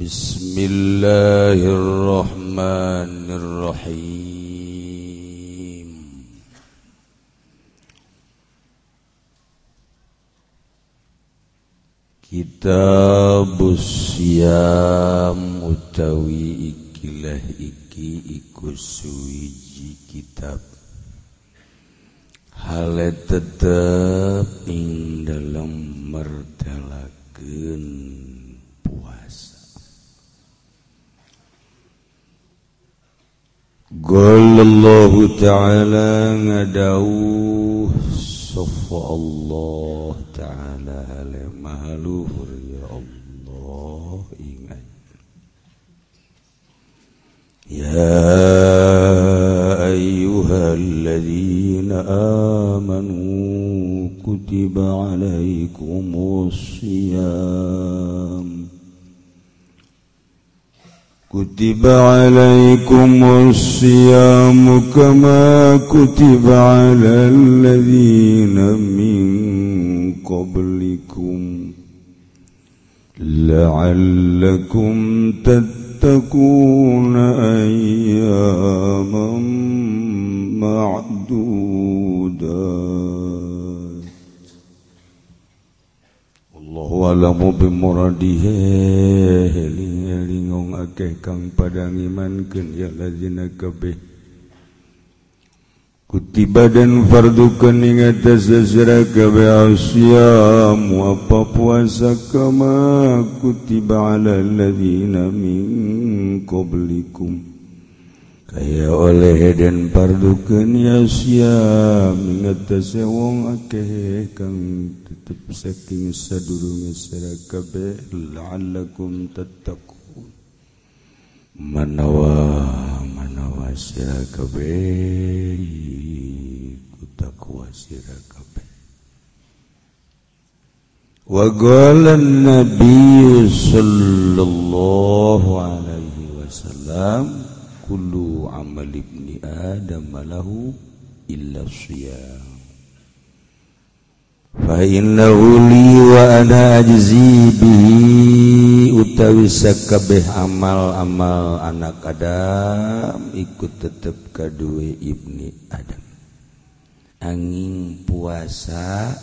بسم الله الرحمن الرحيم كتاب الصيام utawi ikilah iki iku suwiji kitab. Hale tetep ing dalam merdalakeun قال الله تعالى مدعوه صف الله تعالى لمهلوه يا الله. إيمان. يا أيها الذين آمنوا كتب عليكم الصيام. كتب عليكم الصيام كما كتب على الذين من قبلكم. لعلكم تتقون أياما معدودات. walau bimoradihelinglingong akeh kang padangimankeun ya lazina kabeh. Kutiba dan fardu kening atas dasara kabeh asyamu apa puasa kama kutiba ala ladina min qablikum. Kaya oleh dan pardukan ya siam Ingat wong akeh kang titip saking sadurunge sira kabeh la'allakum tattaqun. Manawa manawa sira kabeh kutakwa sira kabeh wa qala an-nabiy sallallahu alaihi wasallam kullu amal ibni adam lahu illa siyam. fainnahu li wa ana ajzi bihi utawi sakabeh amal-amal anak Adam ikut tetep kadue ibni Adam. Angin puasa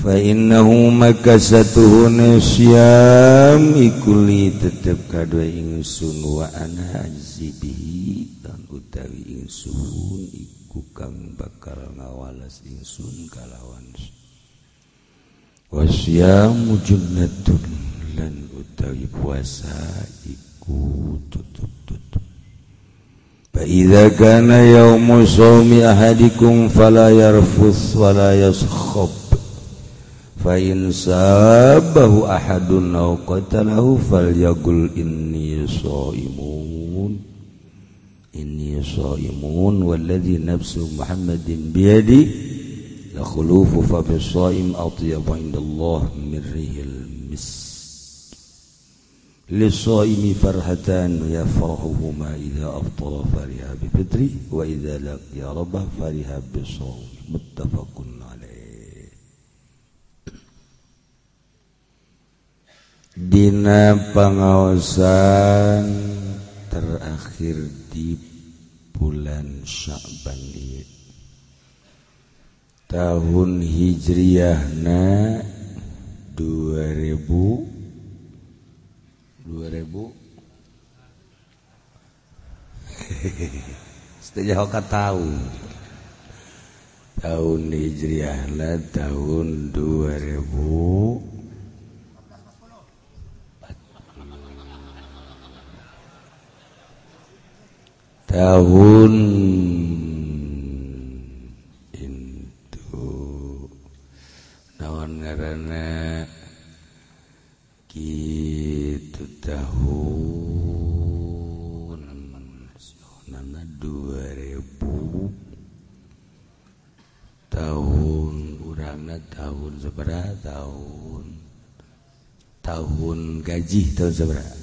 fainnahu maka satuhun syam ikuli tetep kadue ingsun wa ana ajzi bihi dan utawi ingsun ikut kang bakal ngawalas insun kalawan. Wasya mujunatun lan utawi puasa iku tutup-tutup. Fa'idha kana yaumu sawmi ahadikum fala yarfuth wala yaskhab. Fa in sabahu ahadun aw qatalahu falyaqul inni sha'imun. إني صائمون والذي نفس محمد بيدي لخلوف فم الصائم أطيب عند الله من ريح المس. للصائم فرحتان يفرحهما إذا أفطر فرح بفطره وإذا لقي ربه فرح بالصوم. متفق عليه. Dina pengawasan terakhir di bulan Sya'ban ieu. Tahun Hijriahna 2000 2000 Setengah hoka tahun Tahun Hijriahna tahun 2000 tahun itu. Nawan karena gitu tahun nana 2000 tahun urangna tahun seberapa? Tahun tahun gaji tahun seberapa?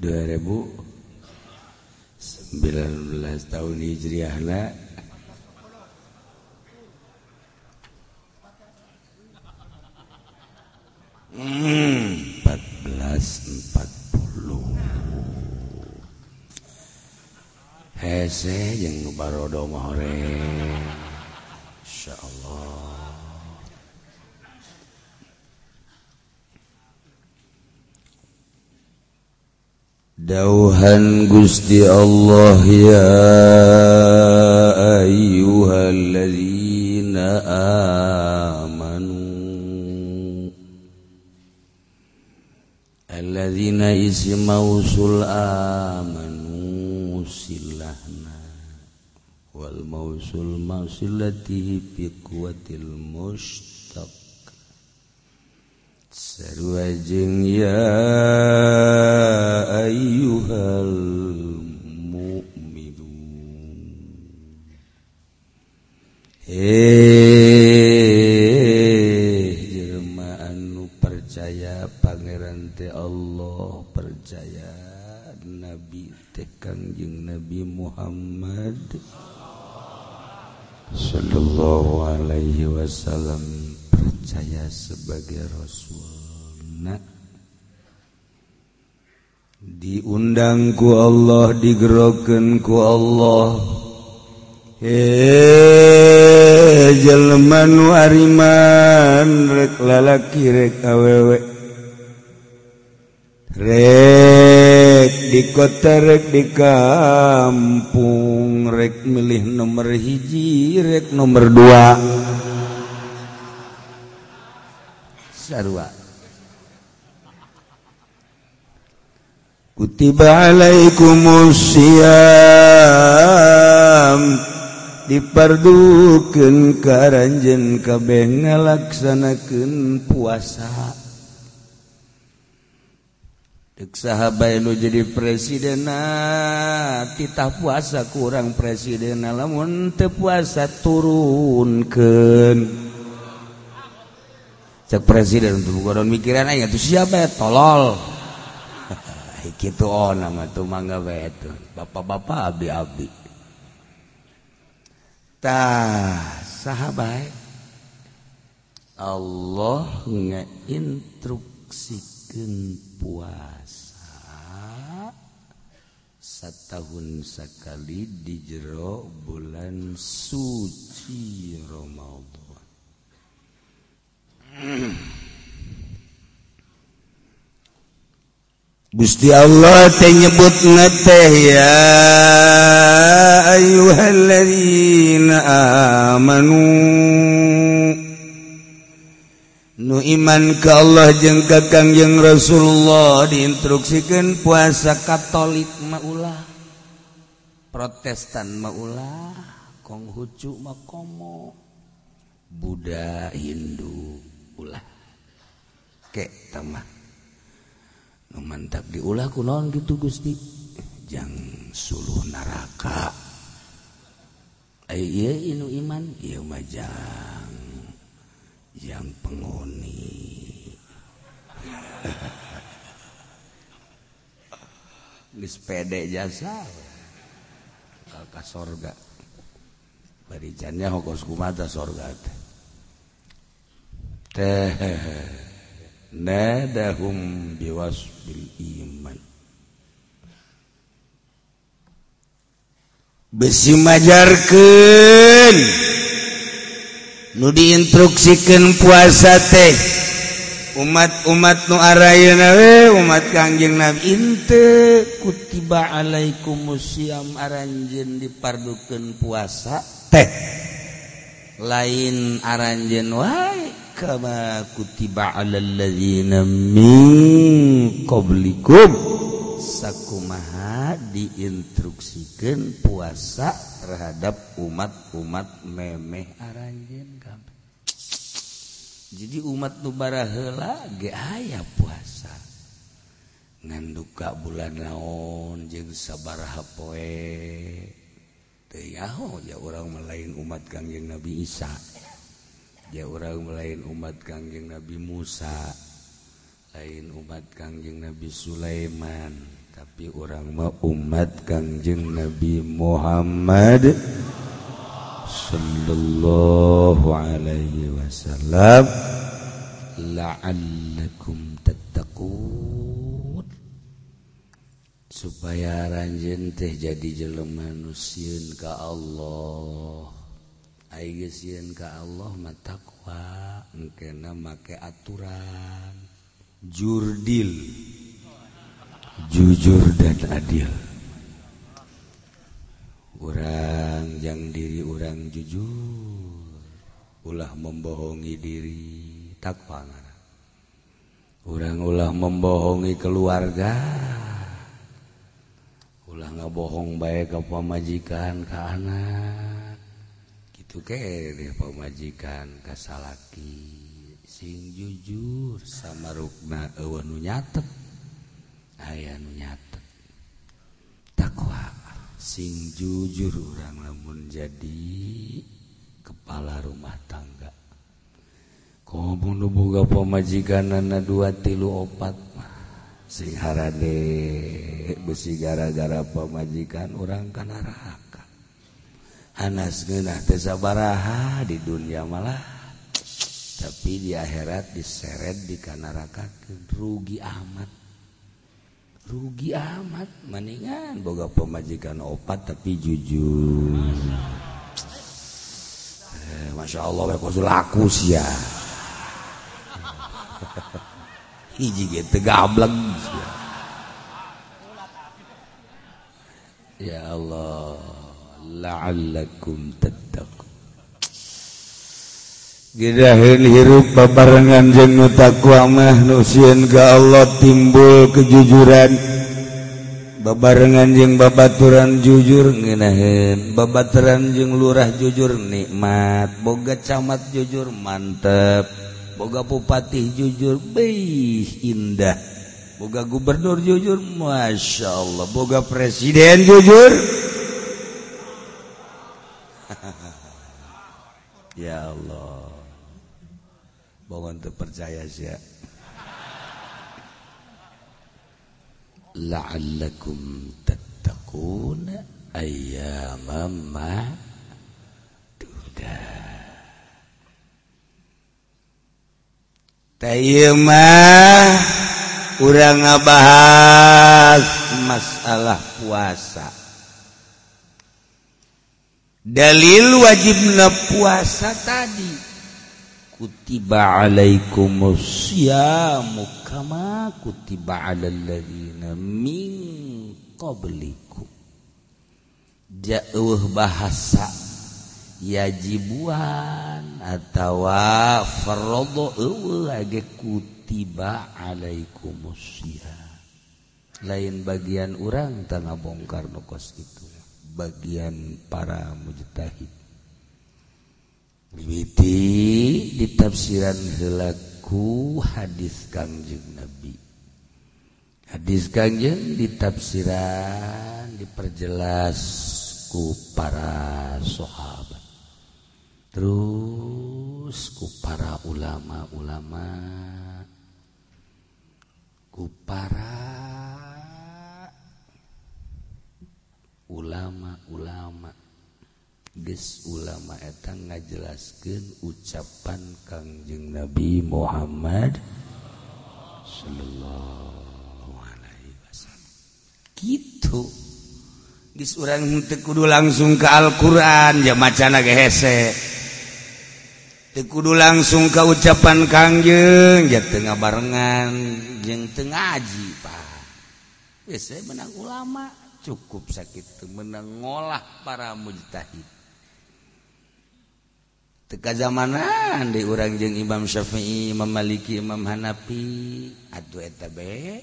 2019 tahun Hijriahna. Hmm, 1440 hese yang barodo mahore Insya Allah. Dauhan Gusti Allah ya ayyuhalladzina amanu alladzina isi mausul amanu silahna wal mausul mausilatihi fi quwwatil mustaq Sarwajeng ya ayyuhal mu'minun. Eh jelema anu percaya pangeran teh Allah percaya nabi teh Kangjeng Nabi Muhammad. Sallallahu alaihi wasallam. percaya sebagai Rasulna. Diundangku Allah digerokenku Allah. He Jelman Ariman rek lalaki rek awewek rek di kota rek di kampung rek milih nomor hiji rek nomor dua. sarua kutiba alaikumusiyam diperdukeun karanjeun kabeh ngalaksanakeun puasa. Dek sahabat nu jadi presiden titah puasa kurang presiden lamun teu puasa turunkeun. cek presiden untuk godon mikiran aja tuh siapa ya? Tolol. Gitu oh nama tuh mangga bae tuh. Bapak-bapak abi-abi tah sahabat. Allah ngeinstruksikan puasa setahun sekali di jero bulan suci Ramadan. Gusti Allah teh nyebut teh ya ayyuhalladzina amanu. Nu iman ka Allah jeung ka Kangjeng Rasulullah diinstruksikeun puasa Katolik maulah Protestan maulah Konghucu mah komo Buddha Hindu. ulah kek tamah nu mantap diulah kunaon gitu Gusti? Jang suluh neraka ai eh, ieu inu iman. Ieu mah jang. Jang pengoni geus pede jasa. Ka sorga. Baricannya hokos kumata sorga teh? nadahum biwasbil iman besi majarkeun nu diinstruksikan puasa teh umat-umat nu arayana we umat kangjeng nabi. Inte kutiba alaikum syam aranjeun dipardukeun puasa. Teh. lain aranjen wae kama kutiba alal ladzina min qablikum. Sakumaha diinstruksikeun puasa terhadap umat-umat memeh aranjen kabeh jadi umat nu baraheula ge aya puasa. Ngan duka bulan naon jeung sabaraha poe. yaho ya orang melain umat Kangjeng Nabi Isa. Ya orang melain umat Kangjeng Nabi Musa. Lain umat Kangjeng Nabi Sulaiman. Tapi orang mau umat Kangjeng Nabi Muhammad sallallahu alaihi wasallam. La'allakum tattaqun. supaya ranjen teh jadi jeleman nusiun ka Allah. Aigeun ka Allah mataqwa engkena make aturan. Jurdil. Jujur dan adil. Orang yang diri orang jujur ulah membohongi diri takwa orang ulah membohongi keluarga. ulah nggak bohong baik ke pamajikan ke anak. Gitu ke deh pamajikan kasalaki sing jujur sama rukna ewan nu nyatet. Aya nu nyatet. Takwa. Sing jujur orang lamun jadi kepala rumah tangga. Kau bunuh boga pemajikan dua tilu opat. singhara de besi gara-gara pemajikan orang kanaka Anas genahbaraha di dunia malah. Tapi di akhirat diseret di kanaka rugi amat. Rugi amat mendingan boga pemajikan opat tapi jujur. Eh, Masya Allah laku ya hiji gitu gableng. Ya Allah la'allakum tattaqun. Gidahin hirup babarengan jeung nu taqwa mah nu sieun ka Allah timbul kejujuran. Babarengan jeung babaturan jujur ngeunaheun. Babaturan jeung lurah jujur nikmat. Boga camat jujur mantep. Boga Bupati jujur Bei indah. Boga Gubernur jujur Masya Allah. Boga Presiden jujur. Ya Allah. Bangun terpercaya sih La'allakum tattaquna ayyamam dudah mah urang ngabahas masalah puasa. Dalil wajibna puasa tadi. Kutiba alaikumus siyamu kama kutiba alal ladzina min qablikum. Jauh bahasa yajibuan atau farradhu lagi kutiba alaikum lain bagian orang tengah bongkar nukos itu. Bagian para mujtahid. Witi ditafsiran helaku hadis kangjeng Nabi. Hadis kangjeng ditafsiran diperjelas ku para sahabat terus ku para ulama-ulama ku para ulama-ulama ges ulama eta ngajelaskeun ucapan Kangjeng Nabi Muhammad sallallahu alaihi wasallam. Gitu. Geus urang teu kudu langsung ke Al-Qur'an ya macana ge hese. Tekudu langsung ke ucapan Kangjeng ya tengah barengan jeng tengah aji Pak. Biasanya menang ulama cukup sakit menang ngolah para mujtahid. Teka zamanan di orang jeng Imam Syafi'i, Imam Maliki, Imam Hanafi, aduh eta bae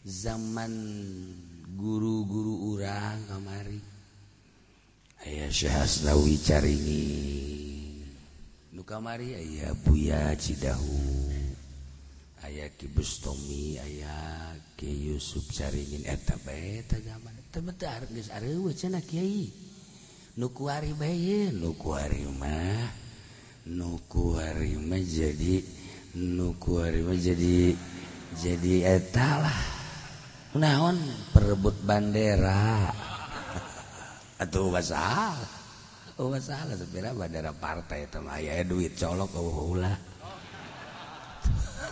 zaman guru-guru orang kamari. Ayah Syekh Asnawi caringi kamari aya Buya Cidahu. Aya Ki Bustomi aya Ki Yusuf Saringin eta bae teh zaman. Teh geus areuweut cenah Kiai. Nu kuari bae nu kuari mah nu kuari mah jadi nu kuari mah jadi jadi eta lah. Naon? Perebut bandera. Atuh basah. oh salah sepira badara partai tem aya duit colok oh ulah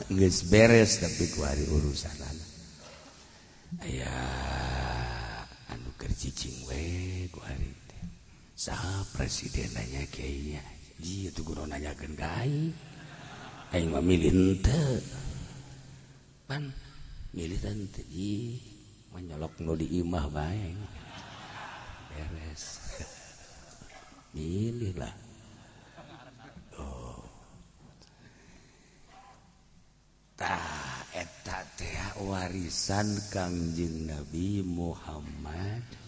geus beres tapi ku ari urusanana. aya anu keur cicing we ku ari teh. Saha presiden nanya kiai nya. Ji atuh guru nanyakeun ka aing. Aing mah milih henteu. Pan milih teh di menyolok nu di imah bae pilihlah oh. tah eta teh warisan Kangjeng Nabi Muhammad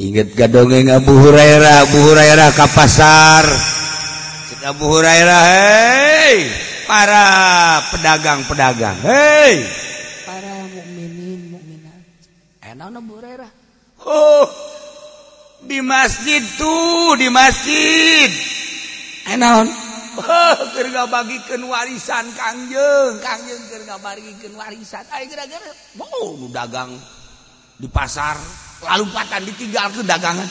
Ingat gadongeng Abu Hurairah, Abu Hurairah ke pasar. Cik Abu Hurairah, hei para pedagang-pedagang, hei para mukminin mukminat. Eh, Enak Abu Oh di masjid tuh di masjid. Eh, Enon oh, keur bagikan warisan kangjeng kangjeng keur bagikan warisan. Ayo gara-gara mau lu dagang di pasar lalu patan ditinggal ke dagangan.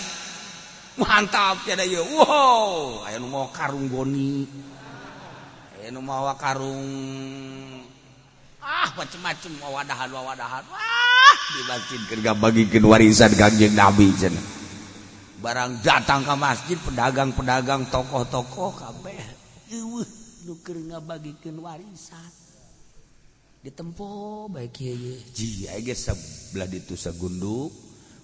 Mantap tiada ya wow ayo mau karung goni. Ayo mau karung ah macem-macem wawadahan wawadahan. Wah! Dibatinkan gak bagikan warisan kanjeng nabi cenah. Barang datang ke masjid pedagang-pedagang tokoh-tokoh kabeh. Eueuh nu keur ngabagikan warisan. Ditempo baik kieu ji aya sebelah ditu sagunduk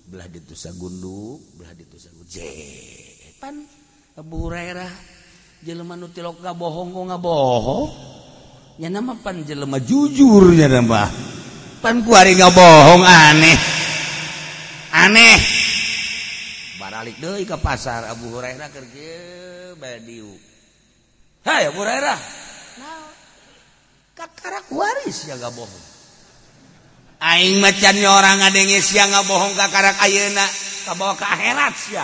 belah ditu sagunduk belah ditu sagunduk pan Abu Hurairah jelema nu tilok bohong kok bohong Ya nama pan jelema jujur ya nama. Pan kuari nggak bohong aneh. Aneh. Baralik deui ke pasar Abu Hurairah keur kieu badiu. Hai Abu Hurairah. Naon? Kakara waris ya nggak bohong. Aing macannya orang ngadenge sia nggak bohong kakara ayeuna kabawa ka akhirat sia.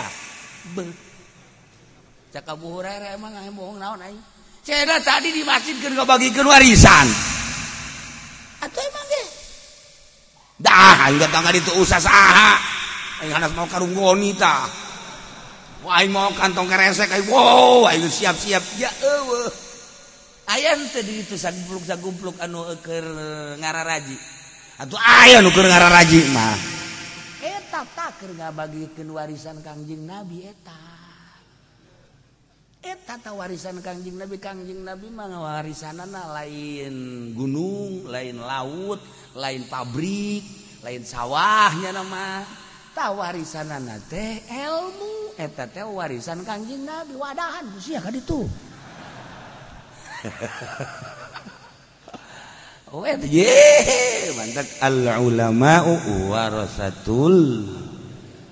Cak Abu Hurairah emang bohong naon aing? Cena tadi di masjid kan kebagikan warisan. Atau emang deh. Dah, ayo datang itu usah saha. Ayo hanas mau karung wanita. Wah, mau kantong keresek. aing. wow, ayo siap-siap. Ya, ewe. Ayam tadi itu sagumpluk sagumpluk anu ke e, ngararaji. Atau ayam ke ngararaji mah. Eta tak ke ngabagikan warisan kangjing Nabi, eta. Eta warisan Kangjing nabi. Kangjing nabi man warisan lain gunung lain laut lain pabrik lain sawahnya nama tahu warisan teh ilmu eta warisan Kangjing nabi. Wadahan. Kan itu Oh, ye, mantap. Al ulama warasatul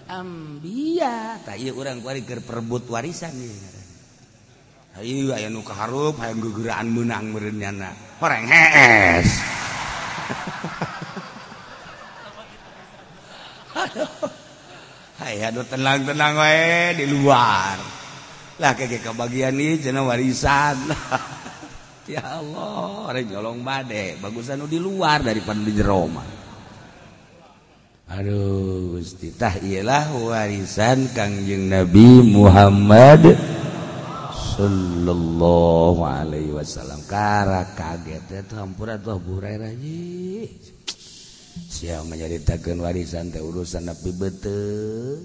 ambiya. Tak iya orang kuari keur perebut warisan ieu. Ayu aya nu kaharup hayang gegeraan meunang meureun nyana. Horeng hees. Hai aduh tenang-tenang wae di luar. Lah keke kebagian ieu cenah warisan. ya Allah, arek nyolong bade, bagusan di luar daripada di jero mah. Aduh, Gusti tah ialah warisan Kangjeng Nabi Muhammad sallallahu Alaihi Wasallam. Kara kaget si menjadikan warisan teh urusan nabi beten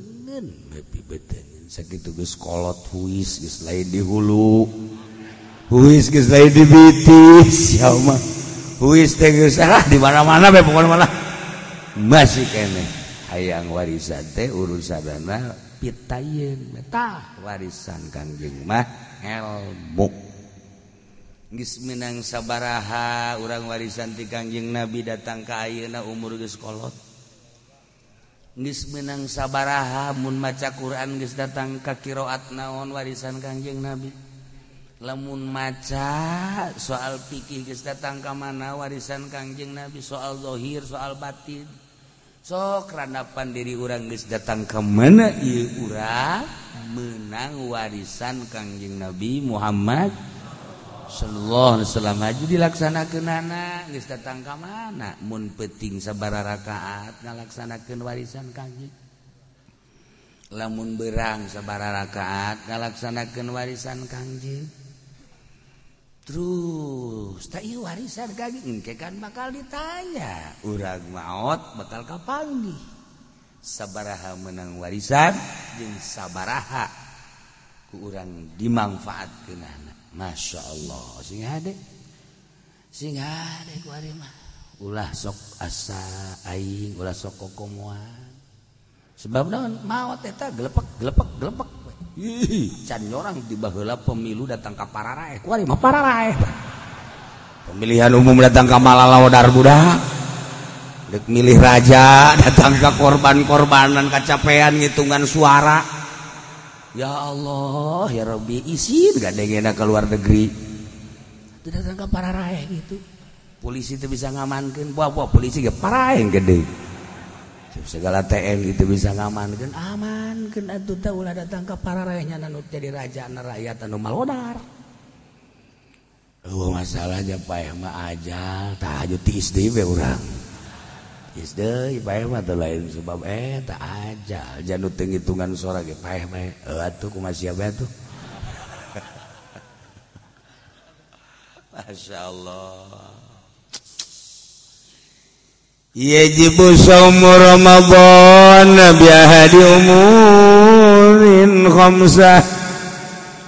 sakit kolot huis lain di hulu. Huis lain di bitis ya mah huis geus ah di mana mana be pokoknya mana. Masih kene hayang warisan teh urusan dana pitayen metah warisan kanjeng mah. helbu Gisminang sabaraha urang warisan ti Kanjeng Nabi datang ka ayeuna umur geus kolot. Geus meunang sabaraha mun maca Quran geus datang ka kiroat naon warisan Kanjeng Nabi. Lamun maca soal fikih geus datang ka mana warisan Kanjeng Nabi soal zahir, soal batin. sokranapan diri orang guys datang ke mana ieu urang menang warisan Kangjeng Nabi Muhammad sallallahu alaihi wasallam. Haji dilaksanakeunana geus datang ka mana? Mun penting sabara rakaat ngalaksanakeun warisan Kangjeng. Lamun berang sabara rakaat ngalaksanakeun warisan Kangjeng. terus tay warisan gaging kan bakal ditanya. Urang maut bakal kapanggih? Sabaraha menang warisan jeung sabaraha ku urang dimanfaatkeunana. Masya Allah. Sing hade? Sing hade ku ari mah. Ulah sok asa aing ulah sok kokomoan sebab naon? Maot eta gelepek gelepek gelepek. orang tibalah pemilu datang ke para pemilihan umum datang ke malalawdar Budak dek milih raja datang ke korban-korbanan kacapean ngitungan suara. Ya Allah ya Rabbi isin gak ada ke luar negeri? Itu datang ke para gitu. Polisi itu bisa ngamankan buah-buah polisi ke para yang gede. segala TN itu bisa ngamankan aman tahulah datang ke para rakyatnya nanu jadi raja rakyat anu malodar. Oh, masalahnya payah mah aja tahajud tiis ti we urang. Tiis deui mah teu lain sebab eh tak aja janu teu ngitungan sora ge payah eh, mah eh atuh kumaha sia bae tuh Masya Allah. yajibu saumu Ramadan bi ahadi umurin khamsah.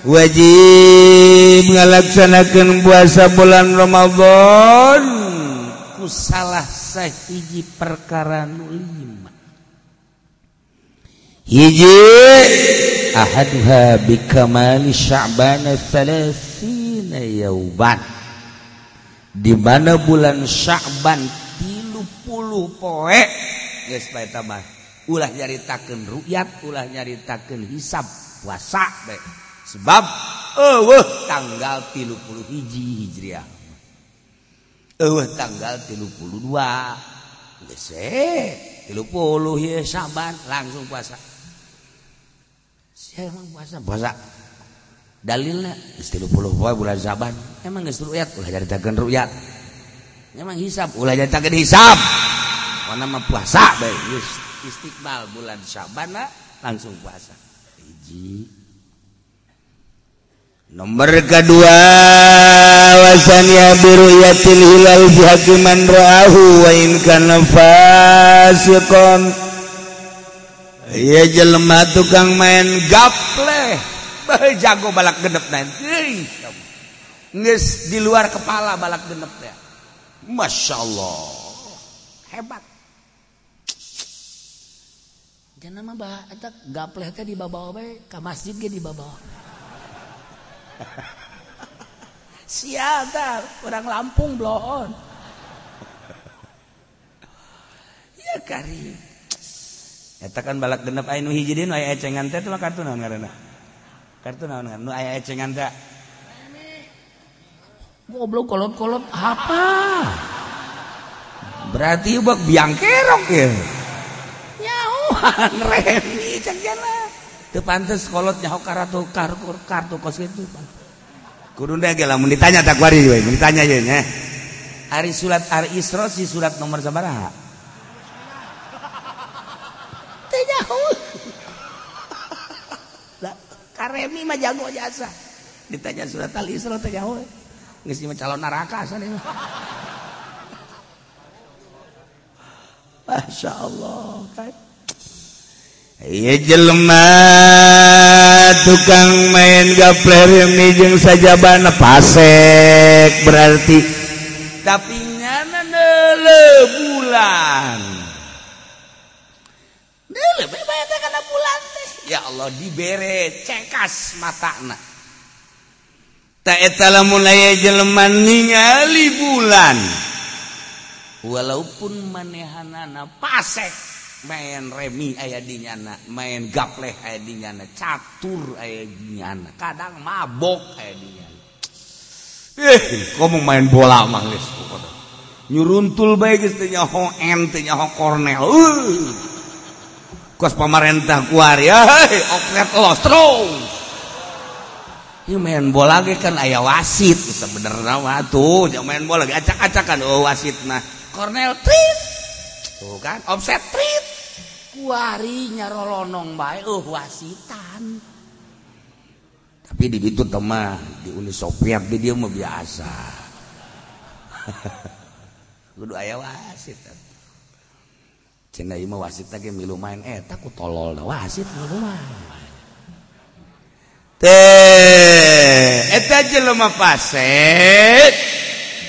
Wajib ngalaksanakeun puasa bulan Ramadan. Ku salah sahiji perkara nu lima. Hiji ahaduha bikamali sya'ban 30 yauban. Di mana bulan Sya'ban guru poe yes, ulah nyaritakan rukyat ulah nyaritakan hisab puasa baik sebab uh, tanggal tilu puluh hiji hijriah. Uh, tanggal tilu puluh dua. Tilu puluh ya saban langsung puasa. Saya emang puasa? Puasa. Dalilnya tilu puluh bulan saban emang geus rukyat? Ulah nyaritakan rukyat. Emang hisab ulah nyaritakan hisab nama puasa istiqbal bulan Syaban langsung puasa. Hiji. Nomor kedua wasannya biruyatil hilal fi hakiman ra'ahu wa in kana fasiqon ya jelema tukang main gaple. Jago balak genep nanti geus di luar kepala balak genep ya Masya Allah hebat. Jangan mah eta gapleh teh dibawa bae ka masjid ge dibawa sial ta orang Lampung bloon. Ya kari eta kan balak genep aya nu hiji deui aya ecengan teh mah kartu naon ngaranna? Kartu naon nu aya ecengan teh. Goblok kolot-kolot apa? Berarti bak biang kerok ya. Nyawan Remi cek jana. Teu pantes kolot nyaho kartu kartu kartu kos itu. Kurun deh gila mau ditanya tak wari we, ditanya ye nya. Ari surat Ari Isra si surat nomor sabaraha? Teu nyaho. Lah Karemi mah jago jasa. Ditanya surat Al Isra tidak nyaho geus calon neraka sana Masya Allah kan? Iya jelema tukang main gapler mijeng saja bana pasek berarti. Tapi nyana nele bulan. Nele bebaya karena bulan teh. Ya Allah dibere cekas matana tak lamun Jeleman ningali bulan. Walaupun manehanana pasek main remi aya dinyana main gapleh aya dinyana catur aya dinyana kadang mabok aya dinyana eh kamu main bola mah geus nyuruntul bae geus teh nyaho en teh nyaho kornel uh. kos pamarentah kuar ya oknet los terus ini main bola ge kan aya wasit. Sebenarnya mah tuh main bola acak-acakan. Oh wasit nah. Kornel trit. Tuh kan offset trit. Kuarinya rolonong baik uh wasitan. Tapi di itu temah di Uni Soviet di dia mau biasa. Kudu aya wasit. Cina ieu mah wasit teh milu main. Eta ku tolol wasit milu main eta jelema fasik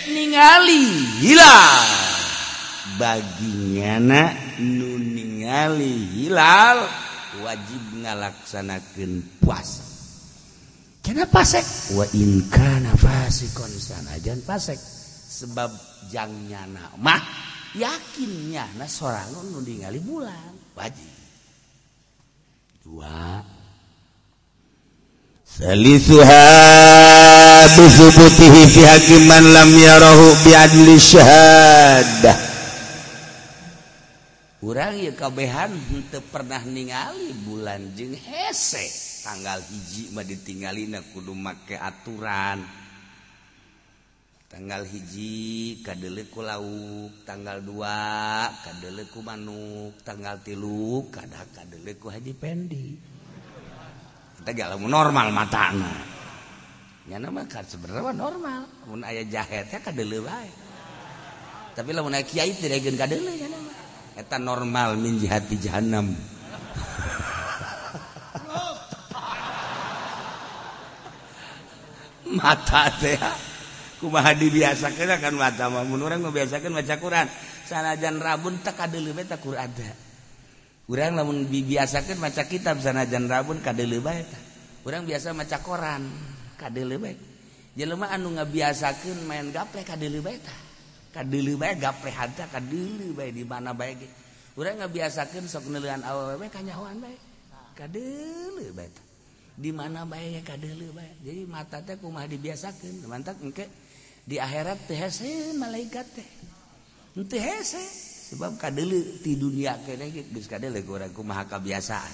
ningali hilal baginya nu ningali hilal wajib ngalaksanakeun puasa. Kenapa fasik wa in kana fasikon sanajan fasik sebab jangnyanak mah yakinnya na sorangan nu ningali bulan. Wajib. Dua. Salisuha bisubutihi fi hakiman lam yarahu bi adli syahadah. Urang ieu kabehan teu pernah ningali bulan jeung hese tanggal hiji mah ditinggalina kudu make aturan. Tanggal hiji kadeuleu ku lauk, tanggal dua kadeuleu ku manuk, tanggal tilu kada kadeuleu ku haji pendi. normal mata sebenarnya normal. Aya jahetnya tapi Kyai eta normal minji hati jahanam mata teh kumaha dibiasakeun akan mata mah. Mun urang ngabiasakeun maca Quran. Sanajan rabun teu kadeuleum eta Quran teh. Urang namun biasakan maca kitab sanajan rabun kade lebay Urang biasa maca koran ka deuleu bae. jelema anu ngabiasakeun main gaple deuleu bae tah. Kade lebay gaple ka deuleu bae di mana bae ge. Urang ngabiasakeun sok neuleuan awewe ka nyahoan bae. Kade lebay tah. Di mana bae kade lebay jadi mata teh kumaha dibiasakeun? Mantap engke di akhirat teh hese malaikat teh. Henteu hese. Sebab kadele di dunia kene geus kadele urang kumaha kebiasaan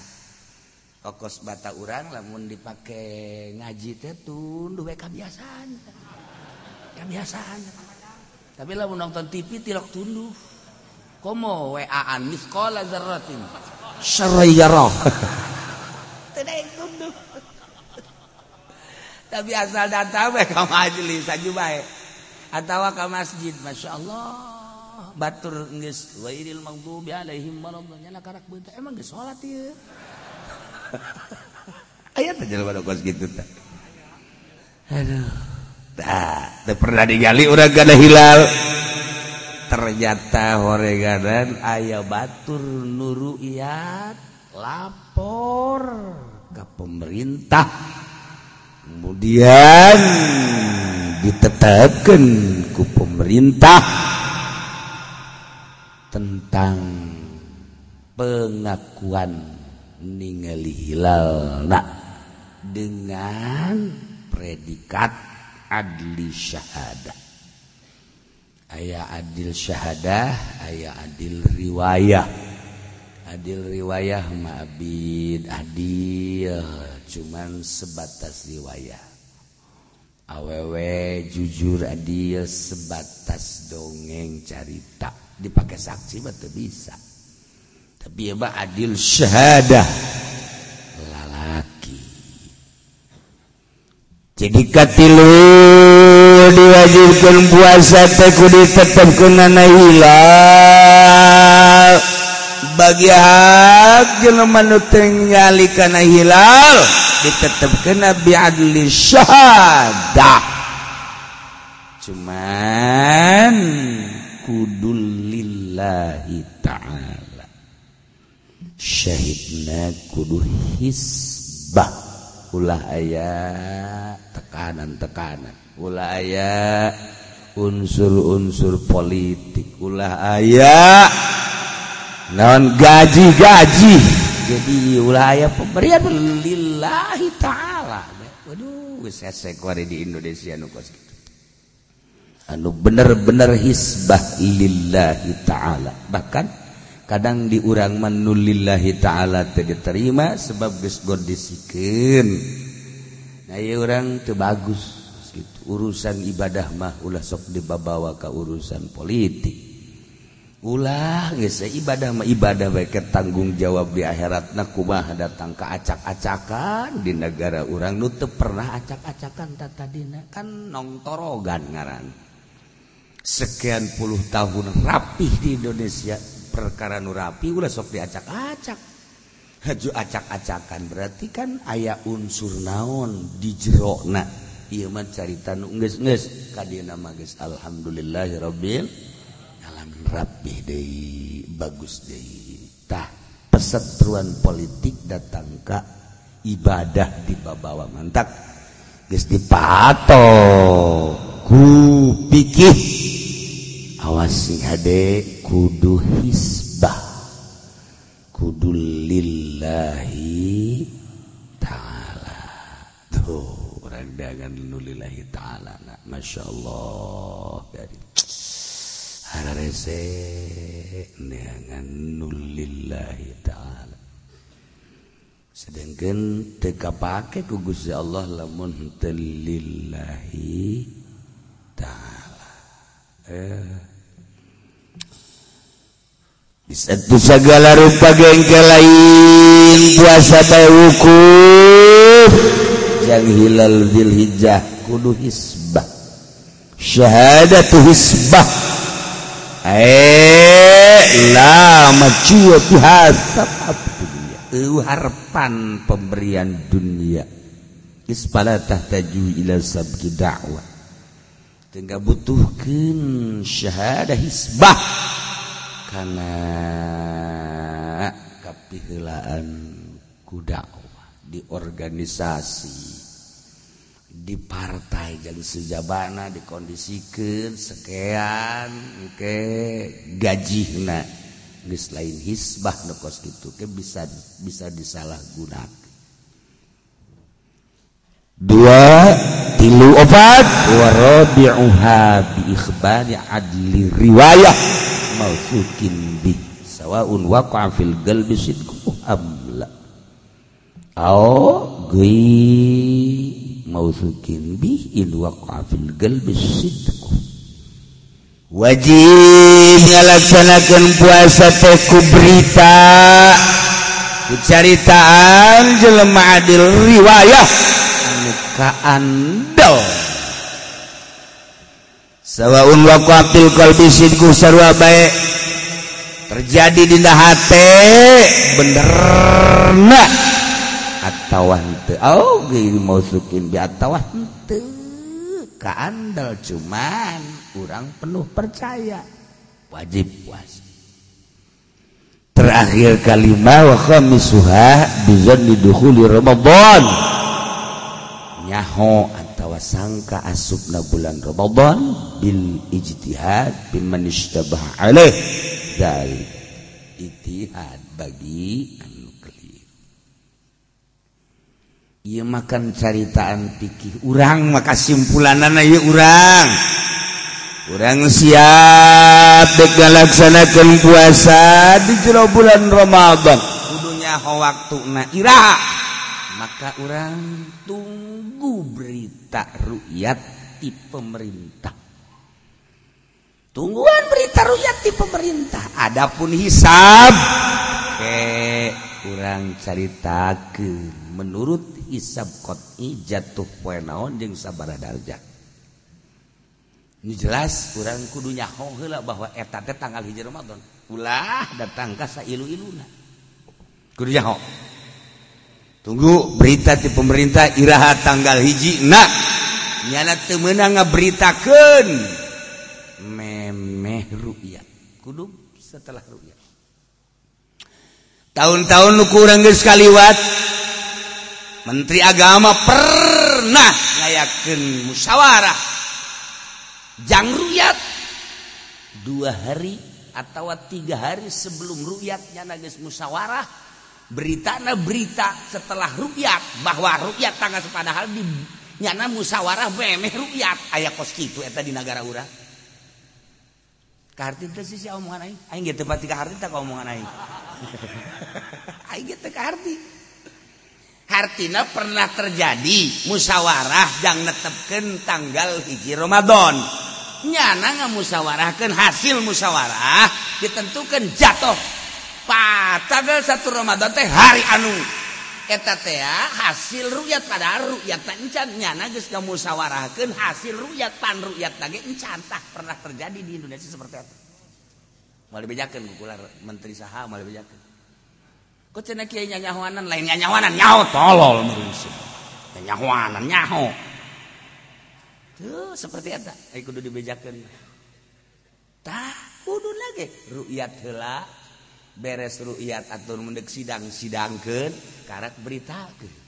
kokos bata urang lamun dipake ngaji teh tunduh we kebiasaan kebiasaan tapi lamun nonton TV tilok tunduh komo wa-an miskola zarratin. Syarayarah teu tunduh tapi asal datang bae ka majelis aju bae. Atawa ka masjid Masya Allah batur geus wairil maghdubi alaihim waladdallin nyana karak beunta. Emang geus salat ieu? Aya teh jalan pada kos kitu teh. Aduh. Tah teu pernah digali urang kada hilal. Ternyata horeganan aya batur nuru iat lapor ke pemerintah. Kemudian ditetapkan ku pemerintah. Tentang pengakuan ningali hilal. Nak dengan predikat adli syahadah. Ayah adil syahadah ayah adil riwayah. Adil riwayah ma'abid adil cuman sebatas riwayah. Awewe jujur adil sebatas dongeng cerita dipakai saksi mah teu bisa. Tapi ya adil syahadah lalaki. Jadi katilu diwajibkan puasa teku kudu ditetepkeun na hilal. Bagi hak jelema nu teu kana hilal ditetepkeun bi adli syahadah. Cuman kudulillahi ta'ala syahidna kudu hisbah. Ulah aya tekanan-tekanan. Ulah aya unsur-unsur politik. Ulah aya non gaji-gaji. Jadi ulah aya pemberian lillahi ta'ala. Waduh sesek di Indonesia nukos anu bener-bener hisbah lillahi ta'ala. Bahkan kadang diurang manulillahi ta'ala diterima sebab geus god nah ieu urang teu bagus. Gitu. urusan ibadah mah ulah sok dibabawa ka urusan politik. Ulah geus e ibadah mah ibadah bae tanggung jawab di akhiratna kumaha datang ke acak-acakan di negara urang? Nu teu pernah acak-acakan tatadina kan nongtorogan ngaran. sekian puluh tahun rapih di Indonesia. Perkara nu rapi ulah sok diacak-acak. Haju acak-acakan berarti kan ayah unsur naon di jerokna. Iya mah carita nu geus geus kadina mah geus alhamdulillahirabbil alamin. Rapih deui bagus deui. Tah perseteruan politik datang ka ibadah di babawa mantak. Geus dipato ku pikir. awasi hade kudu hisbah kudu lillahi ta'ala. Tuh orang dagang lillahi ta'ala nah, Masya Allah dari hararese dengan nulillahi ta'ala. Sedangkan teka pakai kugus Allah lamun telillahi ta'ala. Eh. di satu segala rupa gengke lain puasa teh wukuf. Yang hilal dil hijjah kudu hisbah. Syahadatu hisbah. Eh la macuatu hasab dunia eu harapan pemberian dunia. Ispala tahtaju ila sabki dakwah tengah butuhkan syahadah hisbah. karena kepihilaan kudakwah di organisasi di partai yang sejabana dikondisikan sekian ke gaji na geus lain hisbah nu kos kitu ke bisa bisa disalahgunakan. Dua tilu opat. Warabi'uha bi ikhbari adli riwayah. maufukin bi sawaun waqa'a fil qalbi sidqu oh, amla. Au gai mausukin bi in waqa'a fil qalbi sidqu wajib ngalaksanakeun puasa teh ku berita. Kucaritaan jelema adil riwayah. Anu kaandel Sawaun waqa fil qalbi sidku sarwa bae. Terjadi di hate benerna atawa henteu. Oh, gini masukin bi atawa henteu. Kaandal cuman kurang penuh percaya. Wajib puasa. Terakhir kalimah wa khamisuha bizanni dukhuli Ramadan. Nyaho sangka asubna bulan Ramadan bil ijtihad biman istabaha alaih. Dari ijtihad bagi anu keliru. Ieu makan caritaan pikih urang maka simpulanana ieu urang. Kurang siap dega laksanakan puasa di jero bulan Ramadan. Kudunya waktu iraha maka orang tunggu berita. berita rukyat di pemerintah. Tungguan berita rukyat di pemerintah. Adapun hisab ke kurang ke menurut hisab qot'i jatuh poe naon jeung sabaraha darjat. Nu jelas kurang kudu nyaho heula bahwa eta teh tanggal hiji Ramadan. Ulah datang ka sailu-iluna. Kudu nyaho. Tunggu berita di pemerintah iraha tanggal hiji nak. Nyana teu meunang ngaberitakeun. Memeh ru'yat kudu setelah ru'yat tahun-tahun nu kurang geus kaliwat Menteri Agama pernah ngayakin musyawarah. Jang ruyat? Dua hari atau tiga hari sebelum ruyatnya nagis musyawarah beritana berita setelah rukyat bahwa rukyat tanggal sepadahal di nyana musyawarah memeh rukyat. Ayah kos gitu eta di negara urang. Kahartin teh sih omongan aing. Aing ge tempat tiga harti tak omongan aing. Aing ge teu kaharti hartina pernah terjadi musyawarah yang netepkeun tanggal hiji Ramadan. Nyana ngamusyawarahkeun hasil musyawarah ditentukan jatuh pat satu Ramadan teh hari anu. Hasil ruyat pada ruyat geus musyawarahkan hasil ruyat pan ruyat lagi encantah pernah terjadi di Indonesia seperti itu. Malah bejakeun kukular menteri saha malah bejakeun kok cenah kiai nyanyahoanan lain nyanyahoanan nyaho tolol merusuh nyanyahoanan nyaho. Tuh seperti eta. Ai kudu dibejakeun. Tah kudu lagi ruyat heula beres ruat atur mendek sidang sidangkan karat berita ke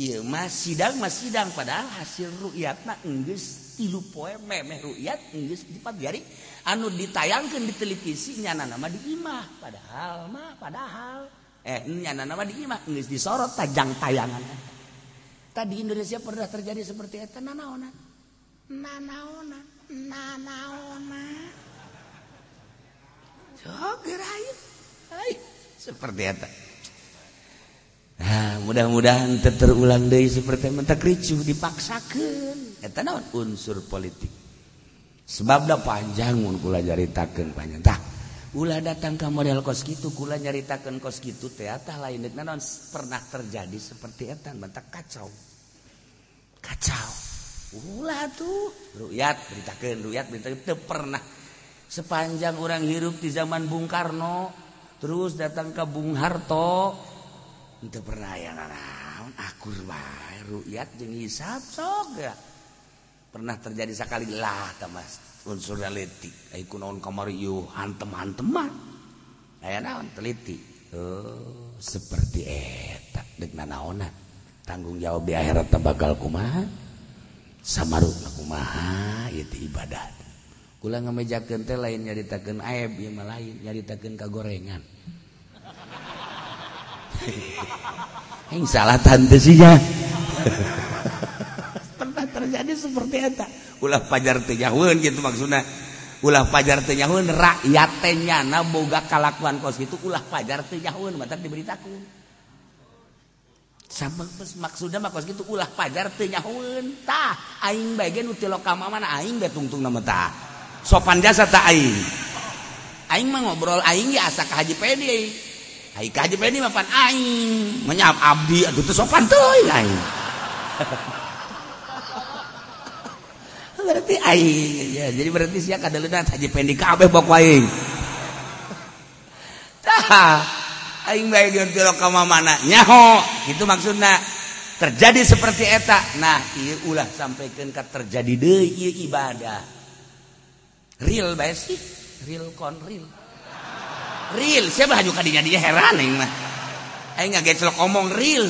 Imah sidang Mas sidang padahal hasil ruat na Inggris tilu poe memeh ruat Inggris dipat jari. Anu ditayangkan di televisi nyana nama di imah padahal mah padahal. Eh nyana nama di imah Inggris disorot tajang tayangan. Tadi Indonesia pernah terjadi seperti itu nanaonan nanaonan nanaonan sok geraik Ay, seperti itu nah, mudah-mudahan terulang deh seperti mentak ricu dipaksakan eta naon? Unsur politik. Sebabnya panjang mun kula nyaritakeun panjang. Ulah datang ke model kos gitu kula nyaritakeun kos gitu teh ah, tah lain deuk naon? Pernah terjadi seperti eta mentak kacau. Kacau. Ulah tuh. Ruyat beritakan ruyat beritakan teu pernah. Sepanjang orang hirup di zaman Bung Karno terus datang ke Bung Harto. Itu pernah yang naon akur ah, bae rukyat jeung hisab sok ya. Pernah terjadi sekali lah tamas unsur realiti. Ai kunaon kamari ieu hantem-hanteman. Aya naon teliti. Oh seperti eta deuk naonan. Tanggung jawab di akhirat bakal kumaha? Samarutna kumaha? Itu ibadah. kula ngamejakeun teh lain nyaritakeun aib ieu mah lain nyaritakan kagorengan. Yang salah tante sih ya pernah terjadi seperti itu ulah pajar tenyahun gitu maksudnya ulah pajar tenyahun rakyat tenyana boga kalakuan kos itu ulah pajar tenyahun mata diberitakan sama maksudnya mah kos gitu ulah pajar tenyahun tah aing bagian utiloka mana aing betungtung nama tah. Sopan jasa tah aing. Aing mah ngobrol aing ya asa ka Haji Pedi. Hai kaji ini mapan aing. Menyap abdi aduh tuh sopan tuh aing. Berarti aing ya jadi berarti sia kadaleuna haji pendi kabeh bok aing tah aing bae lo ka mana nyaho itu maksudnya terjadi seperti eta. Nah ieu ulah sampaikan ka terjadi deui ieu ibadah real bae sih. Real kon real. Real. Siapa haju kadinya dia? Heran yang mah. Ayo nggak gecelok ngomong real.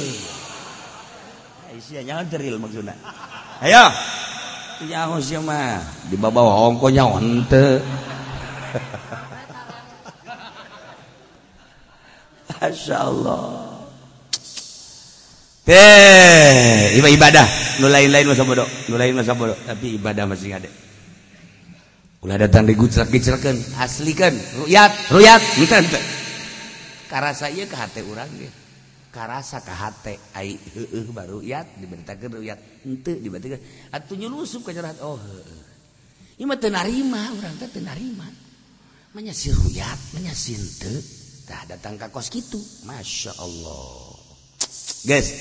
Isinya real maksudnya. Ayo. Nyaho sih mah. Di bawah hongko nyaho ente Masya Allah. Teh, ibadah, nu lain-lain masa bodoh, nu lain masa bodoh, tapi ibadah masih ada. ulah datang digucrak gicerkan asli kan ruyat ruyat enten karasa ieu ka hate urang ge. Karasa ka hate ai heueuh baru ruyat diberitakeun ruyat henteu diberitakeun. Atuh nyelusup ka jarat oh heueuh ieu mah teu narima urang teh teu narima. Manya si ruyat manya si henteu. Tah datang ka kos kitu masyaallah guys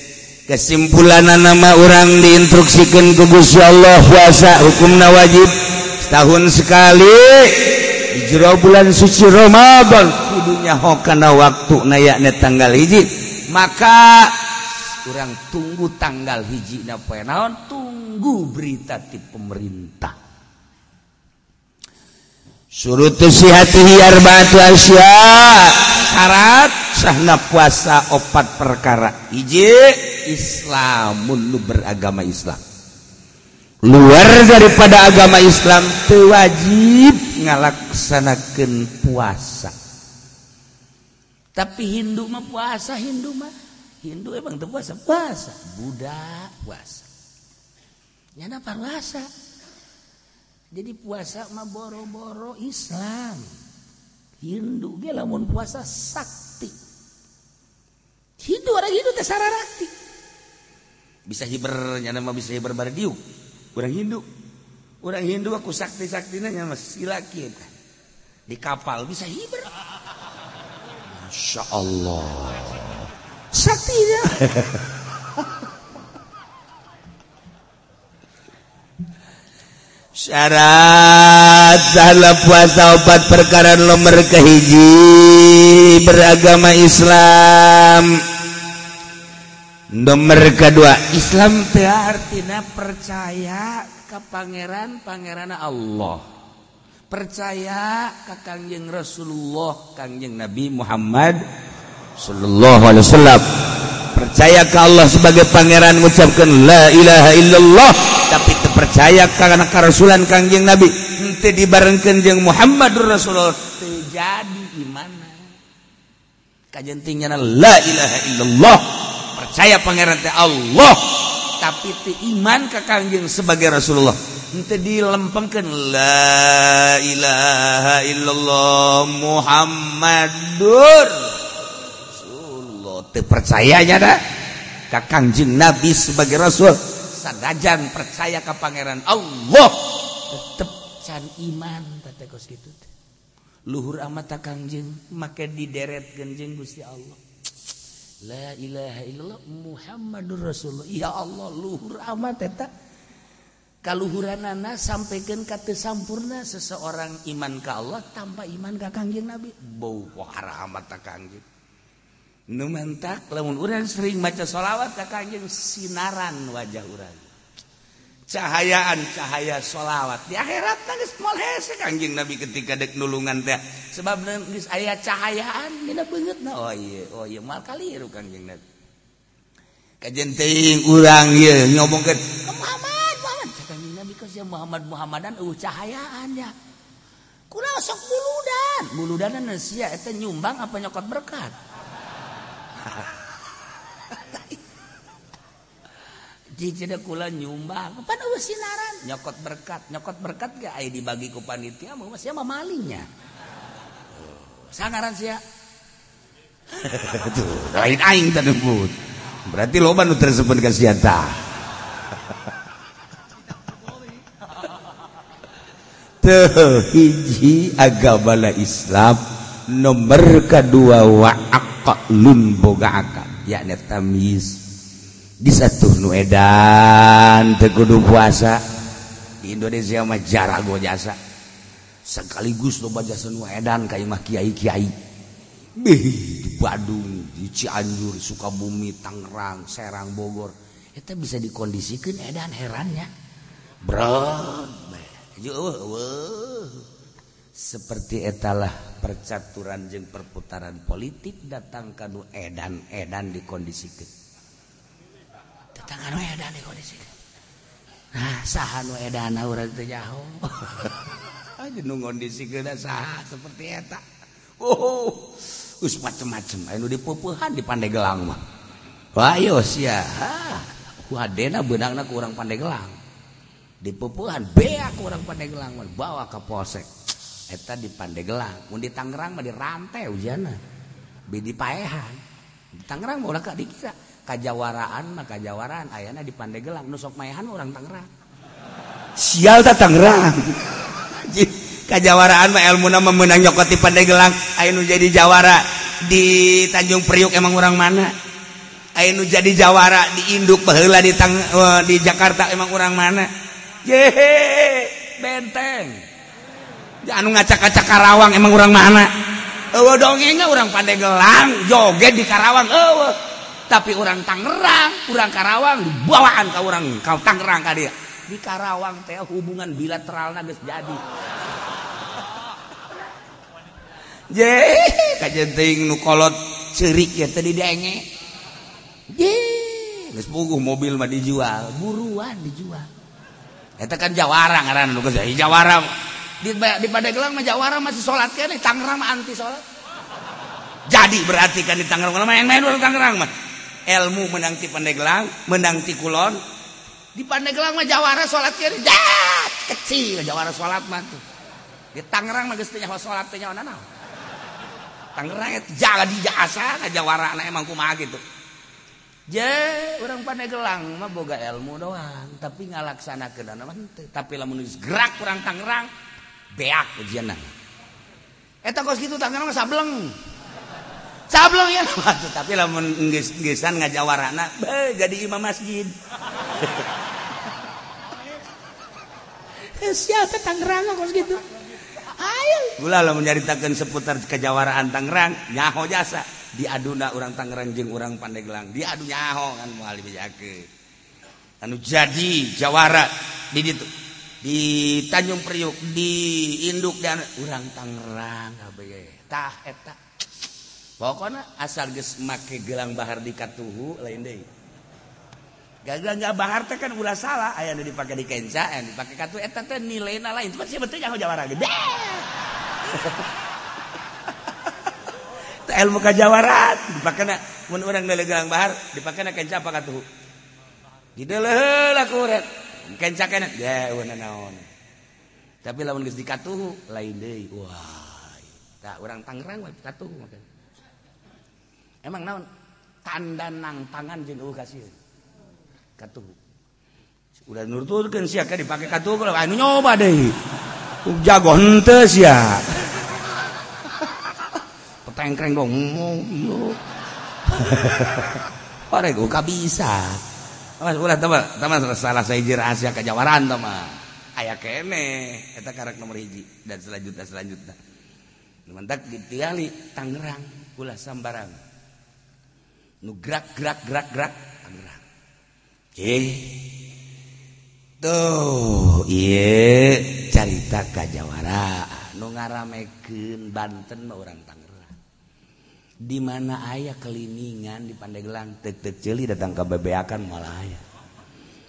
kesimpulan nama orang diinstruksikan ke Gusti Allah puasa hukumna wajib. Tahun sekali di jero bulan suci Ramadan. Kudunya hokana waktu nayaknya tanggal hiji. Maka kurang tunggu tanggal hiji na naon tunggu berita ti pemerintah. Surut sihatihi arba'atu asya. Syarat sahna puasa opat perkara. Hiji Islamun lu beragama Islam luar daripada agama Islam wajib ngalaksanakan puasa. Tapi Hindu mah puasa Hindu mah. Hindu emang tuh puasa puasa. Buddha puasa. Nyana puasa jadi puasa mah boro-boro Islam. Hindu ge lamun puasa sakti. Hindu orang Hindu teh rakti bisa hiber nyana mah bisa hiber bardiuk orang Hindu. Orang Hindu aku sakti-saktinanya masih laki di kapal bisa hiber. Masya Allah saktinya syarat salah puasa obat perkara nomor kehiji beragama Islam nomor kedua Islam artinya percaya ke pangeran pangeran Allah. Percaya ke kangjeng Rasulullah kangjeng Nabi Muhammad Sallallahu Alaihi Wasallam. Percaya ke Allah sebagai pangeran mengucapkan la ilaha illallah. Tapi terpercaya karena karasulan kangjeng Nabi. Ente dibarengkan jeung Muhammadur Rasulullah. Terjadi gimana kajentingnya la ilaha illallah saya pangeran teh Allah. Tapi ti iman ka kangjeng sebagai Rasulullah. Henteu dilempengkeun la ilaha illallah Muhammadur Rasulullah. Teu percayanya dah. Ka kangjeng Nabi sebagai Rasul. Sadajan percaya ka pangeran Allah. Tetep can iman tata kos gitu luhur amat kangjeng make dideret genjeng Gusti Allah. La ilaha illallah Muhammadur Rasulullah. Ya Allah luhur amat eta. Kaluhuranana sampaikan kata sampurna seseorang iman ke Allah tanpa iman ke kangjeng Nabi. Bau pohara amat tak kangjeng. numentak lamun urang sering maca sholawat ke kangjeng sinaran wajah urang cahayaan cahaya sholawat. Di akhirat nangis mal hese kanjing nabi ketika dek nulungan teh. Sebab nangis aya cahayaan mina banget oh iya oh iya mal kali ya kanjing nabi. Kajian urang ya ngomong ke Muhammad Muhammad. Kanjeng nabi kau siapa Muhammad Muhammadan uh cahayaan ya. Kurang sok buludan? Buludanan sia itu nyumbang apa nyokot berkat? kula nyumbang. Sinaran. Nyokot berkat. Nyokot berkat gak ay dibagi ku panitia mau masih mah malingnya. Sangaran sia. Lain aing tadebut berarti loba nu tersebut ka sia teu hiji agama Islam nomor kedua wa aqlun boga akal yakni tamis disatuh nuedan tegudu puasa. Di Indonesia mah jarang gua jasa. Sekaligus loba jasa nuedan kayak mah kiai kiai Bih, di Badung, di Cianjur, Sukabumi, Tangerang, Serang, Bogor. Itu bisa dikondisikan edan herannya. Bro seperti etalah percaturan jeng perputaran politik datang kanu edan. Edan dikondisikan. Datang kanu edan dikondisikan nah saha nu edan urang teh jauh. Aja nu kondisikeun saha seperti eta. Oh us macem-macem. Anu dipupuhan di Pandeglang mah. Ayo sia. Wadena beunangna ku urang Pandeglang dipupuhan beak urang Pandeglang bawa ke polsek. Eta di Pandeglang mun di Tangerang mah di rantai ujana di paehan. Di Tangerang mah ulah ka dikira kajawaraan mah kajawaraan. Ayana di Pandeglang nusok maehan urang Tangerang. Sial ta Tangerang. Kajawaraan mah ilmu nama menang nyokot di Pandeglang ayanu jadi jawara di Tanjung Priuk emang orang mana? Ayanu jadi jawara di induk baheula di tang, uh, di Jakarta emang orang mana? Yehe benteng. Anu ngacak-acak Karawang emang orang mana? Ewa dongengnya orang Pandeglang joget di Karawang. Ewa tapi orang Tangerang orang Karawang dibawaan ka orang ka Tangerang ka dia. Di Karawang teh hubungan bilateral geus jadi. Je kajen teuing nu kolot ceurik ya tadi denge je geus puguh mobil mah dijual buruan dijual. Eta kan jawara ngaran nu geus jawara. Di, di Pandeglang mah jawara masih sholat kan di Tangerang anti sholat. Jadi berarti kan di Tangerang mah main-main orang Tangerang mah ilmu menangti Pandeglang menangti Kulon. Di Pandeglang mah Jawara salat kieu jat kecil. Jawara salat mah tuh. Di Tangerang mah geus teu nyaho salat teu nyaho Tangerang eta jadi di jasa Jawara anak emang kumaha gitu. Je orang Pandeglang mah boga ilmu doang tapi ngalaksanakeun anak henteu. tapi lamun geus gerak kurang Tangerang beak ujianan eta kos kitu Tangerang mah sableng. sablongan tapi lamungesan ngajawarana jadi imam masjid. Siapa Tangerang kok gitu? Ayo. Gula lah menceritakan seputar kejawaraan Tangerang nyaho jasa. Diaduna orang Tangerang jeng orang Pandeglang. Diadu nyaho kan mualim jake anu jadi jawara di ditu di Tanjung Priuk di induk dan orang Tangerang tah eta. pokoknya asal geus make gelang bahar di katuhu lain deui. Gagal nggak bahar teh kan ulah salah. Aya nu dipake di kenca aya dipake katu eta teh nilaina lain. Cuma sih betul jawara gede teh ilmu kajawaran. Dipakena mun urang nilai gelang bahar dipakena kenca apa katuhu? Gitu lah kuret kenca kena ya wana naon. Tapi lamun geus dikatuhu lain deui. Wah tak orang Tangerang katuhu makanya emang naon tanda nang tangan jeung eueuh kasih katuh udah nurturkeun sia ka dipake katuh anu nyoba deui jago henteu sia tengkreng dong yo Ore gue gak bisa. Mas ulah teman, teman salah saya rahasia kejawaran teman. Ayah kene, kita karak nomor hiji dan selanjutnya selanjutnya. Mantak ditiali Tangerang, ulah sambarang. nu gerak gerak gerak gerak. Gerak. Eh. Tuh iya cerita kajawara. Nu ngaramekeun Banten mah urang Tangerang. Di mana ayah keliningan di Pandeglang teuteut ceuli datang ke bebeakan malah aya.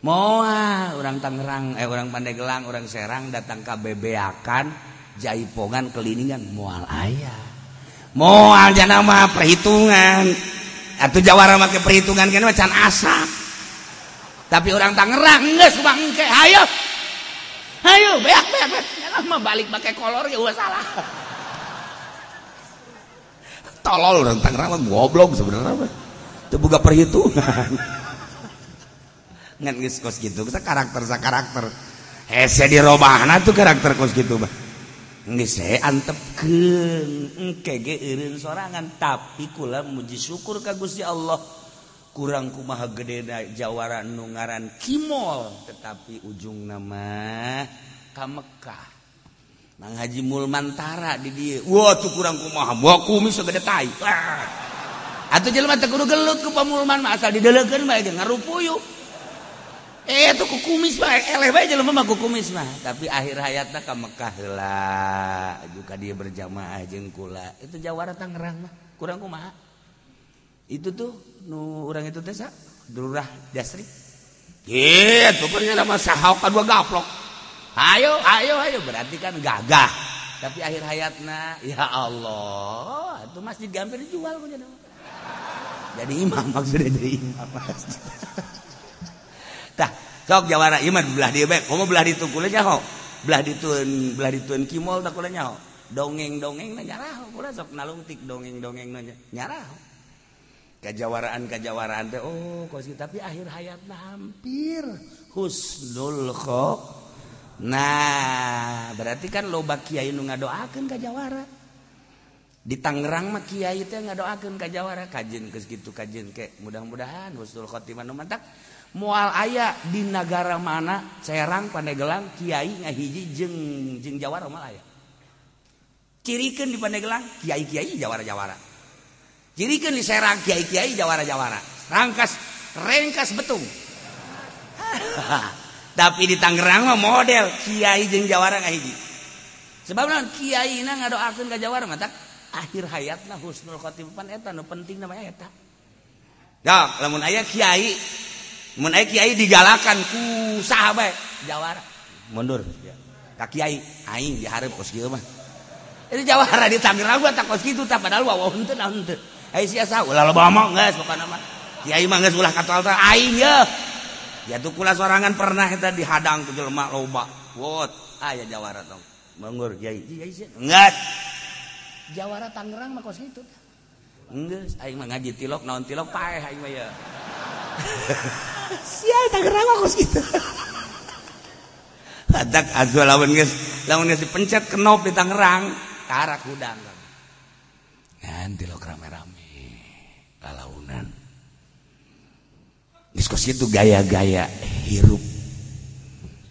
Moal orang Tangerang eh orang Pandeglang orang Serang datang ke bebeakan jaipongan keliningan moal ayah moal janama perhitungan. Atau Jawara make perhitungan kan macan asa. Tapi orang Tangerang enggak bangke ayo ayo beak beak beak. Balik pakai kolor ya udah salah. Tolol orang Tangerang goblok sebenarnya mah. Buka perhitungan. Ngan geus kos gitu. Kita karakter sa karakter. Hese dirobahna tuh karakter kos gitu mah antep sorangan tapi kula muji syukur ka Gusti Allah. Kurang kumaha gede Jawara nungaran Kimol tetapi ujung nama Ka Mekah Mang Haji Mulmantara di dia Wah tuh kurang kumaha. Wah kumis segede tai. Atau jelma kudu gelut ke pamulman Asal didelekan baik ngarupuyu. eh tuh kukumis baik eleh bae jelema mah kukumis mah tapi akhir hayatna ka Mekah heula juga dia berjamaah jeung kula. Itu Jawara Tangerang mah kurang kumaha itu tuh nu urang itu teh Durah Dasri gitu pernah nama sahau kedua gaplok. Ayo ayo ayo. Berarti kan gagah. Tapi akhir hayatnya ya Allah. Itu masjid hampir dijual punya jadi imam maksudnya jadi imam. masjid tah sok jawara ieu mah belah dieu bae komo belah ditukul nyaho. Belah ditun belah ditun kimol tak kula nyaho. Dongeng-dongeng na nyarah kula sok nalungtik dongeng-dongeng na nyarah kajawaraan-kajawaraan teh oh kos tapi akhir hayatna hampir husnul khotimah Nah berarti kan loba Kyai nu ngadoakan kajjawara di Tangerang mah Kyai itu ngadoakan kajjawara kajjin ke kitu kajjin ke. Mudah-mudahan husnul Khotimah mantap. mual aya di negara mana Serang Pandeglang Kyai ngahiji jeng jeng Jawara mual aya. Cirikan di Pandeglang Kiai Kiai Jawara Jawara. Cirikan di Serang Kiai Kiai Jawara Jawara. Rangkas rengkas betung. Tapi di Tangerang mah model Kiai jeng Jawara ngahiji. Sebab non Kiai na ngadoakeun ka Jawara mah tak akhir hayatna husnul khotimpan eta nu penting namanya eta. Ya, lamun aya Kiai mun aya kiai digalakan ku sahabat jawara. Mundur. Ka kiai aing dihareup kos kieu mah. Itu jawara di Tangerang gua tak kos kitu tah padahal wawa henteu naon henteu. Ai sia saha ulah loba omong geus pokona mah. Kiai mah geus ulah katol teh aing yeuh. ya tuh kula sorangan pernah kita dihadang ku jelema loba. Wot aya jawara tong. Mundur kiai. Kiai sia. Enggak jawara Tangerang mah kos kitu Enggak, aing mah ngaji tilok naon tilok paeh aing mah ya. pencet kenop di Tangerang. Karak udang nanti lo rame-rame. Kalaunan diskusi itu gaya-gaya hirup.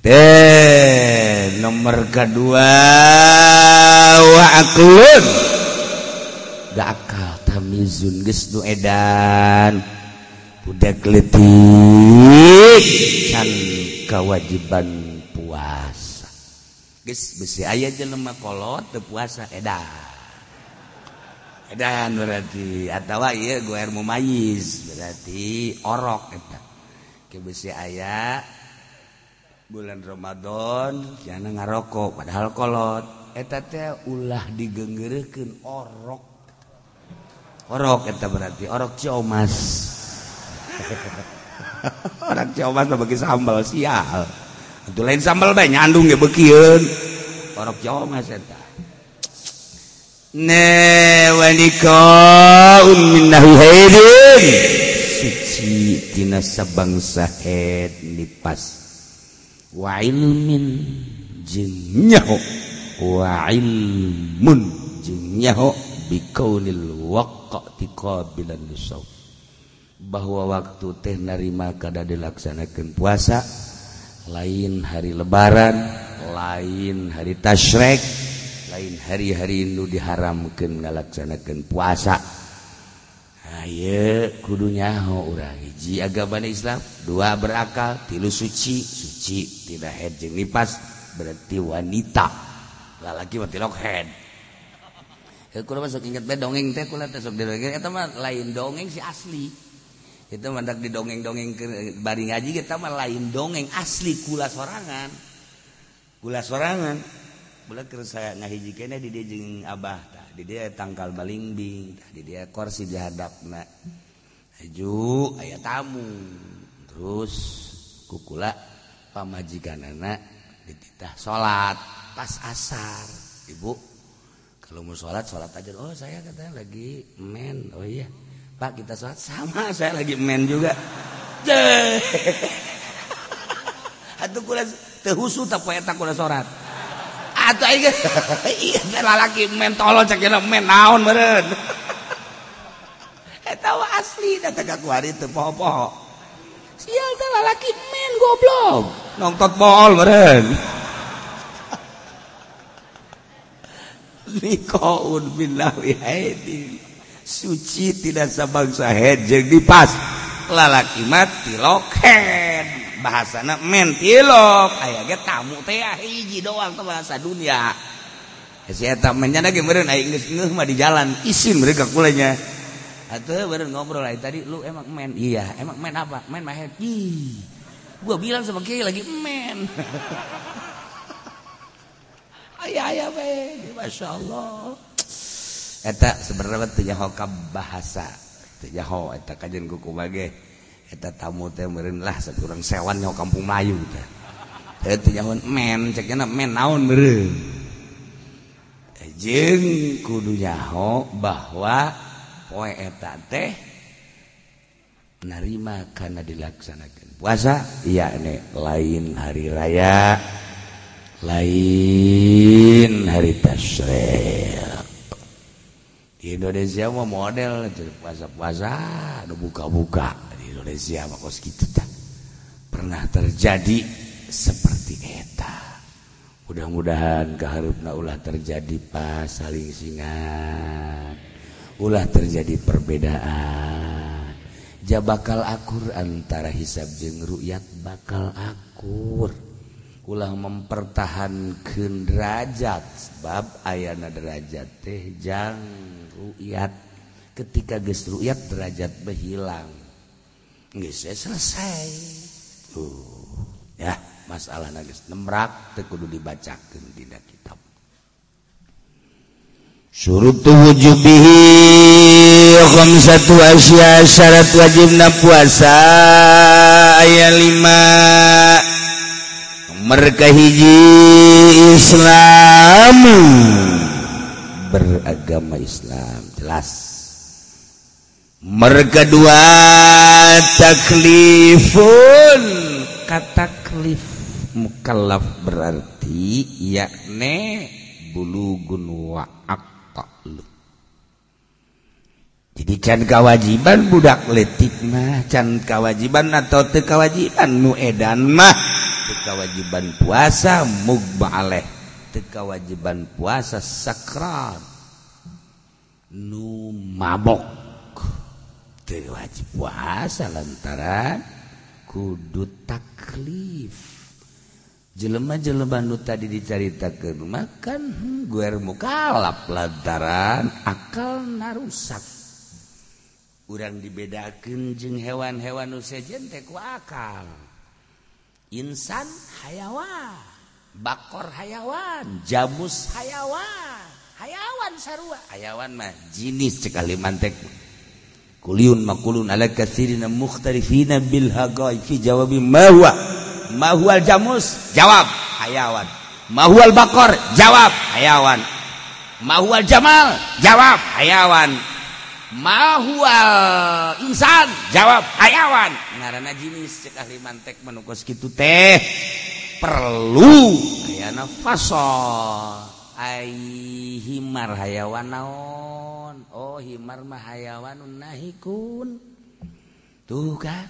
Teh nomor kedua wa aklun. Gak akal tamizun geus nu edan. udah kletik kan kewajiban puasa. Guys besi ayah jelema kolot teu puasa edan edan berarti atawa iya gue air mayiz berarti orok eta. Ke besi ayah bulan Ramadan jangan ngarokok padahal kolot. Eta teh ulah digenggerekeun orok. Orok eta berarti orok ciomas orang mah bagi sambal sial. Itu lain sambal bae nyandung ya bekieun orang coba eta entah ne wanika um minnahu haidin suci tina sabangsa haid nipas. Wa ilmin jeung nyaho. Wa ilmun jeung nyaho. Bikaulil waqti qabilan lisawab bahwa waktu teh narima kada dilaksanakan puasa lain hari lebaran lain hari tasyrek lain hari-hari nu diharamkan ngalaksanakan puasa Ayo kudu nyaho urang hiji agama Islam, dua berakal, tilu suci, suci tidak head jeung lipas berarti wanita. Lalaki mah tilok head. Kudu masuk inget be dongeng teh kula teh sok dongeng eta mah lain dongeng si asli. itu mandak di dongeng-dongeng bari ngaji kita mah lain dongeng. Asli kula sorangan. Kula sorangan. Bulan keur saya ngahiji keneh di dia jeung abah tah di dia tangkal balingbing tah di dia kursi di hadapna haju aya tamu. Terus kukula pamajikanana dititah salat pas asar. Ibu kalau mau salat salat aja. Oh saya katanya lagi men. Oh iya. Pak kita sholat sama. Saya lagi men juga. Atuh kula teu husu tak poe tak kula sholat. Atuh aing iya lalaki men tolol cek men naon meureun. Eta asli da teh kakuari teu poho-poho. Sial teh lalaki men goblok. Nongtot bol meureun. Nikaun billahi haidin. Suci tidak sabangsa head jeung dipas. Lalaki mati loken. Bahasana men tilok. Aya ge tamu teh hiji doang teh bahasa dunia. Si eta menyana ge meureun aya geus ngeuh mah di jalan. Isin mereka kulanya. Atuh beureun ngobrol ai tadi lu emang men. Iya, emang men apa? Men mah head. Gua bilang sama kiai lagi men. aya Masya Allah eta sebenarnya teu hokam bahasa. Teu nyaho eta kajian kuku bage eta tamu teh meureun lah saturang sewan nyaho kampung Melayu teh. Teu nyaho men cekna men naon meureun? Eh, jeung kudu nyaho bahwa poe eta teh narima kana dilaksanakeun puasa iya ne lain hari raya lain hari tasril di Indonesia mau model puasa-puasa ada buka-buka. Di Indonesia mah kos gitu tak pernah terjadi seperti eta. Mudah-mudahan keharupna ulah terjadi pas saling singan ulah terjadi perbedaan. Jabakal akur antara hisab jeung ru'yat bakal akur. Mempertahankan derajat sebab ayana derajat tehjang ru'yat. Ketika geus ru'yat derajat berhilang geus selesai. Tuh ya masalah geus nemrak teu kudu dibacakeun dina kitab. Surutu wujubihi khamsatu asya syarat wajibna puasa aya lima. Mereka hiji Islam beragama Islam jelas. Mereka dua taklifun. Kataklif mukallaf berarti yakne bulugun wa aqlu jadi can kewajiban budak letik mah can kewajiban atau teu kewajiban nu edan mah kewajiban puasa teu kewajiban puasa sakral. Nu mabok. Wajib puasa lantaran kudu taklif. Jelema-jelema nu tadi diceritakeun makan hmm, guer mukalap lantaran akal narusak urang dibedakeun jeung hewan-hewan nu sejen teh ku akal. Insan hayawan. bakor hayawan. Jamus. Hayawan. Hayawan sarua. Hayawan mah jinis sekali mantek kuliun makulun ala katsirina mukhtalifina bil hagai fi jawabi mahwa mahwal jamus? Jawab. Hayawan. Mahwal bakor? Jawab. Hayawan. Mahwal jamal? Jawab. Hayawan. Mahwal insan? Jawab. Hayawan. Ngaranna jinis ahli mantek menukos kitu teh. perlu. Ayana fasol ai himar hayawan naon? Oh himar mah hayawanun nahikun. Tuh kan?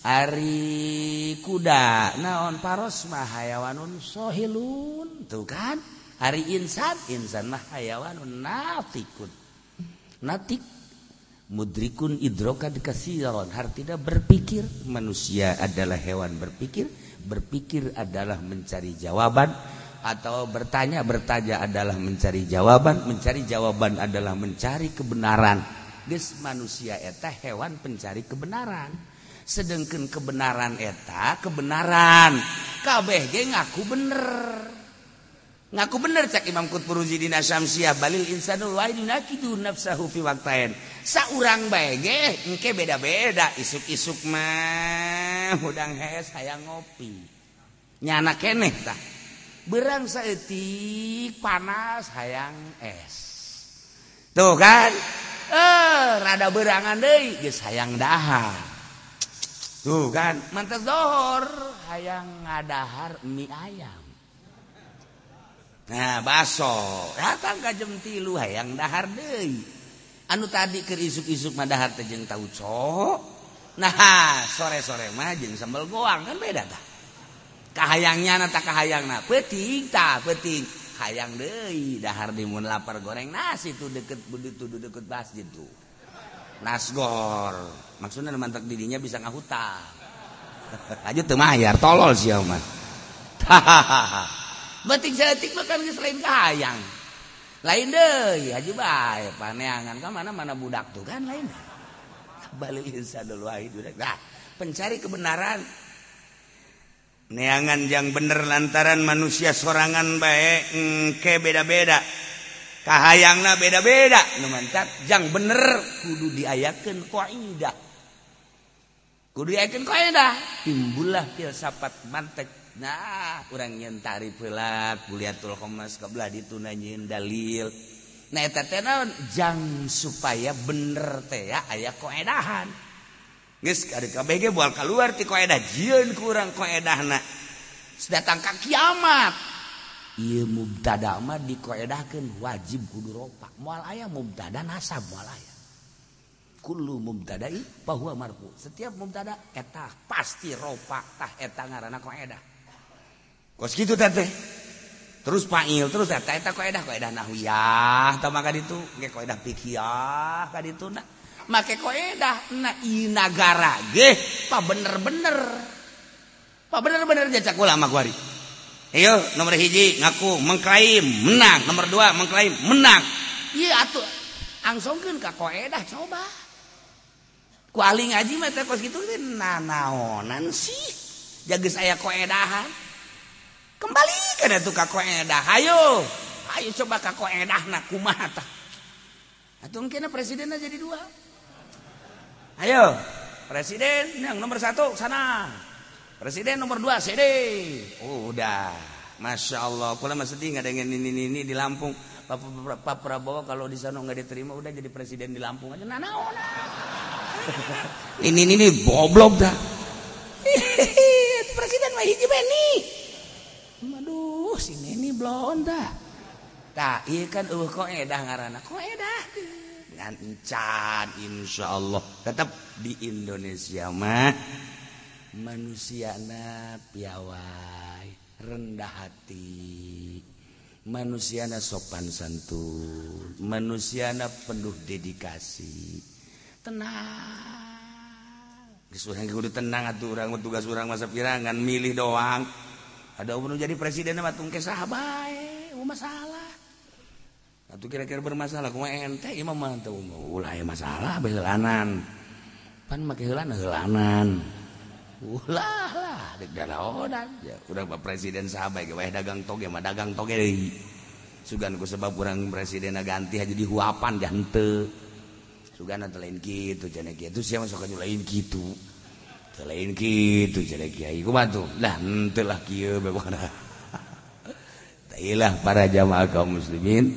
Ari kuda naon? Paros mah hayawanun sohilun. Tuh kan? Ari insan insan mah hayawanun natikun natik. Mudrikun idrokan kasiron hartina berpikir. Manusia adalah hewan berpikir. Berpikir adalah mencari jawaban atau bertanya bertanya adalah mencari jawaban mencari jawaban adalah mencari kebenaran. Des manusia eta hewan pencari kebenaran. Sedangkan kebenaran eta kebenaran. KBG ngaku bener ngaku bener cek Imam Qutburuzi dina Syamsiah balil insanul waidun akidu nafsahu fi waqtain saurang bae ge engke beda-beda isuk-isuk mah hudang hes hayang ngopi. Nyana keneh tah. Berang saeutik panas hayang es. Tuh kan? Eh rada berangan deui geus hayang dahar. Tuh kan? Mantas dohor hayang ngadahar mie ayam. Nah baso datang kajem tilu hayang dahar deui. Anu tadi keur isuk-isuk mah dahar teh jeung tauco. Nah sore-sore mah jeung sambal goang kan beda tah. Kahayangnya na tak kahayangna peuting tah peuting hayang deui dahar di mun lapar goreng nasi tuh deket begitu deket masjid tuh. Nasgor maksudnya mantak dirinya bisa ngahutang. Aja teu mayar tolol sih mah. Hahaha. batik jatik makan geus lain kahayang. Lain deui haji bae paneangan ka mana-mana budak tuh kan lain. Balik insanul wahid budak. Nah, pencari kebenaran neangan yang bener lantaran manusia sorangan baik ke beda-beda kahayangna beda-beda nu mantap yang bener kudu diayakeun qaidah kudu diayakeun qaidah timbullah filsafat mantek Nah orang nyentari pelat kuliahtulmas kebelah ditunanyain dalil. Nah, jang supaya bener teh aya koedahan. KBG bual keluar ti koedah jieun kurang koedahna. Sedatang ka kiamat. Ieu mubtada mah dikoedahkeun wajib kudu ropa. Moal aya mubtada nasab moal aya. Kullu mubtada'i bahwa marfu. Setiap mubtada etah pasti ropa. Tah eta ngaranna koedah. kos gitu tete terus panggil terus eta kaidah kaidah nahwiyah tah maka ditu ge kaidah fikih ka ditu na make kaidah na nagara ge pa bener-bener pa bener-bener jejak ulama kuari Ayo, nomor hiji ngaku mengklaim menang, nomor dua mengklaim menang. Iya atuh angsongkeun ka kaidah coba. Ku ali ngaji mah teh kos kitu teh nanaonan sih. Jaga saya koedahan. Kembali ke tuh ka koedah ayo ayo coba ka koedah nak kumaha tah atuh kena presidennya jadi dua Ayo, presiden yang nomor satu sana. Presiden nomor dua CD. Oh, udah. Masya Allah. Kalau masih tinggal dengan ini, ini, ini di Lampung. Pak Prabowo kalau di sana nggak diterima udah jadi presiden di Lampung aja nah, nah, nah. ini ini nih goblok dah presiden mah hiji Beni uh si Neni blonda tak iya kan uh kok edah ngarana kok edah? Dengan encan insya Allah tetap di Indonesia mah manusiana piawai rendah hati. Manusiana sopan santun. Manusiana penuh dedikasi. Tenang. Gesurang kudu tenang atuh orang tugas orang masa pirangan milih doang. ada umur jadi presiden mah tungke sahabat masalah. Atau kira-kira bermasalah kuma ente imam mah teu ulah uh, masalah bae heulanan. Pan make heulana heulanan. Ulah uh, lah dek daraodan ya urang pak presiden sahabat ge wae dagang toge mah dagang toge deui sugan ku sebab urang presiden ganti aja di huapan dah henteu sugan lain gitu jana sia siapa sok lain kitu. lain gitu Tailah para jamaah kaum muslimin.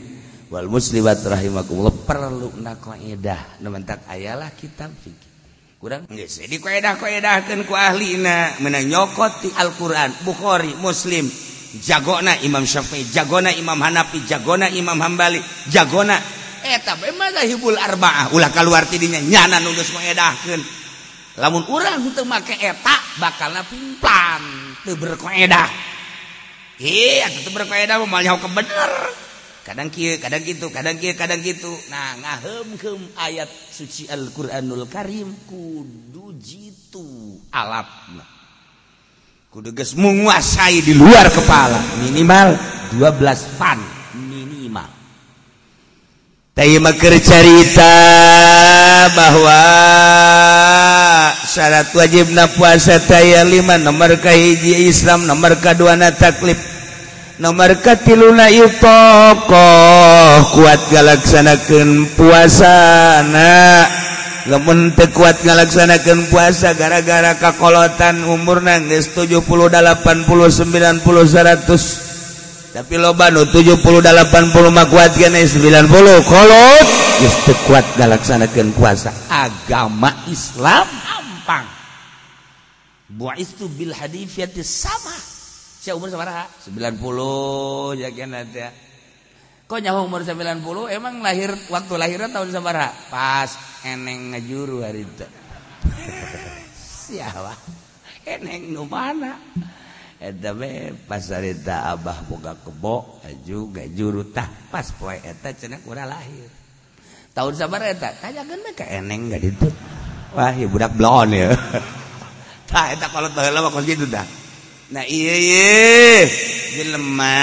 Wal muslimat rahimakumullah perlu nak kaidah nementak ayalah kitab fikih. Kurang? Geus di kaidah ku ahlina. Menang nyokoti Al-Qur'an. Bukhari Muslim. Jagona Imam Syafi'i jagona Imam Hanafi jagona Imam Hambali jagona. Eh, Eta bae mazhabul arbaah? Ulah kaluar tidinya nyana nulis kaidahkeun lamun urang untuk make etak bakal pimplan tuh berkoedah iya tuh berkoedah malah ke bener. Kadang kieu kadang gitu kadang kieu kadang gitu nah ngahem ayat suci Al Quranul Karim kudu jitu alatna. Kudu geus menguasai di luar kepala. Minimal 12 fan. Taimaker carita bahwa syarat wajib na puasa taya lima nomor kahiji Islam nomor kedua na taklif nomor katiluna itoko kuat galaksanakan puasa na. Lemun teu kuat galaksanakan puasa gara-gara kakolotan umurna geus 70 80 90 100 tapi lobanu 70 80 kuat 90 kolot. Kuat galaksanakan puasa. Agama Islam. Gampang buah itu bil hadifiyati sama. Umur 90 ya kok nya umur 90 emang lahir waktu lahiran tahun sabaraha pas eneng ngajuru hari itu. Siapa? Eneng nu mana pasarita Abah boga kebo aju gajuru tah pas poe eta cenah urang lahir. Tahun sabar eta tanyakeun mah ka eneng gak ditu wah ya budak blon ya tah eta kalau baheula mah kos gitu nah iya iya jelema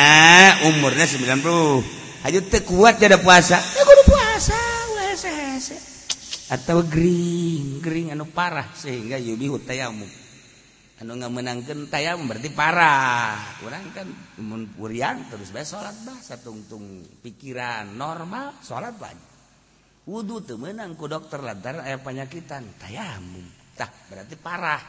umurnya 90 aja teu kuat jadi puasa. Ya kudu puasa hese hese atau gering gering anu parah sehingga yubi hutayamu anu nggak menangkan tayam berarti parah. Kurang kan mun purian terus bae salat bahasa satungtung pikiran normal salat lagi wudhu tuh menang ku dokter lantaran aya penyakitan tayamum. Tah berarti parah.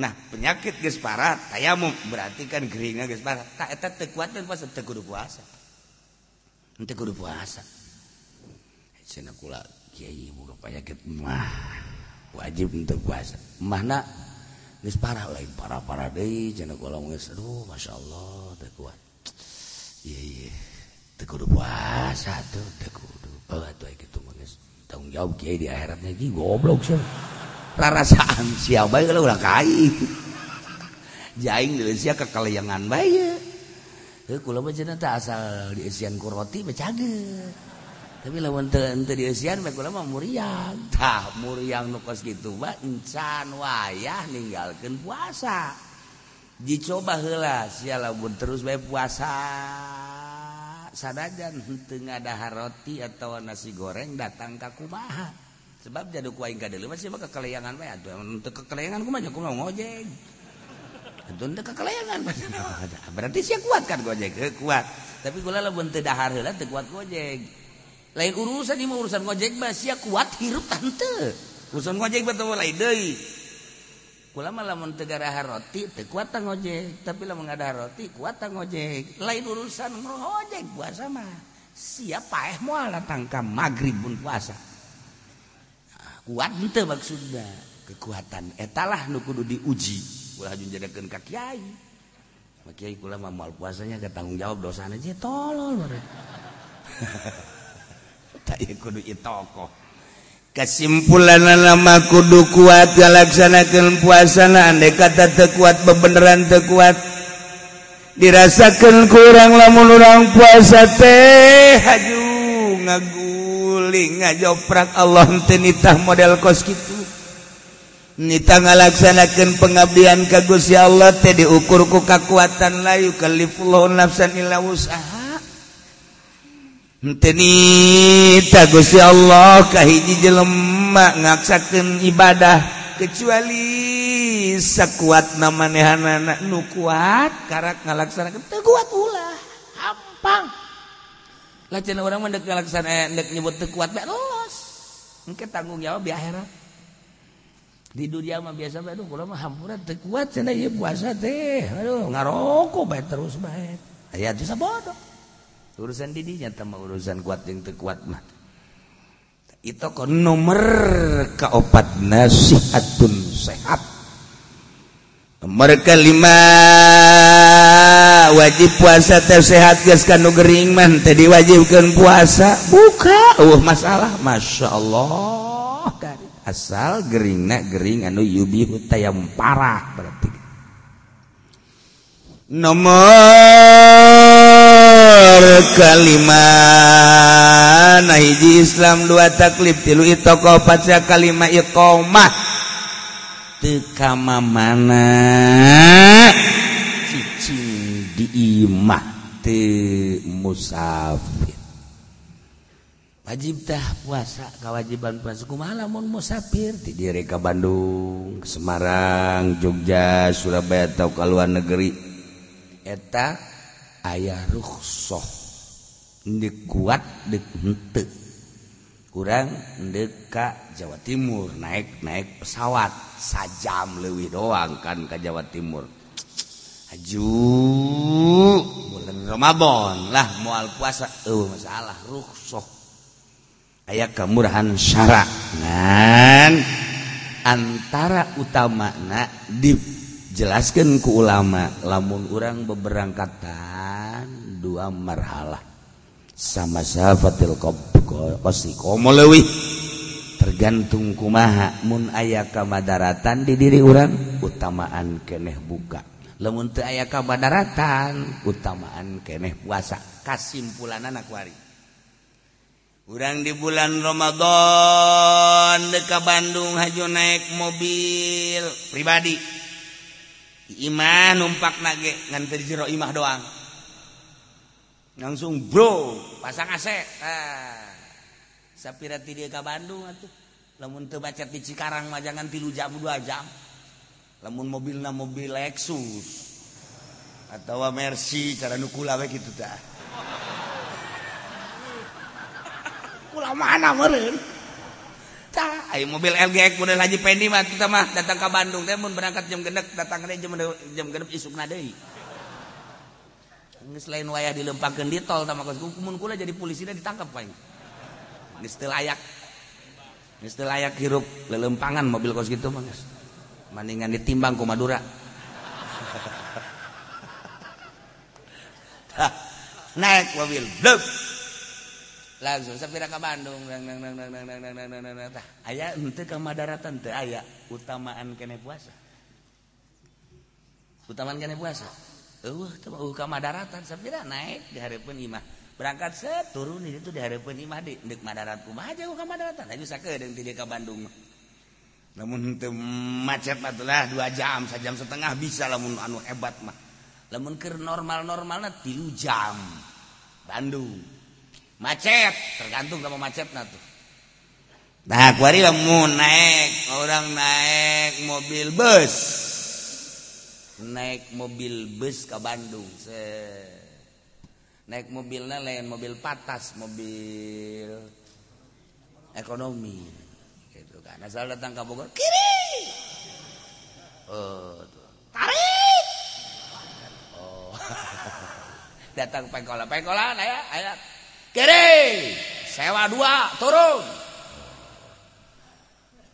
Nah penyakit geus parah tayamum. Berarti kan geringa geus parah. Tak eta teu kuat dan puasa teu kudu puasa. Teu kudu puasa. Cenah kula kiai boga penyakit mah. Wajib untuk puasa. Mana geus parah lain parah parah deui cenah golong geus aduh masyaallah teu kuat. Iya iya. Teu kudu puasa tuh teu kudu bawa tuh kitu mah geus. Tanggung jawab kiai di akhiratnya ki goblok sih. Rarasaan sia bae kalau ulah kai jaing di sia kekalayangan bae heuh Kula mah cenah asal diisian ku roti mah caget. tapi lawan mah muriang. Tah muriang nu kos kitu mah encan wayah ninggalkeun puasa. Dicoba hela sialabun terus bae puasa. Sadajan henteu ngadahar roti atau nasi goreng datang ka kumaha. Sebab jadu kuaing kadelu masih mah kekelayangan bae atuh untuk kekelayangan kumaha aku mau ngojek atuh teu kekelayangan berarti sia kuat kan gojek kuat. Tapi gula lamun teu dahar heula teu kuat gojek lain urusan ini urusan ngojek mah sia kuat hirup tante. Urusan ngojek betul lain deui kula mah lamun teu garahar roti teu kuat ngojek. Tapi lamun ngadahar roti kuat ngojek. Lain urusan ngojek puasa mah. Siapa eh muala tangkap maghrib pun puasa. Kuat ente maksudnya kekuatan etalah nu kudu diuji. Ulah jadikan ka kiai. Kiai kula mah moal puasanya ke tanggung jawab dosana aja tolol kesimpulan nama kudu kuat galaksanakan puasanaan teu tekuat bebeneran tekuat dirasakan kurang lamun orang puasa teh haju ngaguling ngajoprak Allah tenitah model kos gitu nita ngalaksanakan pengabdian ka Gusti Allah teh diukur ku kekuatan layu kalifullah nafsan illa usaha Enteni tagusi Allah kahiji jelema ngaksakeun ibadah kecuali sekuat namanehanana nu kuat karak ngalaksanakeun teu kuat ulah hampang lajen urang mah deuk ngalaksanakeun deuk nyebut teu kuat bae los engke tanggung jawab di akhirat di dunia mah biasa bae aduh kula mah hampura teu kuat cenah ieu puasa teh aduh ngaroko bae terus bae aya teh sabodoh urusan di dinya teh urusan kuat jeung teu kuat mah. Itu kok nomor kaopat nasihatun sehat. Nomor kelima wajib puasa teh sehat geus kanu gering man teh diwajibkeun puasa. Buka uh masalah. Masya Allah. Asal Gering Gering anu Yubi yang parah berarti. Nomor kalima nah hiji Islam dua taklif tilu itoko paca kalima iqomah. Teu mana cicing di imah teu musafir. Wajib tah puasa kewajiban puasa. Kumaha lamun musafir? Ti diri ka Bandung Semarang Jogja Surabaya atau ke luar negeri. Eta ayaah Ndek kuat kurang deka Jawa Timur. Naik-naik pesawat. Sajam lewi doang kan ke Jawa Timur. Haju bulan Ramabon lah mual puasa. Oh, masalah ruhsoh aya kemurahan syarak nah antara utama nak dijelaskan ke ulama lamun orang beberangkatan dua marhalah. Sama sahabatil kosi tergantung kumaha. Mun aya kamadaratan di diri urang utamaan keneh buka. Lamun teu aya kamadaratan utamaan keneh puasa. Kasimpulan anak wari urang di bulan Ramadan deka Bandung haju naik mobil pribadi. Iman numpak nage ngan jero imah doang. Langsung bro. Pasang asek ah. sapirati dia ke Bandung atuh. Lamun teu baca di Cikarang mah jangan tilu jam dua jam. Lamun mobilna mobil Lexus. Atau Mercy cara nukula we kitu tah. Mana meren ayo mobil LG kemudian haji pendi mah kita mah. Datang ke Bandung teh mun berangkat jam gendek datang jam jam gendek isukna deui selain wayah dilempakan di tol sama kumun kula jadi polisinya ditangkap paling Nges teu layak Nges teu layak hirup lelempangan mobil kos gitu mah mendingan ditimbang ku Madura. Naik mobil. Blub langsung sepira ke Bandung. Nang nang nang nang nang nang nang nang nang. Nang dang aya henteu ka madaratan teu aya utamaan kene puasa. Utamaan kene puasa. Uh, daratan naik diharapmah berangkat set turun itu diharapmah di dek madarat kumah aja ke madaratan? Aja sakit dan tidak ke Bandung. Namun itu macet lah dua jam sejam setengah bisa lamun anu hebat mah. Lamun ke normal normalnya tilu jam. Bandung. Macet tergantung sama macetnya tuh. Nah kuari lamun naik orang naik mobil bus. Naik mobil bus ke Bandung se naik mobilnya lain mobil patas mobil ekonomi gitu kan. Asal datang ke Bogor kiri! Oh tuh. tarik! Oh. Datang pengkola pengkola ayah ayah kere sewa dua turun.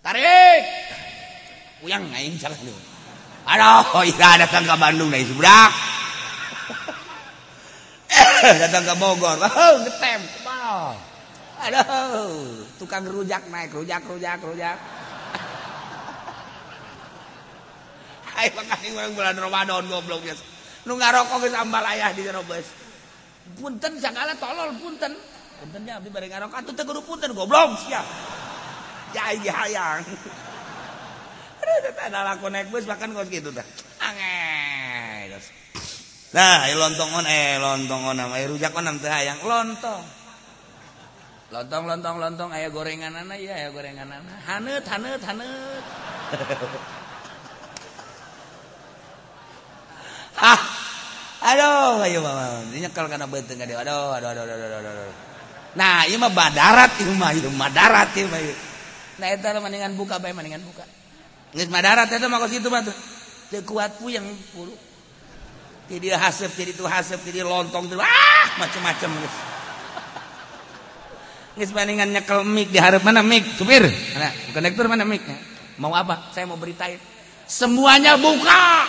Tarik! Uyang aing salah lu Aduh, oh, Ira datang ke Bandung dari seberang. Eh, datang ke Bogor. Oh, getem, kepal. Aduh, tukang rujak naik, rujak, rujak, rujak. Hai, makasih orang bulan Ramadan goblok biasa. Nu ngarokok geus ambal ayah di Robes. Punten sagala tolol punten. Puntennya abdi bari ngarokok atuh teu kudu punten goblok sia. Ya, hayang. Lontong on eh lontong on nama rujak on hayang lontong. Lontong lontong lontong. Aya gorengan anak ya aya gorengan anak. Haneut haneut haneut. ah aduh ayo mama. Nyekal karena benteng aduh aduh aduh aduh aduh aduh aduh. Nah ini mah badarat ini mah ini mah darat ini mah nah itu mendingan buka bae mendingan buka nggak madarat itu mah situ mah tuh kuat pu yang puluh jadi hasep jadi tuh hasep jadi lontong tuh ah macam-macam guys Nggak mendingan nyekel mic di harap mana mic supir mana konektor mana mic mau apa saya mau beritain semuanya buka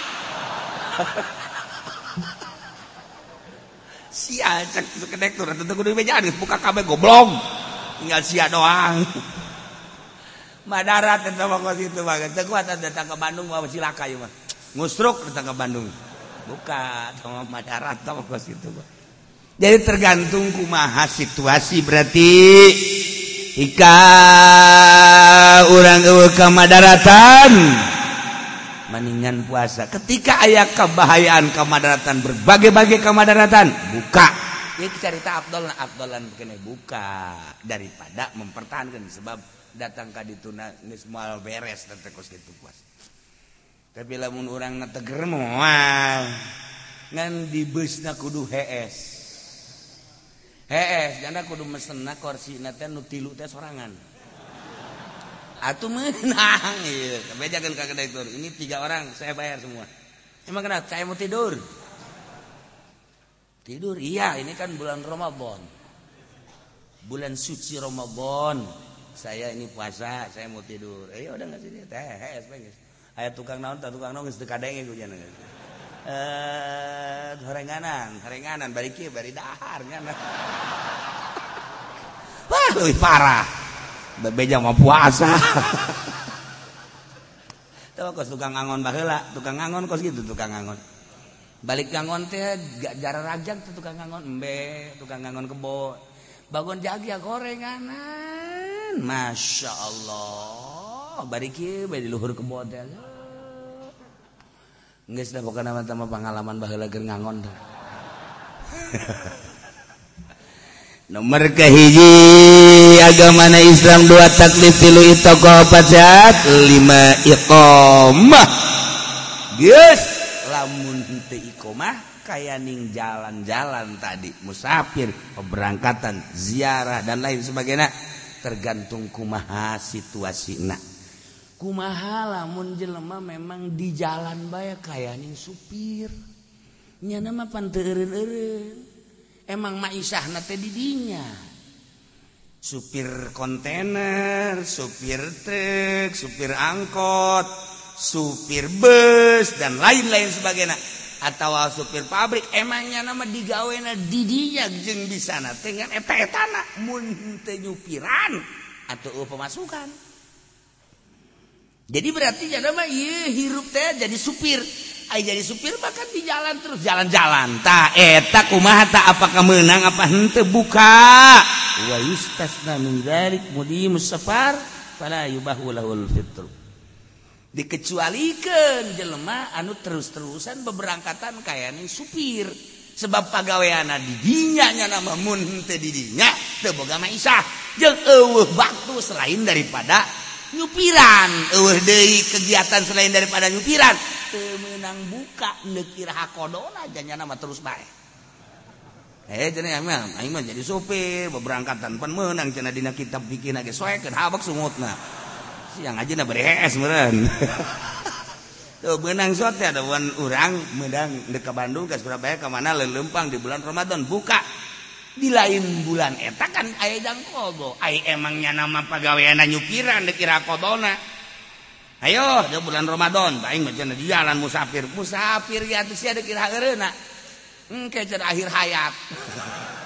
sia cek sekedek tuh tentu kudu meja geus buka kabeh goblok tinggal sia doang Madarat tentang itu situ Teu kuat datang ke Bandung mah silaka ya mah. Ngusruk datang ke Bandung. Buka sama madarat sama waktu itu mah. Jadi tergantung kumaha situasi berarti Jika orang ke madaratan Mendingan puasa Ketika ayah kebahayaan kemadaratan Berbagai-bagai kemadaratan Buka Ini cerita Abdullah Abdullah buka Daripada mempertahankan Sebab datang ka dituna geus moal beres tekos itu puasa tapi lamun orang ngeteger moal ngan di busna kudu HS HS janda kudu mesenna kursi teh nu tilu teh sorangan Atuh menang. Iya. Bejakan ke kedai tur. Ini tiga orang saya bayar semua. Emang kenapa? Saya mau tidur. Tidur? Iya, ini kan bulan Ramadan. Bulan suci Ramadan. saya ini puasa saya mau tidur eh udah nggak sini teh eh, ayat tukang naon tak tukang naon sedekah dengi gue jangan eh horenganan horenganan balik kia balik dahar ngana wah lebih parah bebeja mau puasa Tahu kos tukang angon baheula, tukang angon kos gitu tukang angon. Balik angon teh gak jarak rajang tuh tukang angon embe, tukang angon kebo. Bangun jagi ya gorenganan. Masya Allah. Bariki bayi luhur ke model nggak sudah bukan nama nama pengalaman bahwa lagi ngangon nomor kehiji agama na Islam dua taklif tilu itu pacat lima iqomah. Yes, lamun hente iqomah kayaning jalan-jalan tadi. Musafir, pemberangkatan, ziarah dan lain sebagainya. tergantung kumaha situasi nak kumaha lamun jelema memang di jalan baya kayaning supir. Nya nama panteureun emang maisah nate didinya. Supir kontainer supir truk supir angkot supir bus dan lain-lain sebagainya. atau supir pabrik emangnya nama digawe didinya jeng di sana dengan efek tanah muntenyupiran atau pemasukan. Jadi berarti jadi mah iya hirup teh jadi supir. Ay jadi supir bahkan di jalan terus jalan-jalan. Tak eta kumaha tak apakah menang apa? Hente buka. Wa yustasna min dzalik mudi musafar fala yubahu lahul fitru dikecualikan jelemah anu terus-terusan beberangkatan kayaknya supir. Sebab pegawaiana didinyanya nama mun didinya teboga maisah jeung eueuh waktu selain daripada nyupiran. Eueuh deui kegiatan selain daripada nyupiran. Teu meunang buka neukir hakodona janya nama terus bae. Eh cenah aing mah jadi sopir beberangkatan pan meunang cenah dina kitab bikin age soekeun habak sungutna yang aja beres meren tuh benang sote ada wan orang medang ke Bandung ke Surabaya kemana lelempang di bulan Ramadan. Buka. Di lain bulan eta kan ayah jam kobo. Ayah emangnya nama pegawaian nyupiran dikira kodona. Ayo di bulan Ramadan baik macam di jalan musafir. Musafir ya tuh sih ada kira erenak hmm, akhir hayat.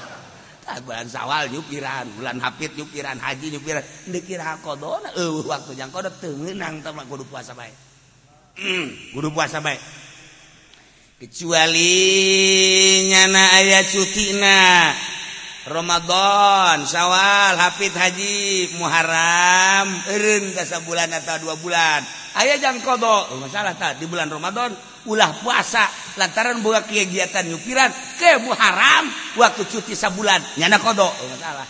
bulan sawal yukiran bulan hafid yukiran haji yukiran dikira kodona eh waktu yang kodok tenang sama kudu puasa baik mm, kudu puasa baik kecuali nyana ayah cutina Romadhon syawal Hafid Haji Muharram Erun kasa bulan atau dua bulan. Ayah jangan kodok. Oh, masalah tak di bulan Ramadan ulah puasa. Lantaran buka kegiatan nyupiran ke Muharram waktu cuti sabulan. Nyana kodok. Oh, masalah.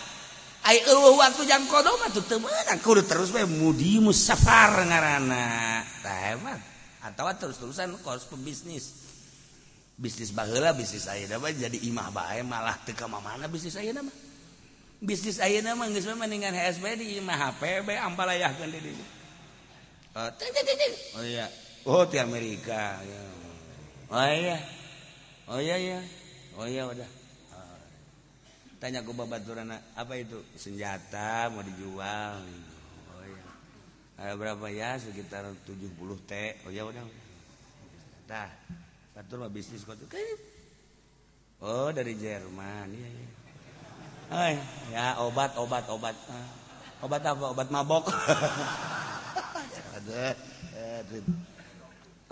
Ay, uh, waktu jangan kodok mah tuh temenan kudu terus we mudi musafar ngarana. Tah emang. Atawa terus-terusan kos pembisnis. bisnis bahula bisnis saya nama jadi imah bae malah teka mana bisnis saya nama bisnis saya nama nggak semua mendingan HSB di imah HPB ambalayahkan di dieu oh, ting, ting, ting. oh iya. Oh di Amerika ya. oh iya. Oh iya ya oh iya udah oh. tanya ke babaturan apa itu? Senjata mau dijual. Oh iya. Ada berapa ya? Sekitar 70 t. Oh iya udah dah Batur mah bisnis kok Oh dari Jerman ya, ya. Oh, ya obat obat obat. Ah. obat apa? Obat mabok.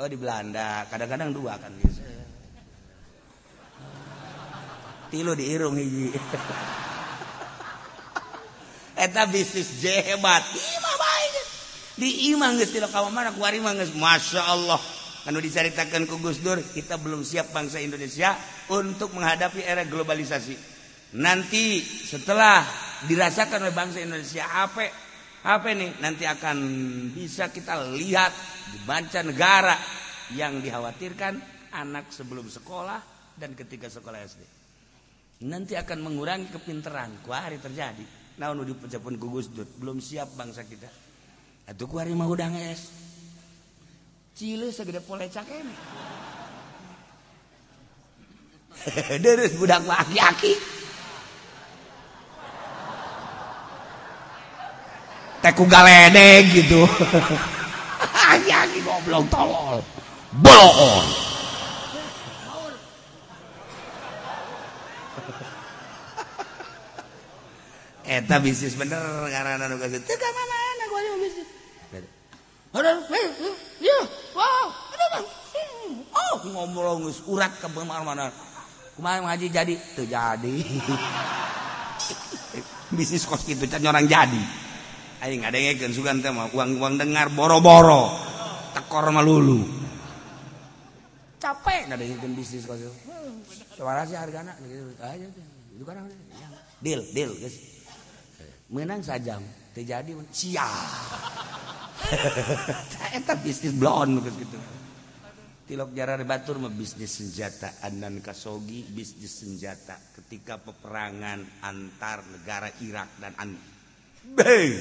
Oh di Belanda. Kadang-kadang dua kan bisa tilu diirung hiji. Eta bisnis hebat imah baik di imah geus tilu ka mana kuari mah geus masyaallah diceritakan ku Gus Dur kita belum siap bangsa Indonesia untuk menghadapi era globalisasi. Nanti setelah dirasakan oleh bangsa Indonesia apa apa nih nanti akan bisa kita lihat di manca negara yang dikhawatirkan anak sebelum sekolah dan ketika sekolah SD nanti akan mengurangi kepinteran ku hari terjadi. Nah nu dipecapun ku Gus Dur? Belum siap bangsa kita. Itu ku hari mau udang es Cile segede polecak ini. Deres budak laki-laki. Teku galedeg gitu. Laki-laki goblok tolol. Bolon. Eta bisnis bener karena nu kasih. Teu mana gua bisnis. Hmm. Oh, ngomong urat ke mana kemarin ngaji jadi tuh jadi. Bisnis kos gitu can orang jadi. Ayo nggak dengerin sugan teh mah uang uang dengar boro-boro. Tekor malulu capek nggak dengerin bisnis kos itu. Hmm, Suara sih hargana gitu. Aja itu. Kan deal deal guys. Menang sajam terjadi eta bisnis blon gitu. Tilok jarar batur mah bisnis senjata anan kasogi bisnis senjata ketika peperangan antar negara Irak dan an Bey,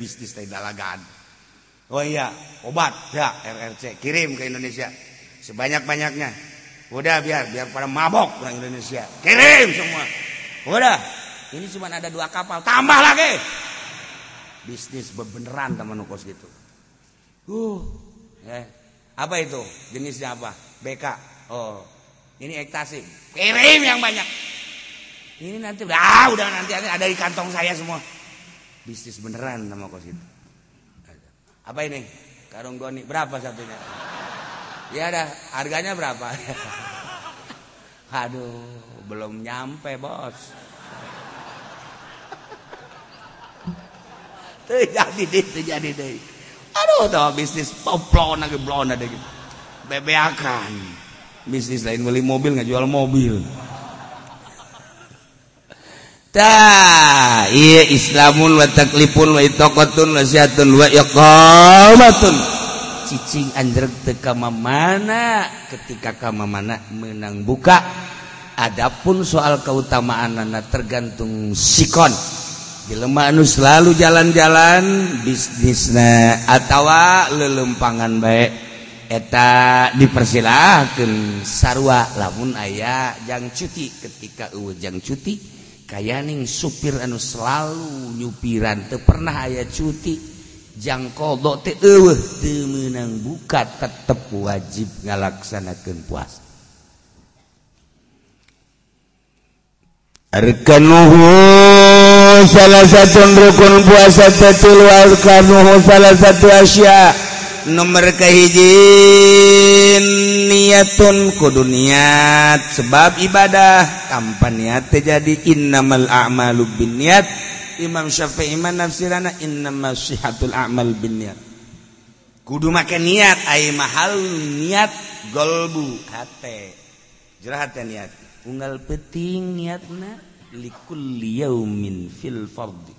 bisnis teh dalagan. Oh iya obat ya RRC kirim ke Indonesia. Sebanyak banyaknya udah biar biar pada mabok orang Indonesia. Kirim semua. Udah ini cuma ada dua kapal tambah lagi bisnis beneran teman nukos gitu. Uh eh, apa itu? Jenisnya apa? BK oh ini ekstasi kirim yang banyak. Ini nanti ah, udah nanti ada di kantong saya semua. Bisnis beneran nama kos itu apa ini? Karung goni. Berapa satunya? Ya ada harganya berapa? Aduh belum nyampe bos terjadi deh terjadi deh. Aduh tuh bisnis poplon lagi blon ada gitu. Bebeakan. Bisnis lain beli mobil nggak jual mobil. Ta, iya Islamun wa taklifun wa itaqatun wa siatun wa iqamatun. Cicing anjreg teka mana ketika kama mana menang buka. Adapun soal keutamaan anak tergantung sikon jelema anu selalu jalan-jalan bisnisna atawa lelempangan baik eta dipersilahkan sarwa lamun ayah jang cuti. Ketika ujang cuti kayaning supir anu selalu nyupiran teu pernah ayah cuti? Jang kodok teu eueuh teu meunang buka tetep wajib ngalaksanakeun puasa. Arkanuhur salah satu rukun puasa tetul wal karnuhu salah satu asya. Nomor kehiji niatun kudu niat sebab ibadah tanpa niat terjadi innamal a'malu bin niat Imam Syafi'i iman nafsirana innamas sihatul a'mal bin niat kudu make niat ai mahal niat golbu hate. Jerah hate niat. Unggal penting niatna. likulli yaumin fil fardi.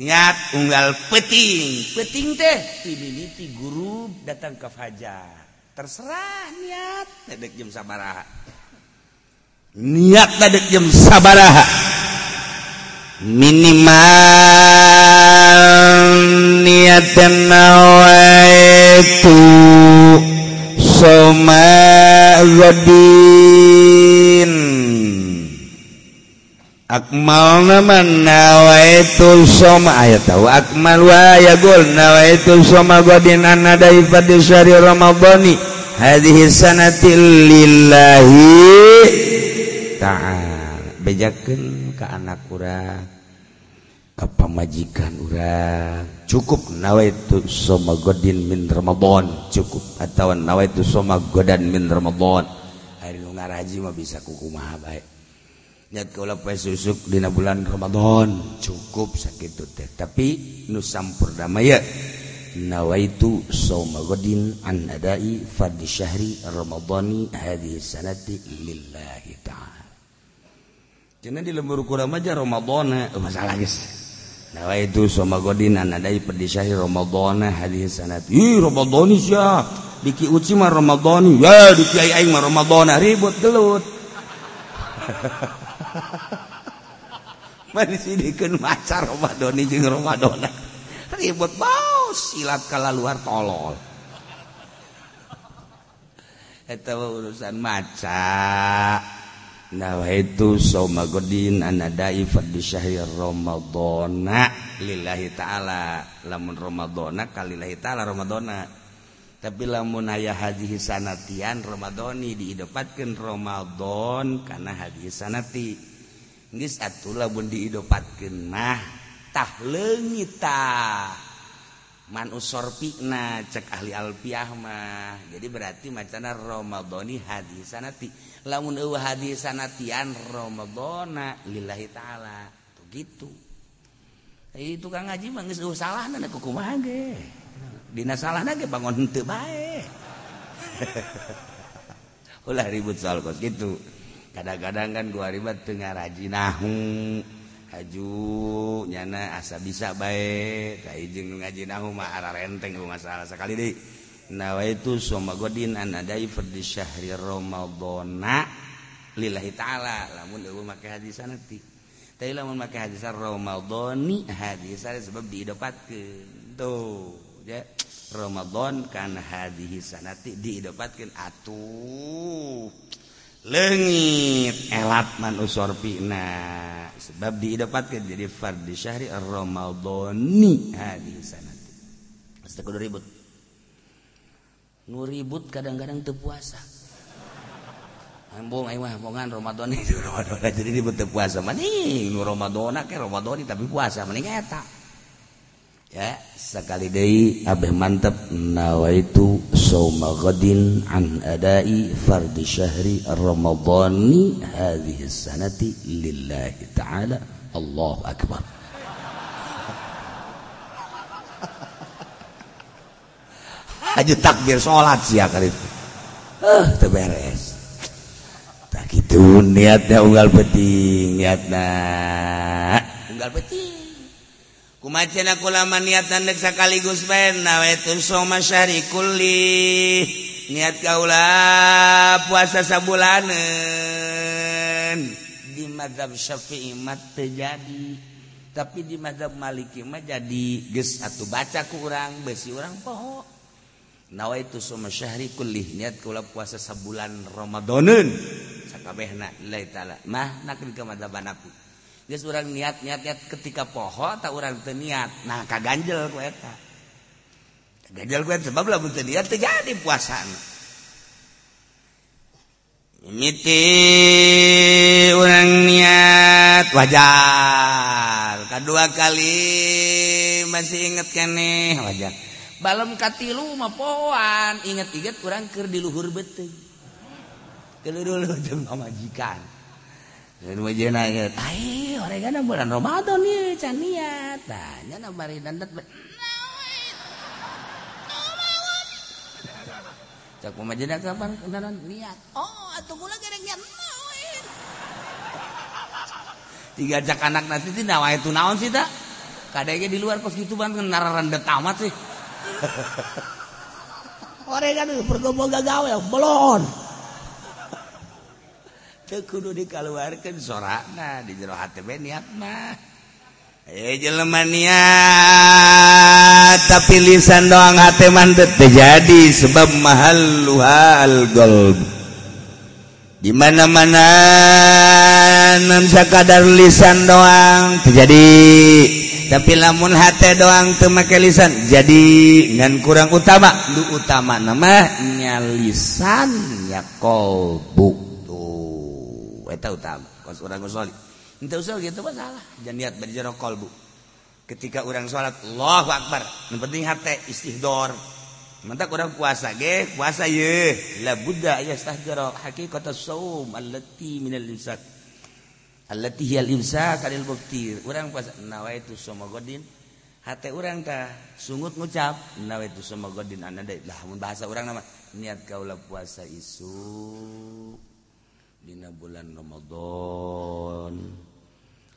Niat unggal peting. Peting teh timimiti guru datang ke fajar. Terserah niat tadek jam sabaraha. Niat tadek jam sabaraha. Minimal niat dan nawaitu soma radih Akmal naman nawaitul soma ayat tahu. Akmal wa ya gol nawaitul soma godin anada ifadil syari ramadhani. Hadhihi sanati lillahi ta'ala. Bejakeun ka anak urang ka pamajikan urang cukup nawaitul soma godin min ramadhan cukup. Atawa nawaitul soma godan min ramadhan. Ari nu ngaraji mah bisa kukumaha bae. nyat kula lupa susuk dina bulan Ramadhan cukup sakitu teh tapi nu sampurna maya nawaitu sauma ghadin an adai fardhi syahri ramadhani hadhihi sanati lillahi ta'ala Jangan di lembur kurang aja Ramadan eh, masalah guys. Nawa itu sama godin anadai fadishahri Ramadan hadis sanat. Ih Ramadan ya. Diki uci mah Ramadan. Ya diki aing mah Ramadan ribut gelut. maca Ramadan jeung Ramadan Ribut bau silat kala luar tolol. Eta urusan maca. Nah itu soma godin anadai fadli syahir ramadhana lillahi ta'ala. Lamun ramadhana kalillahi ta'ala ramadhana tapi lamun aya hadis sanatian ramadhani diidopatkeun Ramadan kana hadis sanati. Geus atuh lamun diidopatkeun mah tah leungit tah. Man cek ahli Alpiahmah. Jadi berarti macana Romadhoni hadis sanati. Lamun eueuh hadis sanatian Romadhona lillahi taala. Tuh gitu. Itu tukang ngaji mah geus eueuh salahna kumaha ge. Dina salah nage bangun henteu bae. Ulah ribut soal kos gitu. Kadang-kadang kan gua ribet teu ngaraji nahu. Haju nyana asa bisa bae. Ka jeung ngaji nahu mah ara renteng ku masalah sakali deui. Nawaitu soma godin anadai di syahri ramadhana lillahi ta'ala lamun eueuh make hadis nanti. Tapi lamun make hadis ramadhani hadis sebab diidopatkeun. Tuh. Ya Ramadan kan hadis sanati diidopatkeun atuh legit elatman usor pina. Sebab didapatkan jadi fardhi syahri ramadhani hadis sanad kudu ribut nu ribut kadang-kadang teu puasa. Ambung aing mah Ramadan itu Ramadan jadi ribut teu puasa. Mending nu Ramadan ke Ramadan tapi puasa mending eta ya sekali deui abeh mantep nawaitu sauma ghadin an adai fardhi syahri ramadhani hadhihi sanati lillahi ta'ala. Allahu akbar. Aja takbir salat sia kali eh teu beres tak kitu niatnya unggal penting niatna kumacinakula niatan sekaligus penari kulli niat kaula puasa sabulanan di madzhab Syafi'i mat terjadi tapi di madzhab Maliki mah jadi geus atuh baca ku urang besi urang poho. Nawa itu syahri kulih niat kaula puasa sabulan Ramadanun sakabehna lillahi taala mah nak di madzhab anakku Yes, orang niat niat niat ketika pohon tak orang teu niat. Nah kaganjel ku eta. Kaganjel ku sebab lamun teu niat terjadi puasana. Mimiti orang niat wajar. Kedua kali masih inget keneh wajar. Balem katilu mah poan inget-inget orang ker di luhur beteng. Keluru jeung pamajikan. Bulan Romadhon niat. Tanya cak pemajina kapan kenalan niat. Oh atuh kula gereng tiga cak anak nanti ti nawa itu naon sih tak kadangnya di luar kos gitu ban nararan tamat sih. Orang kan gawe belon. teu kudu dikaluarkan sorana di jero hati niat mah. Eh jelema niat tapi lisan doang hati mandet terjadi sebab mahal luhal golb. Di mana mana non sakadar lisan doang terjadi. Tapi lamun hati doang temake lisan jadi ngan kurang utama. Lu utama nama nyalisan ya kolbu. eta utama kos urang ngosoli henteu usul kitu mah salah. Jangan niat bari jero qalbu ketika urang salat Allahu akbar. Nu penting hate istihdor mentak urang puasa ge puasa ye. La budda yastahdara haqiqatus saum allati minal imsak. Allati hiyal imsak alil muftir urang puasa nawaitu somogodin hate urang tah sungut ngucap nawaitu somogodin anada lah mun bahasa urang nama niat kaula puasa isuk dina bulan Ramadan.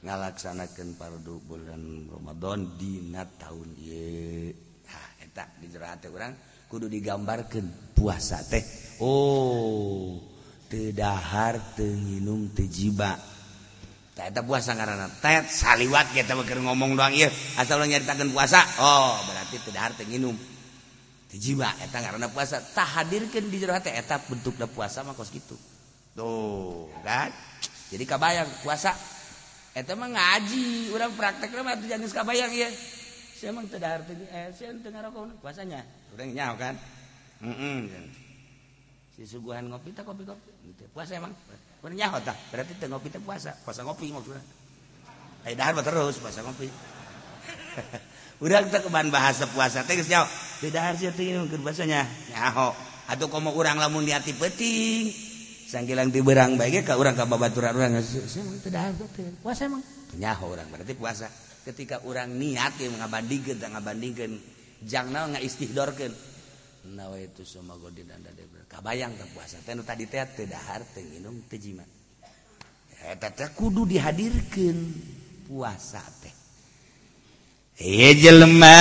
Ngalaksanakan pardu bulan Ramadan dina tahun ye tak dijerahati orang kudu digambarkan puasa teh. Oh tedahar tenginum tejiba tak eta puasa karena tet saliwat kita bakal ngomong doang iya asal lo nyaritakan puasa oh berarti tedahar tenginum tejiba eta karena puasa tak hadirkan di jerahati eta bentuknya puasa mah kos gitu tuh kan? Jadi kabayang puasa. Eta mah ngaji urang praktek mah tuh jangan kabayang ya saya emang teu dahar teh eh saya teu rokok puasanya. Urang nyaho kan? Heeh mm -mm. si suguhan ngopi teh kopi kopi gitu. puasa emang. Urang nyaho tak berarti teu ngopi teh puasa. Puasa ngopi maksudnya aya eh, dahar terus puasa ngopi. Urang teh keban bahasa puasa teh geus nyaho. Teu dahar sia teh puasanya. Nyaho. Atuh komo urang lamun di hati peting sanggilang diberang baik ka orang ka babaturan orang puasa emang? Nyaho orang berarti puasa. Ketika orang niat ya ngabandingkeun tah ngabandingkeun nggak ngaistihdorkeun. Nawa itu semua godin anda kabayang teh puasa. Teh tadi teh teu dahar teu nginum teu jima. Eta teh kudu dihadirkeun puasa teh. Iya jelema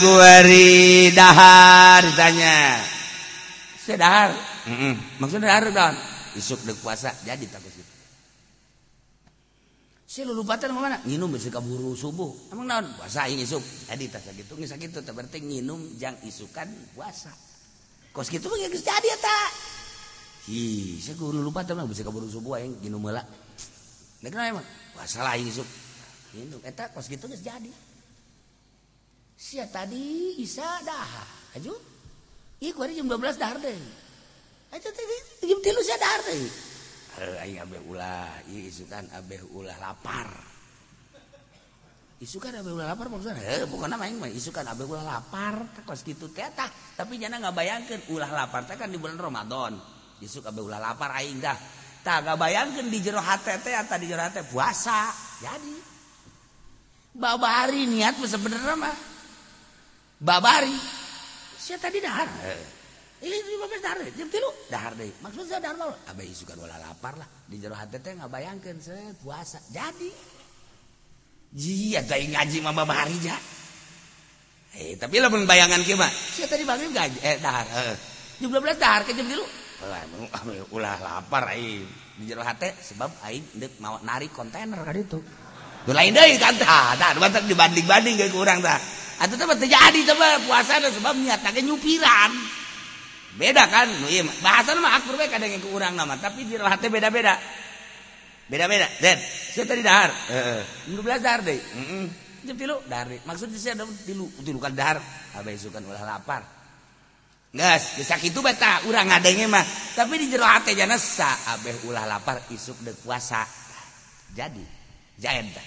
kuari dahar ditanya. Sedahar. maksudnya dan. Isuk dek puasa jadi tak sih si lulupatan mana? Nginum bisa kaburu subuh. Emang naon? Puasa ini isuk jadi tak sakit tuh gitu tak berarti nginum jang isukan puasa. Kos gitu mah geus jadi eta hi saya guru lupatan mah bisa kaburu subuh aing nginum meula nek naon emang? Puasa lain isuk nginum. Eh, eta kos gitu geus jadi. Sia tadi isa dahar. Aju? Iku hari jam 12 dahar deh. ulah. Lapar. Isukan lapar isukan ulah lapar kos gitu tetah tapi jangan nggak bayangkan ulah lapar teh kan di bulan Ramadan. Isuk Abeh ulah lapar aing dah. Tak nggak bayangkan di jero hati teh atau di jero hati puasa. Jadi babari niat sebenarnya mah. Babari. Siapa tadi dahar. lapar lah. Di jero nggak bayangkan saya puasa. Jadi. Jia tadi ngaji mama bahari eh tapi lah bayangan kima saya tadi bangun gaji eh dahar eh jam dua belas dahar ke jam dulu ulah lapar aing. Di jero hati sebab aing dek mau narik kontainer kan itu tuh lain deh kan tah tah dibanding banding gak kurang tah. Atau tapi terjadi coba puasa sebab niatnya nyupiran. beda kan? Iya, Bahasa maafur baik kadang yang kekurangan nama. Tapi di hati beda-beda. Beda-beda dan saya tadi dahar. Dulu belas dahar deh. Jam tilu dahar deh. Maksudnya saya ada tilu. Tilu kan dahar. Habis kan ulah lapar. Gas, bisa itu beta, urang yang mah. Tapi di jero hati jana sa. Abeh ulah lapar isuk de kuasa. Jadi, jaen dah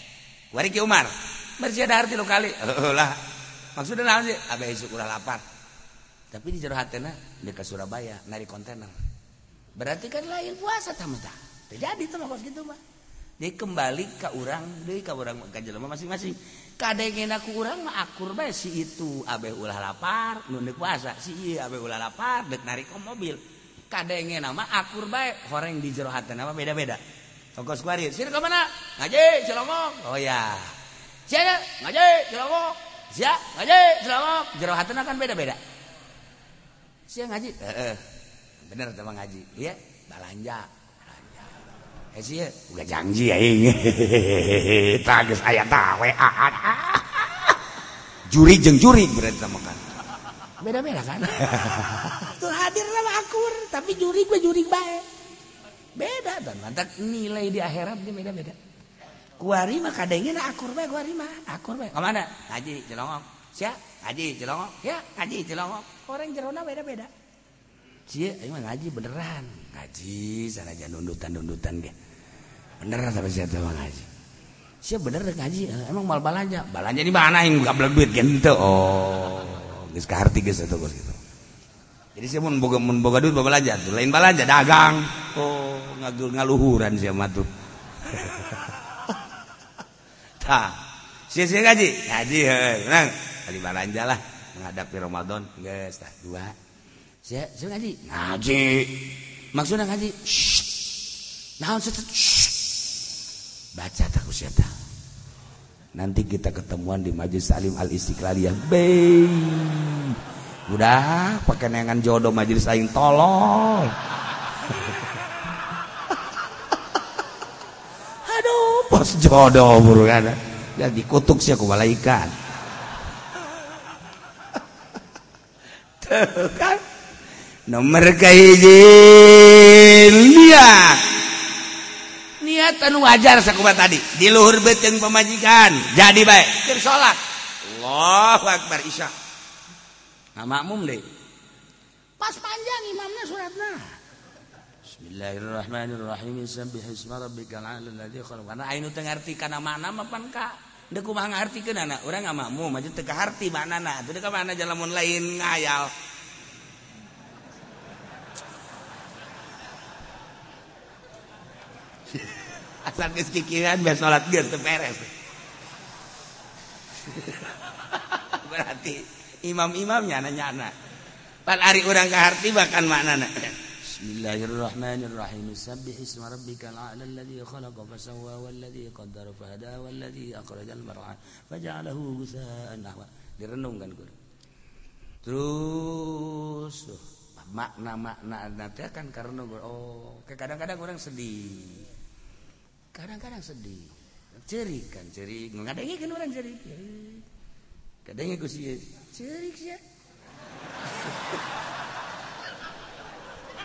Wari Umar, bersih dahar tilu kali. Lah, maksudnya nanti. Abeh isuk ulah lapar tapi di jero hatena dekat Surabaya nari kontainer berarti kan lain puasa tamata terjadi tuh kos gitu mah dia kembali ke orang deh ke orang ke jelema masing-masing kadengin aku orang mah akur bae si itu abe ulah lapar nu puasa si iya abe ulah lapar dek nari ke mobil kadengin nama akur bae horeng di jero hatena mah beda-beda Tongkos kuari, sini ke mana? Ngaji, Cilongok. Oh ya. Siapa? Ngaji, Cilongok. Siapa? Ngaji, Cilongok. Jero hatena kan beda-beda siang ngaji? Eh, bener teman ngaji. Iya balanja eh sih udah janji ya ini tagis saya tawe ah, ah, ah. juri jeng juri berarti sama kan. Beda beda kan? Tuh hadir lah akur tapi juri gue juri baik beda dan mantap nilai di akhirat dia beda beda kuari mah kadangnya akur baik kuari mah akur baik kemana? Ngaji jelongok siap ngaji celongok ya ngaji celongok orang jerona beda beda cie ayo ngaji beneran. Ngaji sana aja nundutan nundutan ge beneran tapi saya mah ngaji. Siapa bener ngaji. Eh, emang mal balanja. Balanja di mana yang gak duit gitu oh geus kaharti geus itu geus gitu. Jadi saya mun boga mun boga duit balanja tuh lain balanja dagang. Oh ngagul ngaluhuran sia mah tuh. Tah. Sia sia ngaji. Ngaji nang kali balanja lah menghadapi Ramadan. Guys tah dua. Saya saya ngaji. Ngaji. Maksudnya ngaji naon baca tak usia nanti kita ketemuan di majelis salim al istiqlal yang baik udah pakai nengan jodoh majelis lain tolol. Aduh pos jodoh buru kan dan dikutuk sih aku malaikat nomor niat. Niatan wajar sakuba tadi. Diluhur beteng pemajikan jadi baik. Keur salat Allahu akbar isya. Nah, makmum deh. Pas panjang imamnya suratna. Bismillahirrahmanirrahim. Sabbih isma rabbikal a'la alladzi khalaq. Ana ainu teu ngarti kana mana mapan ka? Deku mah ngerti ke nana, orang nggak mau maju teka harti mana nana, tuh deka mana jalan lain ngayal. Asal kesikiran biar sholat biar terperes. Berarti imam-imamnya nanya anak, Pan hari orang ke harti bahkan mana nana. بسم الله الرحمن الرحيم سبح اسم ربك العال الذي خلق فسوى والذي قدر فهدى والذي أخرج المرعى فجعله غثاء نحو guru terus makna makna nanti kan karena guru oh kadang-kadang orang sedih. Kadang-kadang sedih. Ceri kan cerik. Ngadengin kan orang ceri, kadangnya gue ceri sih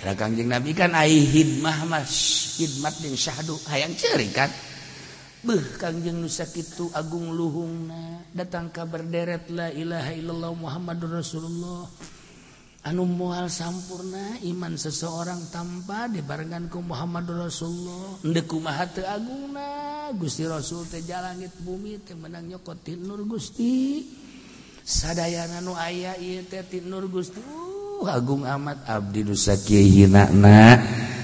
Kangjeng Nabi kan Hidmahdu hayang ceri kan? Beuh Kangjeng Nusa itu Agung Luhungna. Datang kabar deret la ilaha illallah Muhammadur Rasulullah. Anu mual sampurna iman seseorang tanpa dibarenganku Muhammadur Rasulullah. Ndeku kumaha teu agungna? Gusti Rasul teh jalangit bumi teh menang nyokot nur Gusti. Sadayana nu aya ieu teh nur Gusti. Agung amat Abdi Nusakihinana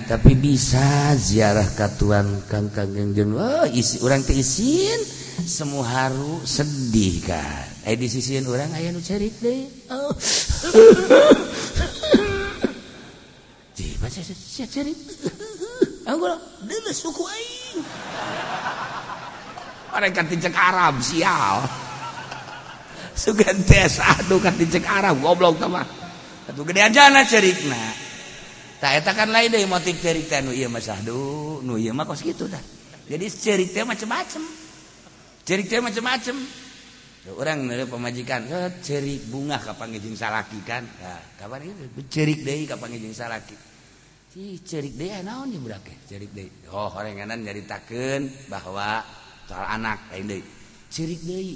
tapi bisa ziarah katuan Kang Kageng Jun oh, isi orang teh isin. Semu haru sedih kan eh di sisian orang aya nu cerit deui oh. Di baca cerit? Anggol deuleus suku aing. Mereka ticek Arab sial. Sugan tes aduh kan ticek Arab goblok tamah gede anjana cerikna. Tak eta kan lain deh motif cerik gitu dah. Jadi cerita macam-macam Cerita macam-macam orang dari pemajikan oh, eh, cerik bunga kapan ngejeng salaki kan? Nah, kapan itu cerik deh kapan ngejeng salaki. Si cerik deh naon nih budak cerik deh oh orang kanan nyaritakan bahwa soal anak lain deh cerik deh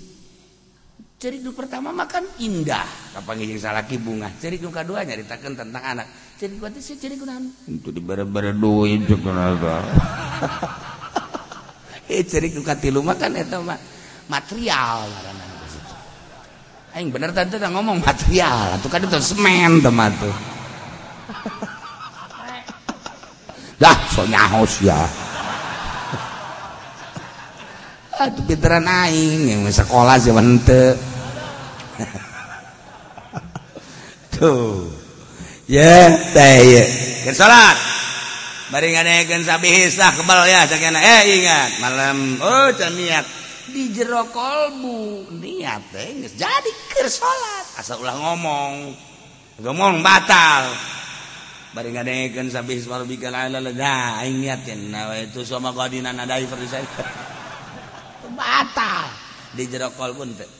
cerik nu pertama makan indah. Kapan ngijing salaki bunga? Cerik nu kedua nyaritakan tentang anak. Cerik berarti si cerik kunaon itu di bara-bara duit juga eh cerik nu katilu makan eta mah material ngaranna Aing bener tadi udah ngomong material, tuh kan itu semen teman tuh. Dah, so nyahos ya. Aduh pinteran aing yang sekolah zaman teu. tuh. Ya Keur salat. Bari baringan sabihsah kebal ya sakena eh ingat malam oh can niat. Di jero kolbu niat teh jadi keur salat. Asal ulah ngomong ngomong batal. Bari ngadengekeun sabih rabbikal ala la aing niatin nah itu sama qadina nadai saya. Batal. Di jero kolbu teh.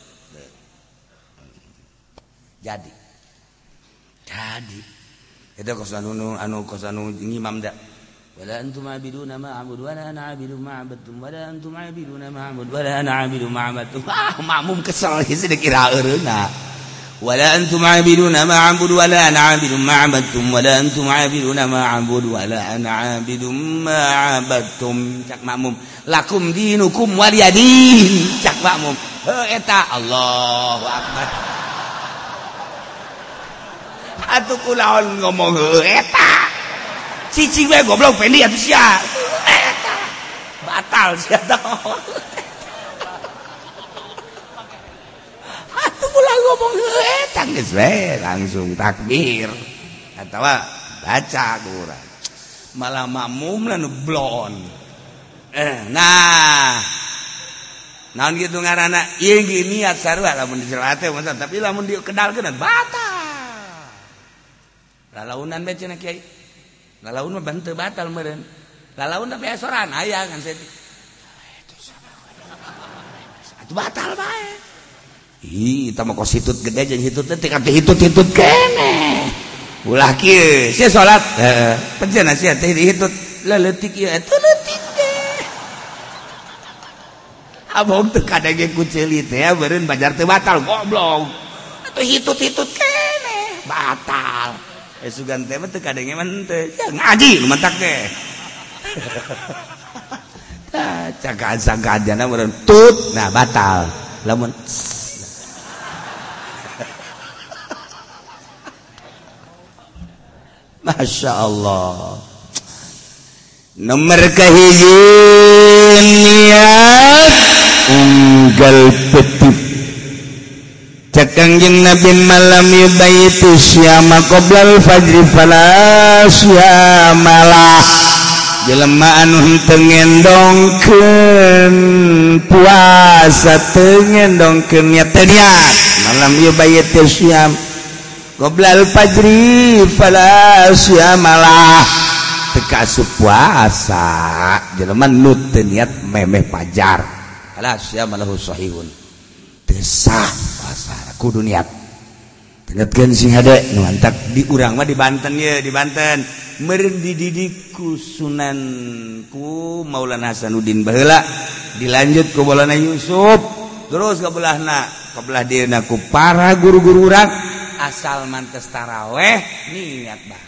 Jadi. tadi itu kosan anu anu kosan anu ngimam dak. Wala antum abiduna ma a'budu wala ana abidu ma abadtum wala antum abiduna ma a'budu wala ana abidu ma abadtum. Ah makmum kesel hisi dikira eureuna wala antum abiduna ma a'budu wala ana abidu ma abadtum wala antum abiduna ma a'budu wala ana abidu ma abadtum. Cak makmum. Lakum dinukum waliyadin. Cak makmum. Heuh eta Allahu akbar. Atuh kunaon ngomong eta. Cicing we goblok pendi atuh sia. Batal sia tah. Atuh ulah ngomong eta geus we langsung takbir. Atawa baca urang. Malah makmum nu blon. Eh, nah. Naon gitu ngaranna? Ieu ge niat sarua lamun dicelate tapi lamun dikedalkeun batal lalaunan be cina kiai lalaun mah bantu batal meren lalaun tapi esoran ayah kan saya itu batal bae Ih, kita mau kos hitut gede jadi hitut nanti kata hitut hitut kene. Ulah kiri, sih sholat. Pecah nasi hati di hitut leletik ya itu leletik deh. Abang tuh kadang yang kucil itu ya, bajar tuh batal goblok. Itu hitut hitut kene, batal sugan teh teu kadenge mah teu ngaji lu mentak teh. Tah cagaan sangkajana meureun tut. Nah batal. Lamun Masya Allah. Nomor kahiji niat unggal petit cekangjeng nabi malam yubaitu syama qoblal fajri fala syamala jelema anu henteu ngendongkeun puasa teu ngendongkeun niat niat malam yubaitu syam qoblal fajri fala syamala teu kaasup puasa jelema nu teu niat memeh pajar. Ala syamalahu sahihun. Teu sah puasa. kudu niat ingatkan sing ada nuantak di urang mah di Banten ya di Banten. Merdididiku sunanku Maulana Hasanuddin baheula. Dilanjut ku Maulana Yusuf. Terus ke belahna ke belah dina ku para guru-guru urang. Asal mantes taraweh niat bah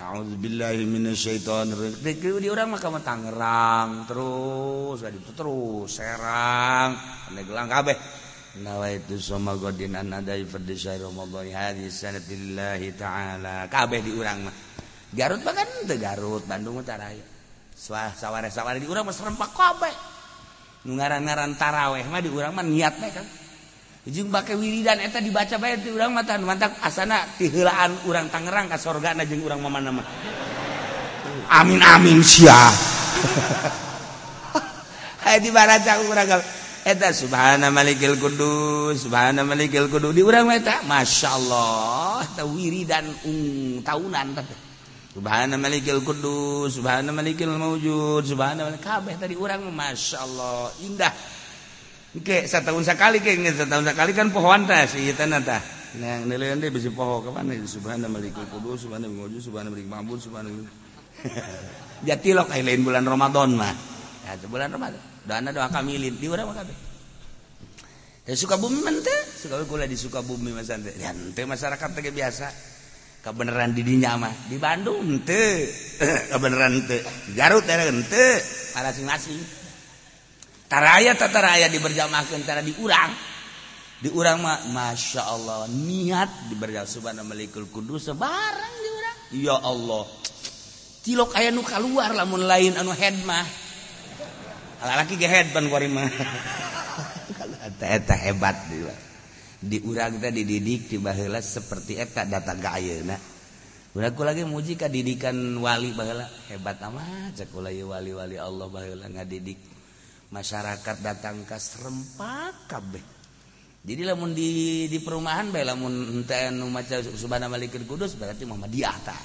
A'udzubillahi minasyaitonir. Di urang mah ka Tangerang terus, terus Serang, Pandeglang kabeh. nawaitu godin an adai fardhu syahr ramadan. Hadhi sanatillahi ta'ala. Kabeh di urang mah. Garut bahkan teu Garut Bandung Utara ya saware-saware di urang mah serempak kabeh. Nu ngaran-ngaran taraweh mah di urang mah niat mah kan. Jeung bake wiridan eta dibaca bae di urang mah tah mantap asana ti heulaan urang Tangerang ka sorgana jeung urang mamana mah. Amin amin sia. Hai di barat aku eta Subhana Malikil Kudus Subhana Malikil Kudus di urang eta masyaallah Allah tawiri dan um, tahunan tapi Subhana Malikil Kudus Subhana Malikil Mawujud Subhana Malikil Kabeh tadi urang masyaallah indah Oke, setahun sekali ke ini setahun sekali kan pohon teh si tanah teh. Yang nilai nanti bisa pohon kapan nih? Subhana malikil Kudus, Subhana Malikil Mawujud, Subhana Malikil Mabud, Subhana Malikil. Jadi lo kayak lain bulan Ramadan mah. Ya, bulan Ramadan. dana doa kamilin di urang mah Ya Sukabumi mah teh, suka kula di Sukabumi mah santai Ya teh masyarakat teh biasa. Kabeneran di dinya mah di Bandung teu. Kabeneran teu. Garut teh teu. Masing-masing. Taraya tataraya diberjamakeun tara di urang. Di urang mah Masya Allah niat diberjamaah subhanahu malikul kudus sebarang di urang. Ya Allah. Cilok aya nu kaluar lamun lain anu head mah. lalaki gehed pan kuari mah. Eta hebat dia. Urang teh dididik tibaheula seperti eta data ka ayeuna. Urang ku lagi muji ka didikan wali baheula. Hebat amat cekula ieu wali-wali Allah baheula ngadidik. Masyarakat datang ka serempak kabeh. Jadi lamun di di perumahan bae lamun henteu anu maca subhana malikil kudus berarti Muhammadiyah tah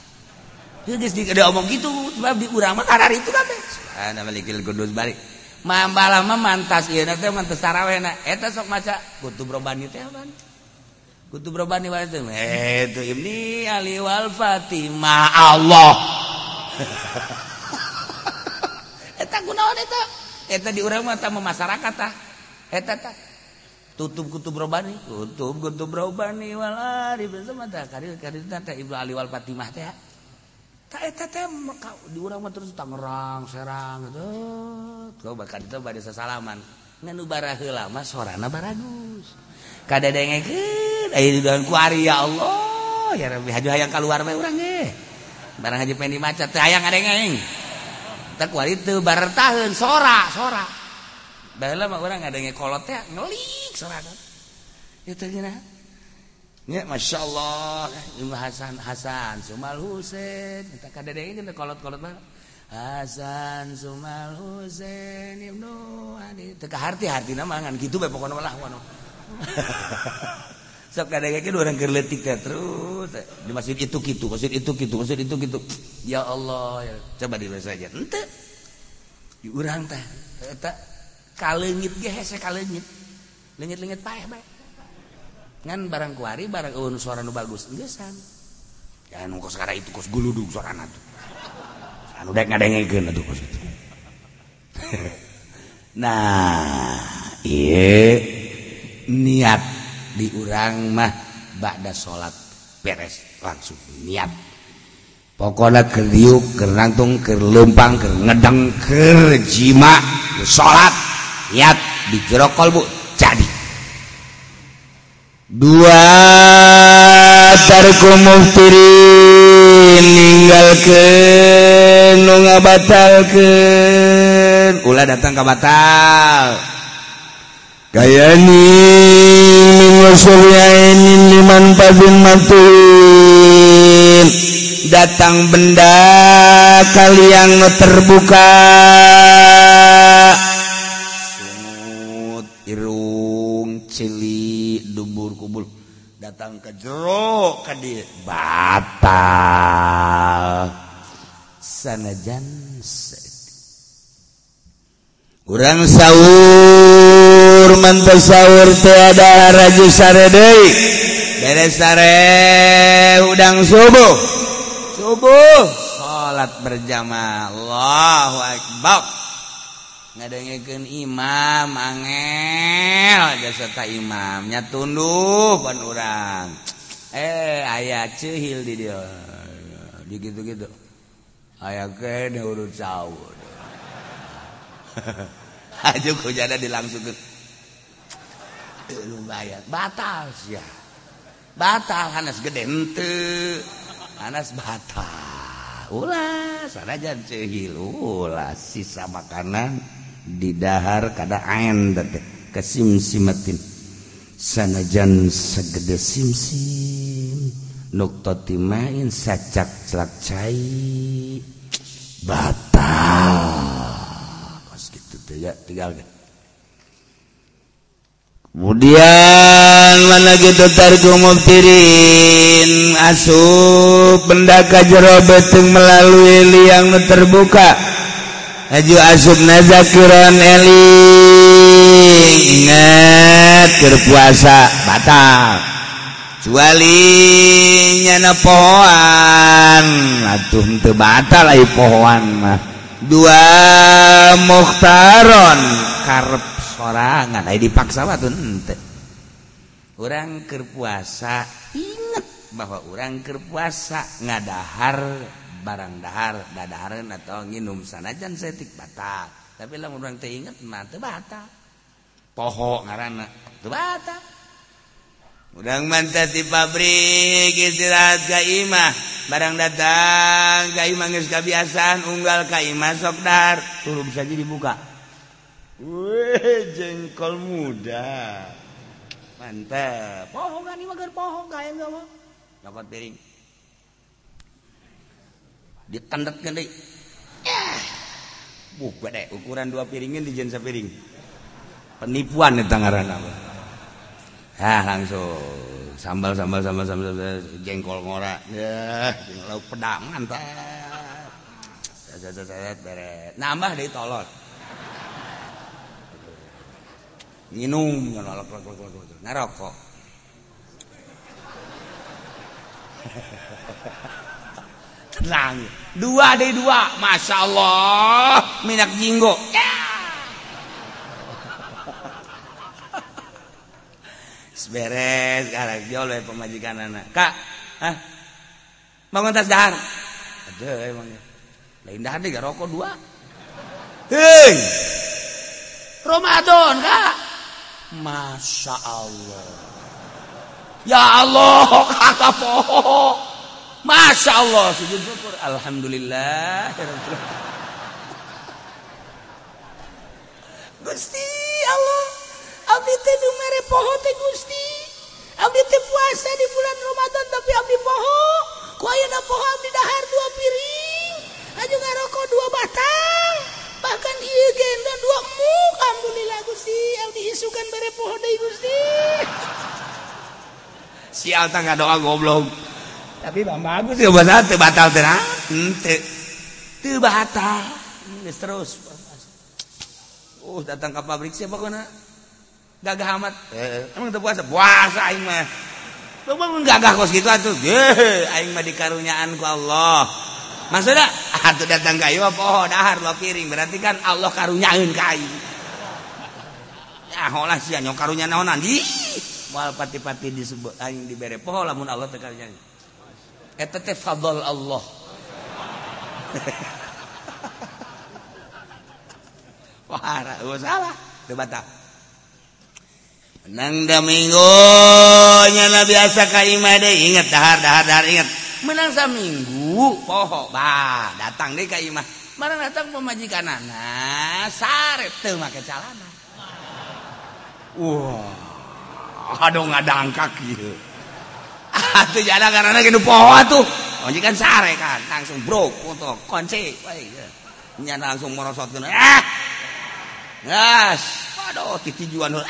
Geus di omong gitu sebab di urang mah karar itu kabeh. Subhana malikil kudus balik Mamba mantas ieu teh mantas sarawena eh, eta sok maca kutub robani teh apaan? Kutub robani wae teh eh, itu Ibni Ali wal Fatimah Allah. eta kunaon eta? Eta di urang mah tama masyarakat tah. Eta tah. Tutup kutub robani, kutub kutub robani wal arif sama tah kari kari teh Ibnu Ali wal Fatimah teh. Eh, terus Tangerang Serang salaman lama sorana baragus. Kada dengekeun aya di dalam kuari ya Allah. Ya Rabbi haju hayang keluar mah urang ge barang haji pengen dimaca teh hayang ngadengeng. Teh kuari teu bartaheun sora sora. Baheula mah urang ngadenge kolot teh ngelik sorana. Itu gina. Nya, Masya Allah. Hasan Hasan Sumal Husain. Kita kadang-kadang ini kolot-kolot mana Hasan Sumal Husain Ibnu Adi. Teka harti-harti namangan Gitu bae pokoknya lah wano Sok kadang-kadang orang kerletik teh terus. Di masjid itu gitu Masjid itu gitu Masjid itu gitu Ya Allah ya. Coba dibahas aja. Ente. Urang teh Eta Kalengit ge hese kalengit. Lengit-lengit paeh bae ngan barang kuari barang oh, eun suara nu bagus. Enggesan ya nu kos itu kos guludug sorana tuh. Anu dek ngadengekeun atuh kos itu. Nah iya niat diurang mah ba'da salat beres langsung niat. Pokoknya keriuk kerangtung kerlempang kerngedeng kerjima salat niat dijerok kolbu duatarku muftirin nunga nu ke ulah datang ke batal. Kaya ni ini liman pabin matuin datang benda kalian terbuka. datang ke jero ka batal. Sanajan kurang sahur mantap sahur tiada raju sare deui. Beres sare udang subuh. Subuh salat berjamaah. Allahu akbar. ngadangeken imam angel. Jasata imamnya tunduh pan urang. Eh aya cehil di dia. Di gitu-gitu. Aya ke urut sawur aja kujana dilangsungkan lumayan batal ya batal hanas gede ente hanas batal. Ulas sana jan cehil. Ulas sisa makanan. Didahar kada ain date kesimsimatin sanajan segede simsim nuktoti main sacak celak cai batal. Gitu tinggal kemudian mana gitu tarikupirin asup bendaka jero betung melalui liang terbuka Aju asupna nazakiran eling Ingat berpuasa puasa batal Cuali nyana pohoan. Atuh teu batal ai pohoan mah. Dua mukhtaron karep sorangan ai dipaksa atuh henteu Urang keur puasa inget bahwa urang keur puasa ngadahar barang dahar dadaran atau nginum sanajan setik batal. Tapi lamun orang teh inget mah teu batal. Poho ngaranna teu batal. Udang mantap di pabrik istirahat ka imah. Barang datang ka imah geus kabiasaan unggal ka imah sok dahar. Turun saja dibuka weh jengkol muda. Mantap poho kan imah keur poho kaya enggak mah. nyokot piring. Ditendet deh. Buh, gede ukuran dua piringin di jensa piring. Penipuan nih tangaran apa. ah langsung. Sambal sambal sambal sambal, sambal. Jengkol ngora ya lauk pedang mantap. Beret nambah dari tolol minum ngerokok tenang. Dua dari dua. Masya Allah. Minyak jinggo. Ya. Beres galak. Jol we pemajikan anak. Kak ah bangun tas dahar. Ada emangnya lain dahar deh rokok dua. Hei. Ramadan kak. Masya Allah. Ya Allah kakak poho Masya Allah sujud syukur Alhamdulillah Gusti Allah Abdi teh nu mere poho teh Gusti. Abdi teh puasa di bulan Ramadan tapi abdi poho. Ku ayeuna poho abdi dahar dua piring. Aju ngarokok dua batang. Bahkan ieu ge dua muk. Alhamdulillah Gusti. Abdi isukan mere poho deui Gusti. Sial tangga doa goblok. tapi Bang bagus. Ya batal teu batal teh henteu hmm, teu batal. Hmm, geus terus. Uh datang ke pabrik siapa pokona gagah amat. Eh, emang teu puasa? Puasa aing mah. Lu bangun gagah kos gitu atuh. Ye aing mah dikaruniaan ku Allah. Maksudnya atuh datang ka ieu poho dahar lo piring. Berarti kan Allah karunyaeun ka aing. Ya holah sia nyok karunya naonan di moal pati-pati disebut aing dibere poho lamun Allah teu karunyaeun Eta teh fadl Allah. Wahara, salah. Tuh bata. Menang dah minggu, nyana biasa kaima deh. Ingat dahar, dahar, dahar, ingat. Menang sa minggu, poho, bah, datang deh kaima. Mana datang pemajikan anak, sarep tuh make calana. Wah, wow. aduh ngadangkak gitu. pohon oh, sare kan langsung bro foto kunci nya langsung merosot ke ah. Gas. Aduh titijuan ah.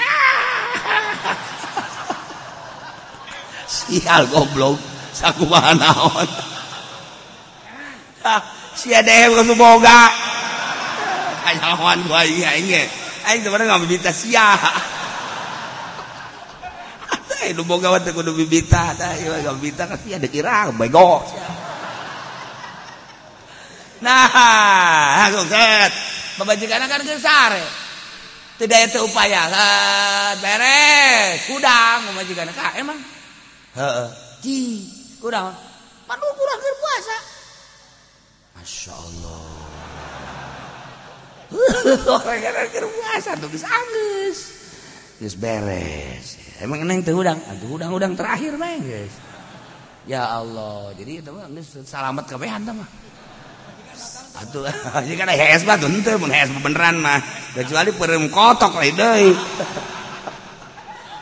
Sial goblok. Sakumaha naon. Sia deh kasu boga ayawan gua ini aing sebenarnya nggak minta sia. lu bogawan teh kudu bibita tah iya, gak mah bibita kan, iya, ada sia dikira bego. Nah aku set. Pembajikan kan besar. Ya. Tidak ada upaya beres. Kudang pembajikan ka emang? Ji kudang. Panu kurang berpuasa. Masya Allah. orang keur puasa tuh geus anggeus geus beres emang neng tuh udang aduh udang-udang terakhir neng guys ya Allah jadi itu mah selamat kebehan mah Atuh, ini kan HS mah tuh ente mun HS beneran mah. Kecuali perem kotok lain deui.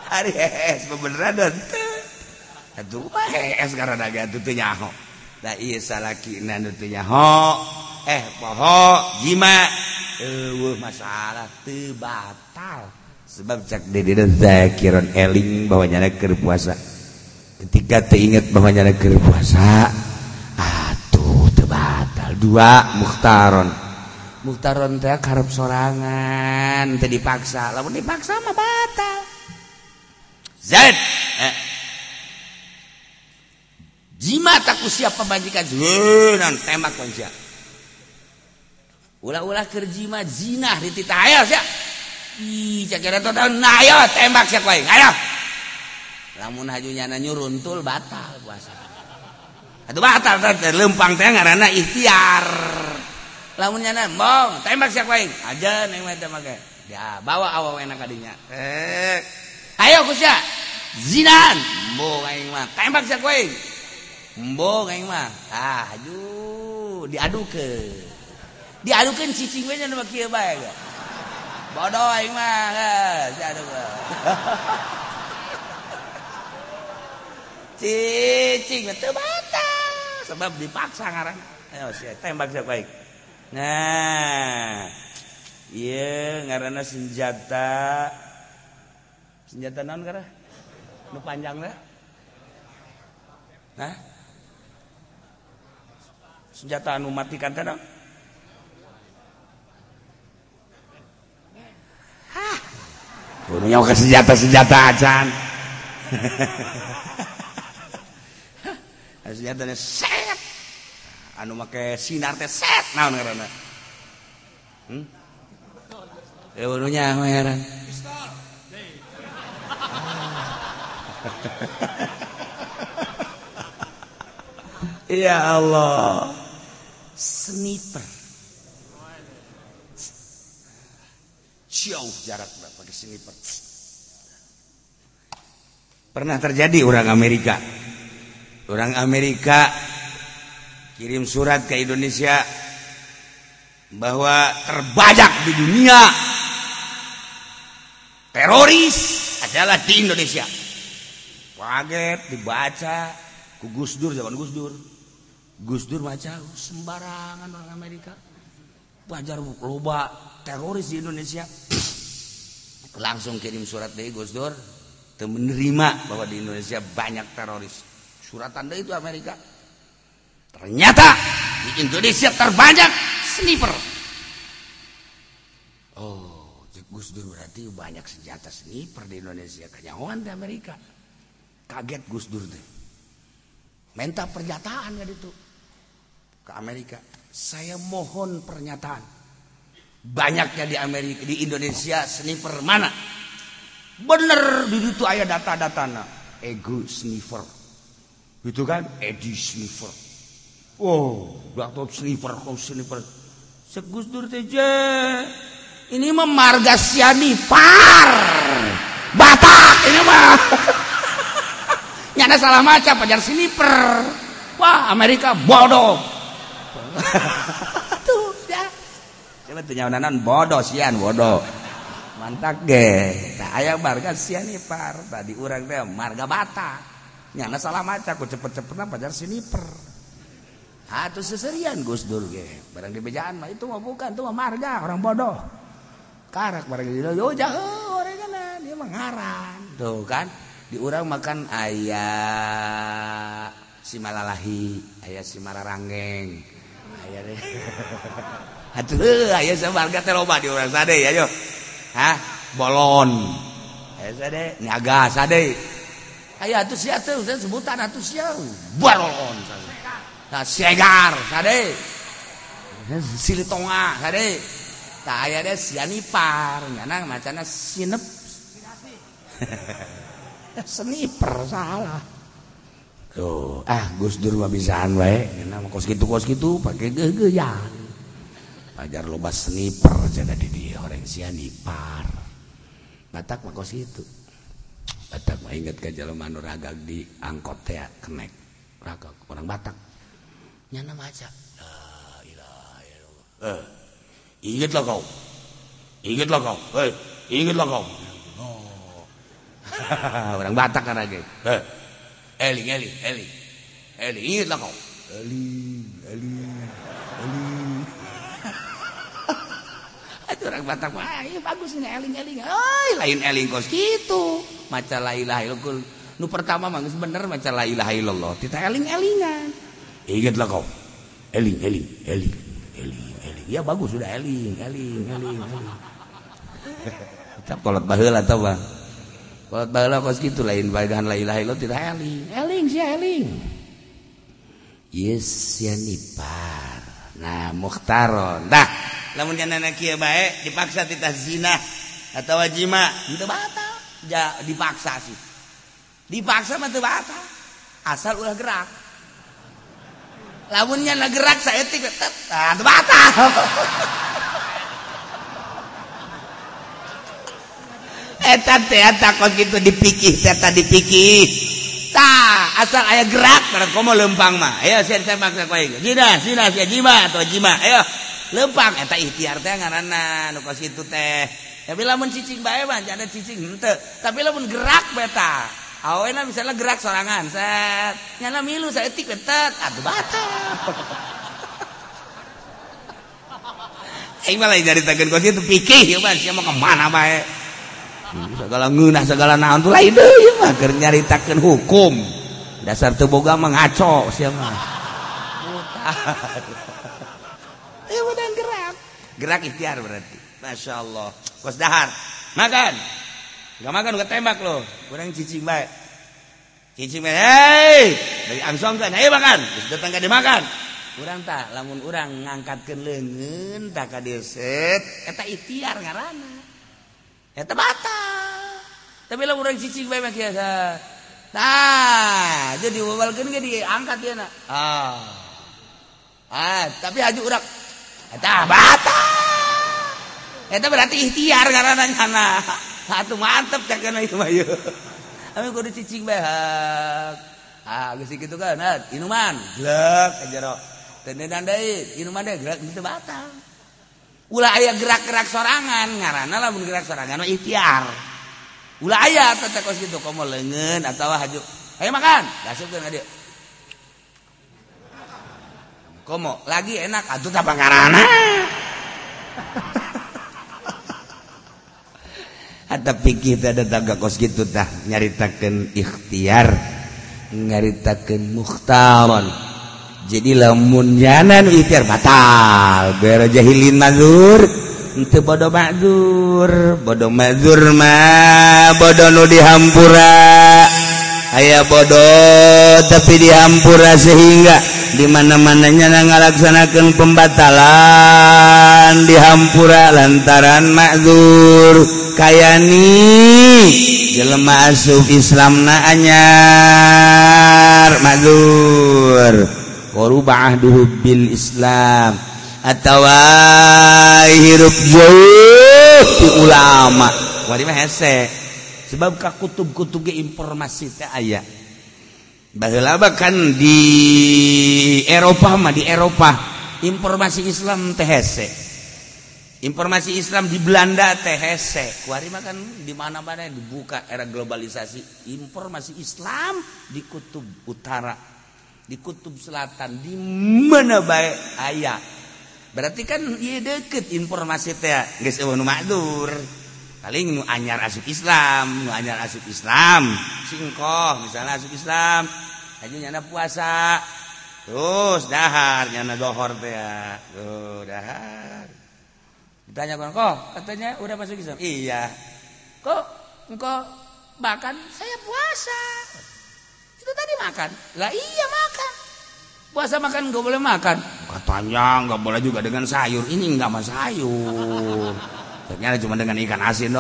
Hari HS beneran ente. Atuh mah HS karena daga tuh teu nyaho. Da ieu salakina nu teu nyaho eh pohok jima masalah tebatal sebab cak dede dan zakiron eling bahwa nyana puasa. Ketika teringat bahwa nyana keur puasa atuh tebatal dua muhtaron muhtaron teh karep sorangan teh dipaksa. Lamun dipaksa mah batal. Zed, eh. Jima tak siap pembajikan non tembak manusia. Ulah-ulah kerjima zina ayah siap ayo tembak lamun hajunya nyuruntul batal puasa. Itu batal lempang teh ngaranna ikhtiar. Lamun nyana bong tembak siapa lain aja neng mah tembak ya bawa awal enak kadinya eh. Ayo kusya. Zinan. Bong aing mah. Tembak siapa lain bong aing mah. Ah haju diadukeun. Diadukeun cicing we nya nu bae bodoh aing mah aduh cicing teu batal sebab dipaksa ngaran ayo sia tembak siap baik nah iya ngaranna senjata senjata naon karena nu panjang lah nah senjata anu matikan teh punya ke senjata-senjata acan senjatanya set. Anu make sinar teh set naon ngaranna hmm? Ya ununya heran Ya Allah. Sniper jauh jarak pakai sniper pernah terjadi orang Amerika. Orang Amerika kirim surat ke Indonesia bahwa terbajak di dunia teroris adalah di Indonesia. Kaget dibaca ku Gus Dur zaman Gus Dur. Gus Dur baca sembarangan orang Amerika. Pajar loba teroris di Indonesia. Langsung kirim surat dari Gus Dur menerima bahwa di Indonesia banyak teroris. Surat tanda itu Amerika. Ternyata di Indonesia terbanyak sniper. Oh Gus Dur berarti banyak senjata sniper di Indonesia. Kenyawan di Amerika. Kaget Gus Dur deh. Minta pernyataan kan itu. Ke Amerika saya mohon pernyataan banyaknya di Amerika di Indonesia sniper mana? Bener di situ ayah data-data na ego sniper. Itu kan? Edi sniper. Oh waktu sniper kau sniper. Segus dur teja ini mah marga siani par! Batak ini mah. Nyana salah maca pajar sniper. Wah Amerika bodoh. tuh nyawanan bodoh sian bodoh. Mantap ge. Tak ayah marga sian nih par tadi orang teh marga bata. Nyana salah maca ku cepet-cepetan pacar siniper Atuh seserian Gus Dur ge. Barang di bejaan mah itu mah bukan tuh mah marga orang bodoh. Karak barang di yo jauh orang kana dia mah ngaran. Tuh kan di orang makan ayah si malalahi ayah si mararanggeng aduh ayo sebarga teh loba di urang sade ya yo. Hah? Bolon. Ayo sade, niaga sade. Ayo atuh sia teh sebutan atuh sia. Bolon sade. Nah, segar sade. Silitonga sade. Tah aya teh sianipar, nyana macana sinep. Seniper salah. Tuh, ah Gus Dur mah bisaan wae. Nyana kos kitu kos kitu pake geugeuyan. ajar loba sniper jaga di dia orang sia nipar. Batak mah kos itu batak mah inget ke jalan manuragak di angkot teh kenek. Ragak orang batak. Nyana maca la ilaha illallah. Eh ingetlah kau. Ingetlah kau. Eh ingetlah kau. Oh. orang batak kan aja eh eling eling eling eling ingetlah kau. Eling eling Batak ah, bagus ini eling eling Ay, lain eling kos gitu. Maca la ilaha illallah. Nu pertama mah bener maca la ilaha illallah. Kita eling elingan eh, ingatlah kau. Eling eling eling eling eling. Ya bagus sudah eling eling eling eling. Kita kolot baheula tau bang. Kolot baheula kos gitu lain bagahan la ilaha illallah tidak eling. Eling sih eling. Yes ya nipar nah muhtaron dah. namun baik dipaksa kita zina atau wajima itu batal. Ja, dipaksa sih. Dipaksa mah batal. Asal ulah gerak. Lamunnya na gerak saya tik tetap ah, batal. Eta teh takut gitu dipikir eta dipikir tah asal aya gerak kana komo lempang mah. Ayo saya saya maksa kau jina zina zina jima atau jima. Ayo. lempang eta ikhtiar teh ngaranna nu itu teh tapi lamun cicing bae mah ada cicing hmm, henteu tapi lamun gerak beta awena misalnya gerak sorangan set nyana milu saeutik betet atuh batal Aing malah jadi tagen kos itu pikir ya mas, mau kemana bae? Segala ngeunah segala naon tuh lain deh ya mah keur nyaritakeun hukum. Dasar teu boga mengaco siapa? Mutah. Gerak ikhtiar berarti. Masya Allah kos dahar. Makan. Nggak makan nggak tembak lo kurang cicing baik. Cicing baik. Hei! Dari angsong kan? Ayo makan. Terus datang ke makan. Kurang tak lamun orang ngangkatkan lengan tak ke deset eta ikhtiar ngarana eta batal. Tapi lamun orang cicing baik mah biasa nah jadi wabalkan gak diangkat dia nak ah. Ah tapi haju urak Eta bata. Eta berarti ikhtiar karena sana. Satu mantep cak kana itu mah Kami kudu cicing bae Ah geus kitu kan inuman glek jero. Tendenan deui inuman deui glek itu batal. Ulah aya gerak-gerak sorangan ngaranna lamun gerak sorangan mah ikhtiar. Ulah aya tetekos kitu komo leungeun atawa haju. Ayo makan. Gasupkeun ka. komo lagi enak atuh tapangarana tapi kita ada tangga kos gitu tah nyaritakan ikhtiar nyaritakan mukhtaron. Jadi lamun janan ikhtiar batal biar jahilin mazur itu bodoh mazur bodoh mazur mah bodoh nu dihampura. Ayah bodoh tapi dihampura sehingga di mana-mananya ngalaksanakan pembatalan dihampura lantaran makzur kayani jelema asup Islam na anyar makzur korubaah duhu bil Islam. Atau hirup jauh di ulama. Wadi mah hese. Sebab kakutub-kutubnya informasi teh ayah Bahula kan di Eropa mah di Eropa informasi Islam teh hese. Informasi Islam di Belanda teh hese. Kuari mah kan di mana-mana dibuka era globalisasi informasi Islam di kutub utara, di kutub selatan, di mana baik aya. Berarti kan ieu deket informasi teh geus eueuh madur. Paling nu anyar asup Islam nu anyar asup Islam. Singkoh misalnya asup Islam. Aja nyana puasa. Terus dahar nyana dohor teh ya. Tuh dahar. Ditanya kan kok? Katanya udah masuk Islam? Iya. Kok engkau makan? Saya puasa. Itu tadi makan? Lah iya makan. Puasa makan nggak boleh makan? Katanya nggak boleh juga dengan sayur. Ini nggak mas sayur ternyata cuma dengan ikan asin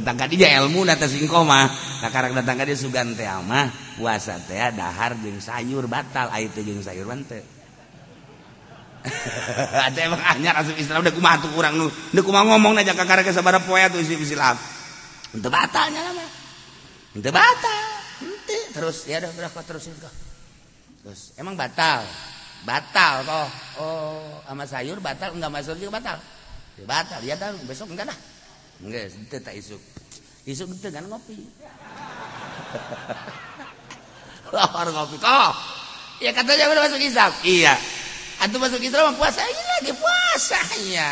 datang ka dia ilmu nata singko mah. Karak datang ka dia sugan teh mah puasa teh dahar jeung sayur batal. Aya teh sayur mante ada emang anyar asup Islam. Udah kumaha tuh urang nu. Udah kumaha ngomong aja ka karek sabara poe tuh isi Islam henteu batalnya lah mah. Henteu batal. Terus ya udah berapa terusin kok? Terus emang batal? Batal kok oh sama sayur batal enggak masuk juga batal batal. Ya tahu besok enggak dah. Enggak tak isuk isuk itu kan ngopi. Lapar ngopi. Kok ya katanya udah masuk Islam. Iya. Antum masuk Islam puasa ini lagi. Puasanya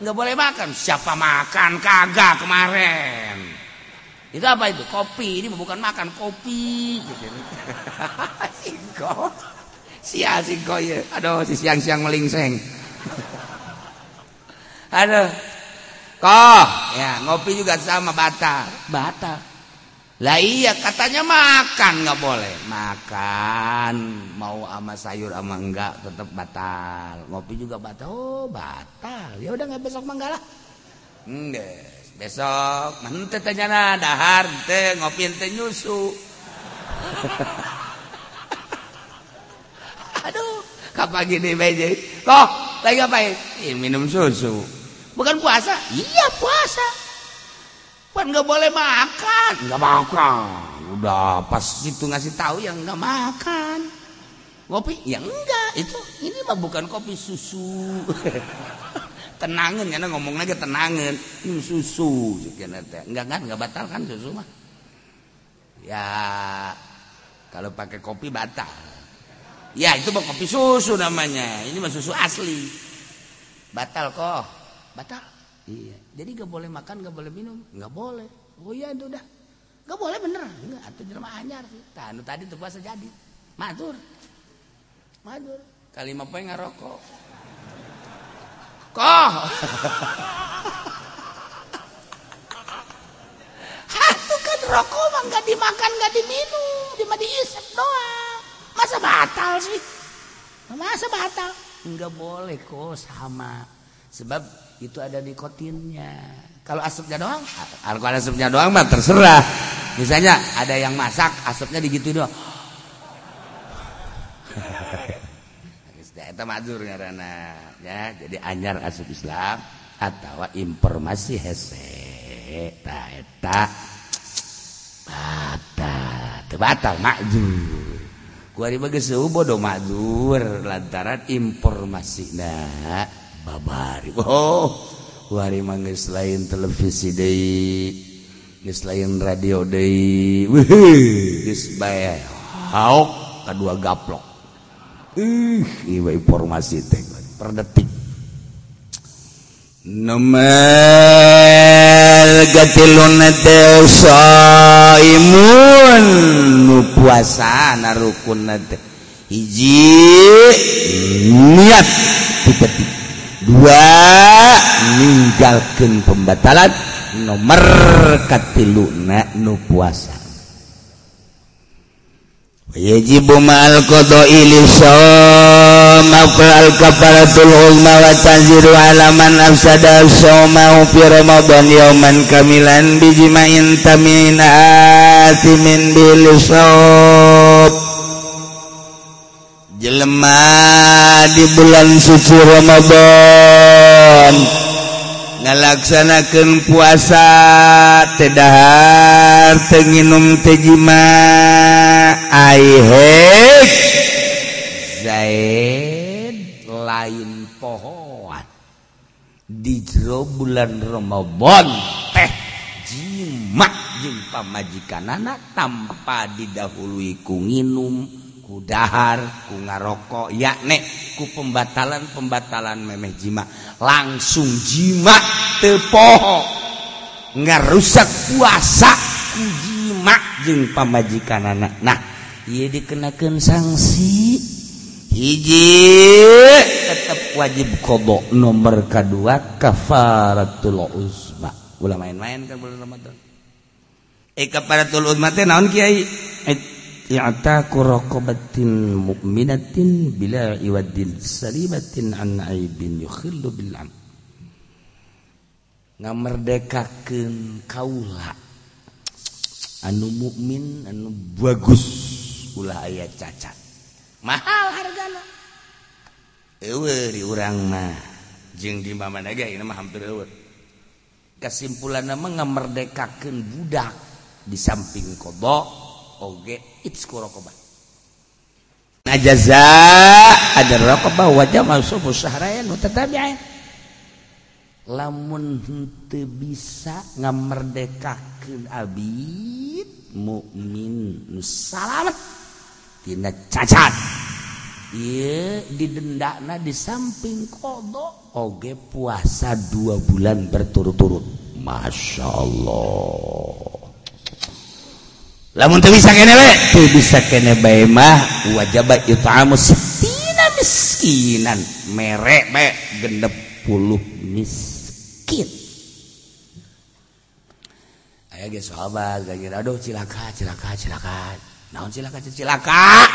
nggak boleh makan. Siapa makan? Kagak kemarin. Itu apa itu? Kopi. Ini bukan makan kopi. Gitu. singko singko ya aduh si siang-siang melingseng aduh. Kok ya ngopi juga sama bata bata lah iya katanya makan nggak boleh. Makan. Mau ama sayur ama enggak tetap batal. Ngopi juga batal. Oh batal. Ya udah nggak besok manggalah enggak besok. Mante tanya dahar teh ngopi teh nyusu. Aduh kapan gini beje kok lagi ngapain? Eh, minum susu bukan puasa? Iya puasa. Kan nggak boleh makan. Nggak makan. Udah pas itu ngasih tahu yang nggak makan. Ngopi? Ya enggak. Itu ini mah bukan kopi susu. Tenangan karena ngomong lagi tenangan. Ini susu. Enggak kan? Enggak batal kan susu mah? Ya kalau pakai kopi batal. Ya itu mah kopi susu namanya. Ini mah susu asli. Batal kok batal. Iya. Jadi nggak boleh makan nggak boleh minum? Nggak boleh. Oh iya itu udah. Nggak boleh bener. Enggak atau jelma anyar sih. Tanu tadi tuh puasa jadi. Matur matur kalimat apa yang ngarokok kok Hatu kan rokok mah nggak dimakan nggak diminum. Cuma diisep doang. Masa batal sih? Masa batal? Nggak boleh kok sama. Sebab itu ada nikotinnya. Kalau asapnya doang kalau asapnya doang mah terserah. Misalnya ada yang masak asapnya digitu doang. Eta mazur ngaranna ya. Jadi anyar asup Islam atau informasi hese. Ta eta. Batal. Teu batal makjur ku ari geus bodoh makjur lantaran informasina babari. Oh wari manggis lain televisi deui geus lain radio deui. Geus bae. Haok kadua gaplok. Ih iwa informasi teh per detik. Nomel gatilun teh saimun. Nu puasa na rukun teh. Hiji niat tiga tiga dua ninggalkeun pembatalan nomor katilu na nu puasa. Wajib ma'al qada ili shom afal al kafaratul ulma wa tanziru ala man afsada shom fi ramadan yawman kamilan bijima'in tamina asimin bil shom jelema di bulan suci Ramadan. Ngalaksanakan puasa tedahar tenginum tejima aihek zaid lain pohon. Di jero bulan Ramadan teh jima. Jeung pamajikanana tanpa didahului ku nginum. kudahar ku ngarokok yaknek ku pembatalan pembatalan memeh jima. Langsung jima tepoho nggak rusak puasa ku jima jeng pamajikan anak. Nah ia dikenakan sanksi hiji tetap wajib kodok nomor kedua kafaratul uzma. Ulah main-main kan bulan Ramadan. Eh kafaratul uzma teh naon kiai? Eh, i'taku raqabatin mu'minatin bila iwadin salimatin an aibin yukhillu bil am ngamerdekakeun kaula anu mukmin anu bagus ulah aya cacat mahal hargana eueuh urang mah jeung di mana ge ieu mah hampir eueuh kesimpulanna mah ngamerdekakeun budak di samping kodok oge itsku raqabah na jaza ada raqabah wa jamal sufu sahrayan mutatabi'ain lamun henteu bisa ngamerdekakeun abid mukmin nu salamet tina cacat. Ieu didendana di samping qada oge puasa dua bulan berturut-turut. Masya Allah. lamun teu bisa kene we. Teu bisa kene bae mah wajib it'amu sittina miskinan. Mere bae gendep puluh miskin. Aya ge sahabat lagi aduh cilaka cilaka cilaka. Naon cilaka cilaka?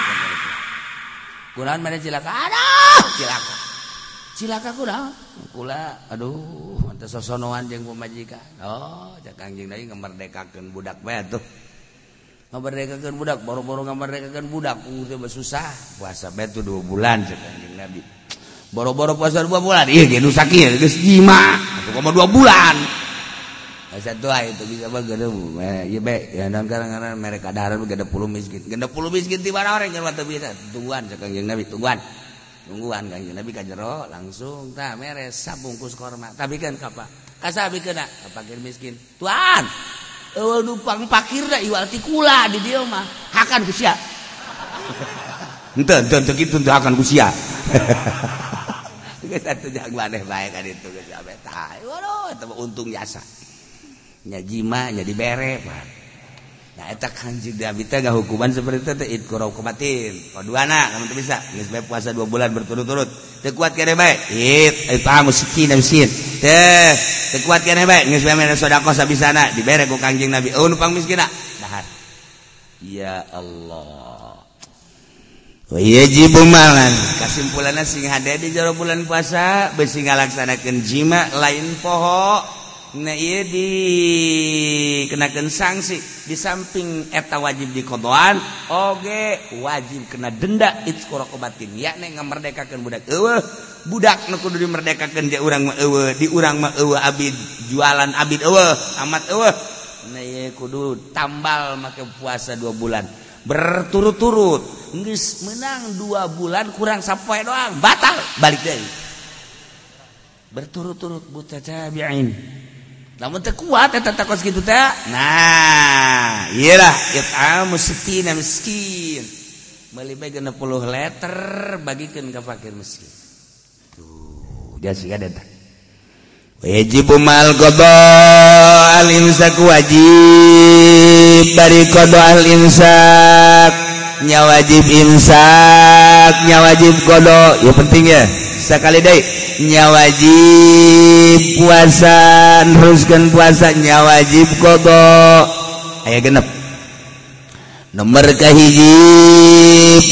Kunaon mere cilaka? Aduh cilaka. Cilaka kunaon kula aduh henteu sosonoan jeung pamajikan oh cak anjing deui ngemerdekakeun budak bae tuh ngamerdekakan budak boro-boro ngamerdekakan budak. Uh, susah. Puasa betul dua bulan kanjeng Nabi. Boro-boro puasa dua bulan. Iya jadi sakit geus jima. Koma dua bulan. Satu tua itu bisa mah gede bu ya be ya dan karang karang mereka darah gede puluh miskin. Gede puluh miskin tiba orang yang waktu bisa tuan kanjeng Nabi tungguan, tungguan kanjeng Nabi kajero langsung tak meres sabungkus korma. Tapi kan kapa kasabi kena kapakir miskin. Tuan! dupang pakir kula di dia mah. Hakan kusia enten enten gitu ente hakan kusia usia satu jangan maneh baik kan itu geus abe tah untung jasa nyajima jima bere dibere pak hukuman seperti itu teh itqura kumatin. Koduana kamu tuh bisa. Geus puasa 2 bulan berturut-turut. Teu kuat kene bae. It itu miskin miskin. Teh teu kuat kene bae. Geus bae mere sedekah sabisana. Dibere ku kanjeng Nabi. Oh numpang miskin dahar. Ya Allah. Wajib malan kesimpulannya sing hade di jero bulan puasa besi ngalaksanakeun jima lain poho. dikenakan sanksi di samping eta wajib di kodoan Oge wajib kena denda. Itbatin ya merdekakan budak ewe budak nukudu dimerdekakan dia orang ewe di urang ewe abid jualan abid ewe amat ewe Nah, kudu tambal make puasa dua bulan. Berturut-turut nggis menang dua bulan kurang sampai doang. Batal balik deh berturut-turut buta tabi'in. namun kuat gitu nah iyalah miskin. Melibai 60 letter bagikan ke fakir miskin. Tuh dia sih ada wajib mal qada al imsak wajib. Dari kodo al imsak nya wajib imsak nya wajib kodo ya penting ya sekali denya wajib puasa teruskan puasanya wajib kodo. Aya genep. Nomorkah hiji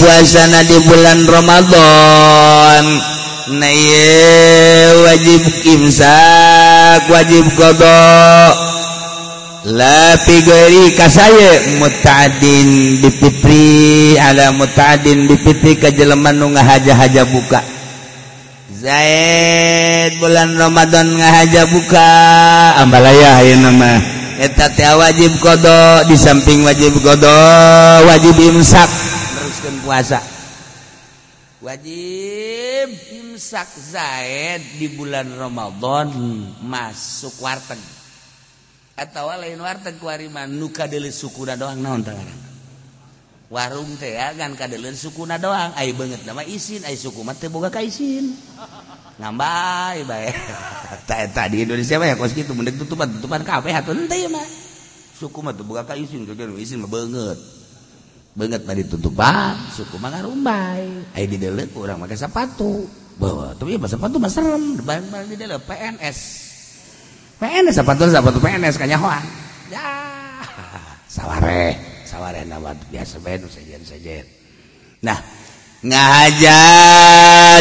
puasana di bulan Romadhon na wajib Imsak wajib kodok lari saya mutadin dipitri ada mutadin dipitri ke Jeleman nu ngahaja-haja buka. Zaid bulan Ramadan ngahaja buka. Ambalaya ya nama. Eta teh wajib kodo di samping wajib kodo wajib imsak. Teruskan puasa. Wajib imsak Zaid di bulan Ramadan masuk warteg. atau lain warteg kuariman nu kadele sukuna doang naon tangarang warung teh kan kadele sukuna doang. Ai banget nama isin ai suku mah teh boga kaisin ngambai bae. Tadi Indonesia mah ya kos kitu mendek tutupan tutupan kabeh atuh henteu mah. Suku mah teh boga kaisin kagian isin mah banget banget mah ditutupan suku mah ngarumbai. Ai didelek urang make sepatu bawa tapi ya sepatu mah serem barang-barang didelek PNS PNS apa tuh apa tuh PNS kayaknya hoang ah. ya. Saware saware nama biasa ben sejen sejen. Nah ngahaja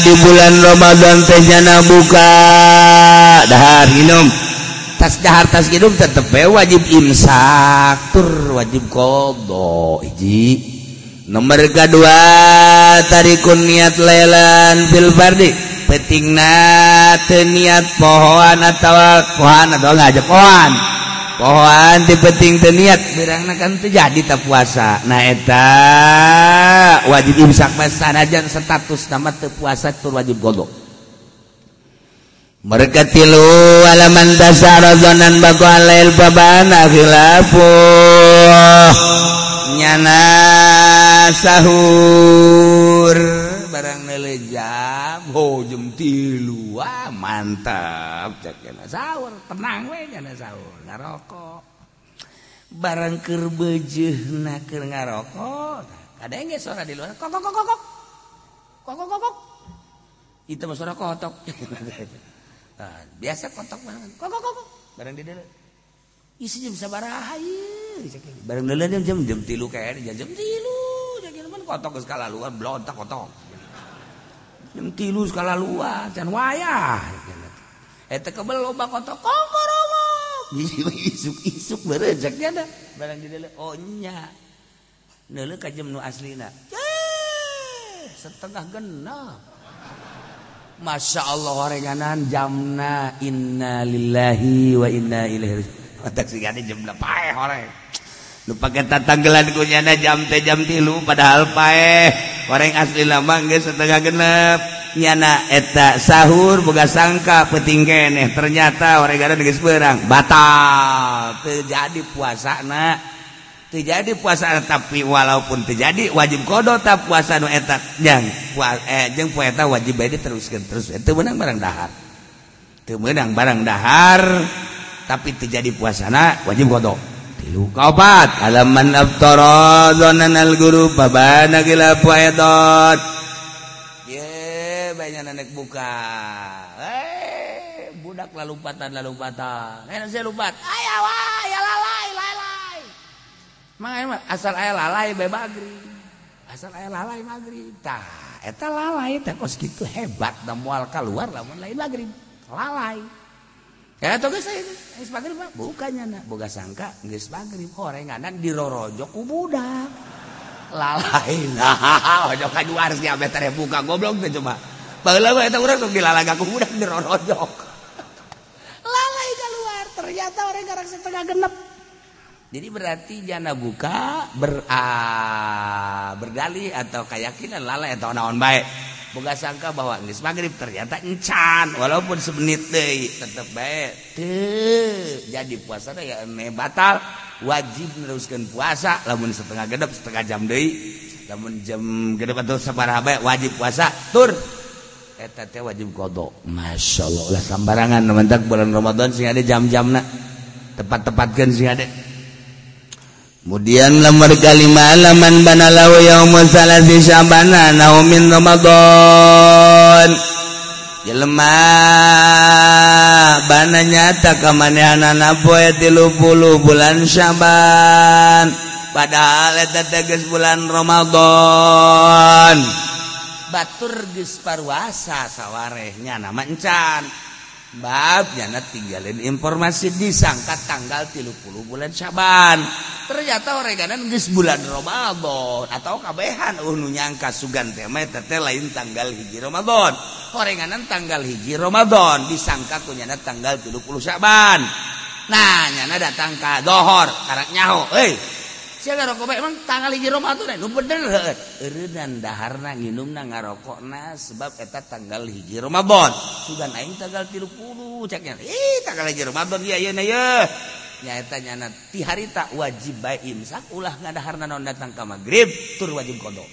di bulan Ramadan teh jana buka dahar minum tas dahar tas minum tetep be wajib imsak tur wajib kodo hiji. Nomor kedua tarikun niat lelan fil bardi. Petingna niat pohon atau pohon atau ngajak pohon pohon dipeting teniat berang kan terjadi tak puasa. Naeta wajib imsak sanajan status nama terpuasa tur wajib godok mereka tilu alaman dasar zonan bago alail babana khilafu nyana sahur. Barang nele jam ho jam tilu Wah mantap. Sahur. Tenang rokok barangker beje naker ngarokok. Ada yang suara di luar? Kokok kokok kokok kokok kokok itu suara kotok. Nah, biasa kotok banget kokok kokok barang di dalam isi jam sabaraha barang dalam jam jam jam tilu kayak jam jam tilu. Jadi kotok ke skala luar belontak kotok. jam tilu skala luar dan wayah. Eh, Eta kebel loba kotok kongkorong isuk isuk berejak jada barang di dalam oh, nya. Nele kajem nu aslina. Setengah genap Masya Allah warenganan jamna inna lillahi wa inna ilaihi Matak sih jam 8 orang pakai tatanggelan kunyana jam teh jam tilu padahal pae orang asli lama nggak setengah genep. Nyana eta sahur boga sangka peting keneh. Ternyata orang gara geus berang batal terjadi puasa nak terjadi puasa tapi walaupun terjadi wajib kodo tak puasa nu eta. Jang eh jeng puasa wajib bae teruskan terus. Eh, Itu menang barang dahar. Itu menang barang dahar tapi terjadi puasana wajib kodok. Tilu kaopat alaman aftara zonan al guru babana gila puedot ye banyak nanek buka. Eh budak lalu patah lalu patah eh saya lupa ayo ayo lalai. Lalai asal aya lalai be maghrib. Asal aya lalai maghrib. Tah eta lalai teh kos hebat da moal keluar lamun lain maghrib. Lalai Ya, toga saya. Geus magrib mah bukannya na. Boga sangka geus magrib horenganan dirorojok ku budak. Lalain. Ojok ka juar sia betere buka goblok teh cuma. Baheula mah eta urang sok dilalaga ku budak dirorojok. Lalai keluar ternyata orang garang setengah genep. Jadi berarti jana buka ber, uh, berdalih atau keyakinan lalai atau naon baik. Boga sangka bahwa geus maghrib ternyata encan. Walaupun semenit deui tetep bae. Teu jadi puasa ya ne batal. Wajib neruskeun puasa lamun setengah gedep setengah jam deui. Lamun jam gedep atau sabaraha bae wajib puasa tur. Eta teh wajib qada. Masyaallah lah sambarangan mentak bulan Ramadan sing ada jam-jamna. Tepat-tepatkeun sing ada. kemudian nomor kalima laman bana lahu yaumul salasi syabana naumin ramadhan jelema bana nyata kamanehanana poe 30 bulan syaban. Padahal eta tegas bulan ramadhan batur geus parwasa sawarehnya nama encan. Babnya na tinggalin informasi disangkat tanggal 30 bulan syaban. ternyata oreganan geus bulan Ramadan atau kabehan. Uh, anu nyangka sugan teh mah teteh lain tanggal hiji Ramadan. Oreganan tanggal hiji Ramadan disangka kunyana tanggal 30 Syaban. Nah nyana datang ka dohor karak nyaho. Euy sia ngarokok bae emang tanggal hiji Ramadan eh? nu bener heueuh. Eureun daharna nginumna ngarokokna sebab eta tanggal hiji Ramadan. Sugan aing tanggal 30 ceknya ih tanggal hiji Ramadan ieu ayeuna ye nyaetanya ti harita wajib baik imsak ulah ngadahar non datang ke maghrib tur wajib kodok.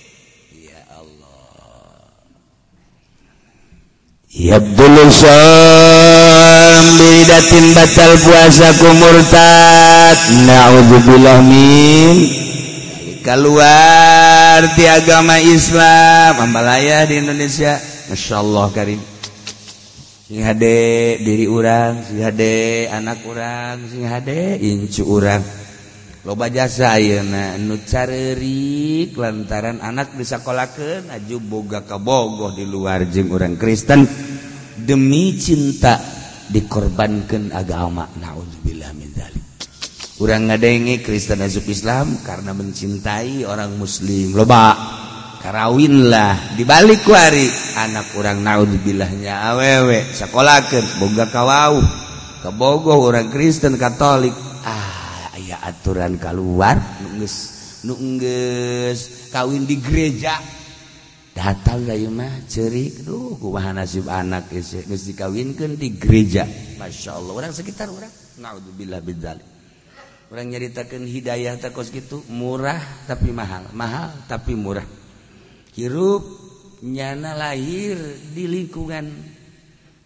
Ya Allah. Ya bulusam bidatin batal puasa kumurtad na'udzubillah min keluar ti agama Islam ambalaya di Indonesia. Masya Allah Karim. sing hade diri urang sing hade anak urang sing hade incu urang. Loba jasa ayeuna nu carerik lantaran anak disakolakeun aju boga kabogoh di luar jeung urang Kristen. Demi cinta dikorbankan agama naudzubillah min dzalik urang ngadenge Kristen asup Islam karena mencintai orang muslim. Loba. Karawinlah dibalik wari anak kurang naudbilahnya awewe. Sakolakeun boga kawau kabogoh orang Kristen Katolik. Ah aya aturan keluar nungges nungges kawin di gereja. Datang gay mah cerik duh kumaha nasib anak geus dikawinkeun di gereja. Masya Allah orang sekitar orang naudzubillah bidzalik. Orang nyaritakeun hidayah takos gitu murah tapi mahal. Mahal tapi murah. hirup nyana lahir di lingkungan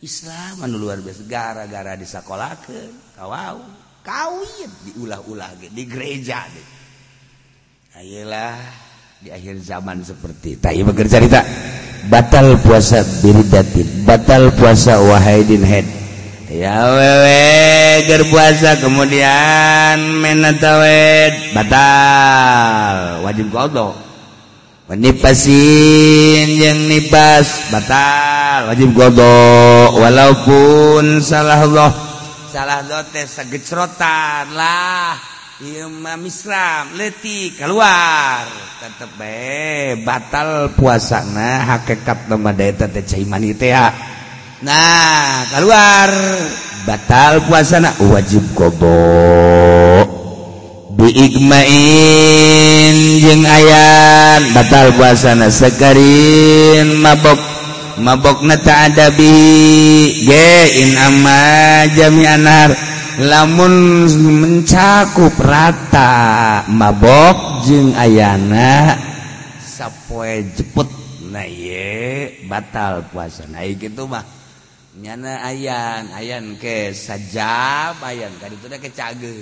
Islam anu luar biasa. Gara-gara disekolakan kawau. Kawin diulah-ulah di gereja deh ayolah di akhir zaman seperti tadi bercerita batal puasa biridatin batal puasa wahidin head. Ya wewe gerpuasa kemudian menatawed batal. Wajib kodok. menipasin yang nipas batal wajib godok. Walaupun salah loh salah loh teh segecrotan lah. Ima misram letik keluar tetep be batal puasana hakikat nama daya teh caiman itu ya nah keluar batal puasana wajib godok. biigmain jeung ayat batal puasana sekarin mabok mabok na ta'adabi ge in amma jami'anar lamun mencakup rata mabok jeung ayana sapoe jeput. Na ye batal puasana. Gitu mah. Nyana ayan ayan ke sajab ayan. Kan itu ke cage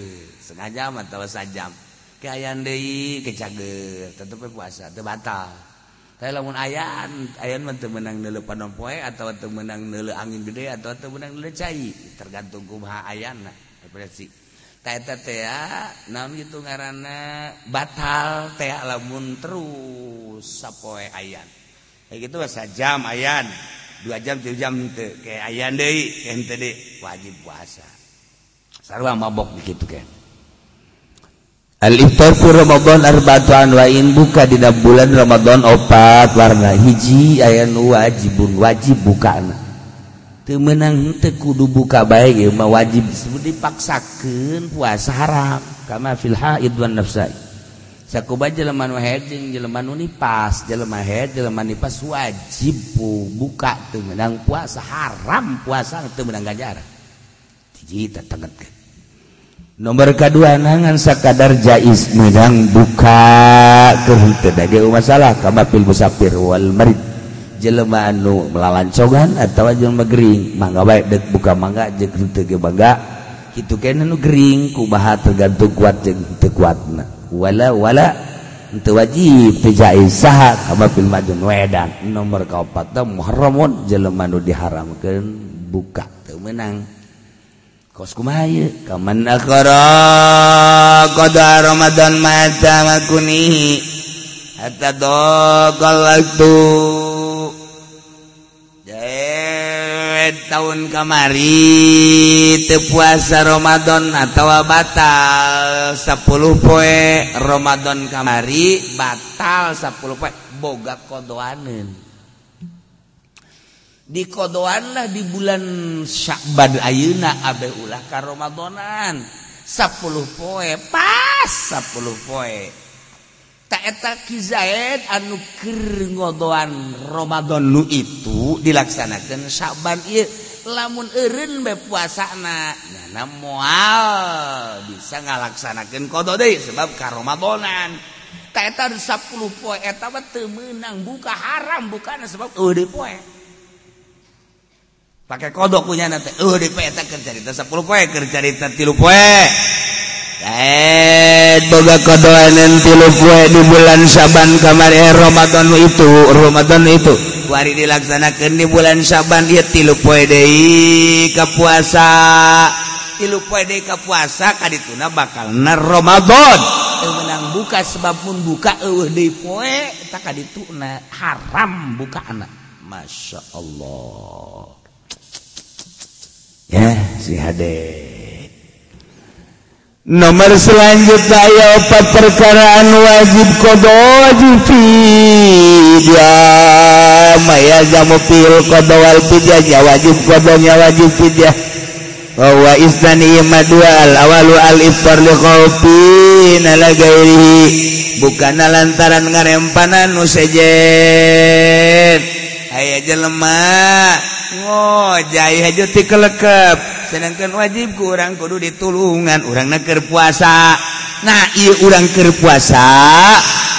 setengah jam atau sajam. Keayaan deui kecager tetep puasa teu batal. Tapi lamun ayaan ayaan mah teu meunang neuleuh panon poe atau teu meunang neuleuh angin gede atau teu meunang neuleuh cai tergantung kumaha ayana referensi ta eta teh naon kitu ngaranna batal teh lamun terus sapoe ayaan. Kayak gitu mah jam ayaan dua jam tiga jam teu kayak ayaan deui kayak teu deui wajib puasa. Sarua mabok begitu kan Al-Iftafu Ramadan arba'atu anwa'in buka dina bulan Ramadan opat warna hiji aya nu wajibun wajib bukana. Teu meunang teu kudu buka bae ge mah wajib disebut dipaksakeun puasa haram kama fil haid wan nafsai. Sakuba jelema nu haid jeung jelema nu nipas, jelema haid jelema nipas wajib pu buka teu meunang puasa haram puasa teu meunang ganjaran. Hiji teteget nomor kedua nangan sakadar jais medang buka. Ke tadi masalah kama pil musafir wal marid. Jelema anu melancongan atau jeung megering mangga baik dek buka mangga jeung henteu ge bangga. Kitu keneh nu gering kumaha tergantung kuat jeung teu kuatna wala wala teu wajib teu jais saha kama pil majun wedan. Nomor kaopat muharramun jelema nu diharamkeun buka teu menang. kos kumaya kaman akara kada ramadan aku ni hatta dogol waktu. Dewet tahun Kamari tepuasa Ramadan atau batal 10 poe. Ramadan Kamari batal 10 poe. Boga kodoanin dikodoanlah di bulan Syakban Ayeuna Abe ulah ka Ramadonan 10 poe pas 10 poe. Taeta Kizaid anu keur ngodoan Ramadan nu itu dilaksanakeun Syaban ieu. Lamun eureun bae puasana nyana moal bisa ngalaksanakeun kodo deui sebab ka Ramadonan taeta 10 poe eta mah teu meunang buka haram bukan sebab eueuh poe. pakai kodok punya nanti. Uh di poe tak cerita sepuluh poe cerita tilu poe. Eh boga kodoanen tilu poe di bulan Saban kamari eh, Ramadan itu Ramadan itu. Wari dilaksanakan di bulan Saban dia tilu poe deui ka puasa. Tilu poe deui ka puasa kadituna bakal na Ramadan. Eh, menang buka sebab pun buka eueuh deui poe tak kadituna haram buka anak Masya Allah. ya si hade. Nomor selanjutnya ya opat perkaraan wajib kodo wajib fidyah maya jamu pil kodo wal fidyahnya wajib kodonya wajib fidyah bahwa istani ima dua al awalu al iftar li khawfin ala gairihi. Bukan lantaran ngarempanan nusejet Hai aja lemah ngo ti kelekep. Sedangkan wajib kurang kudu ditulungan. Orang neker puasa. Nah orang ker puasa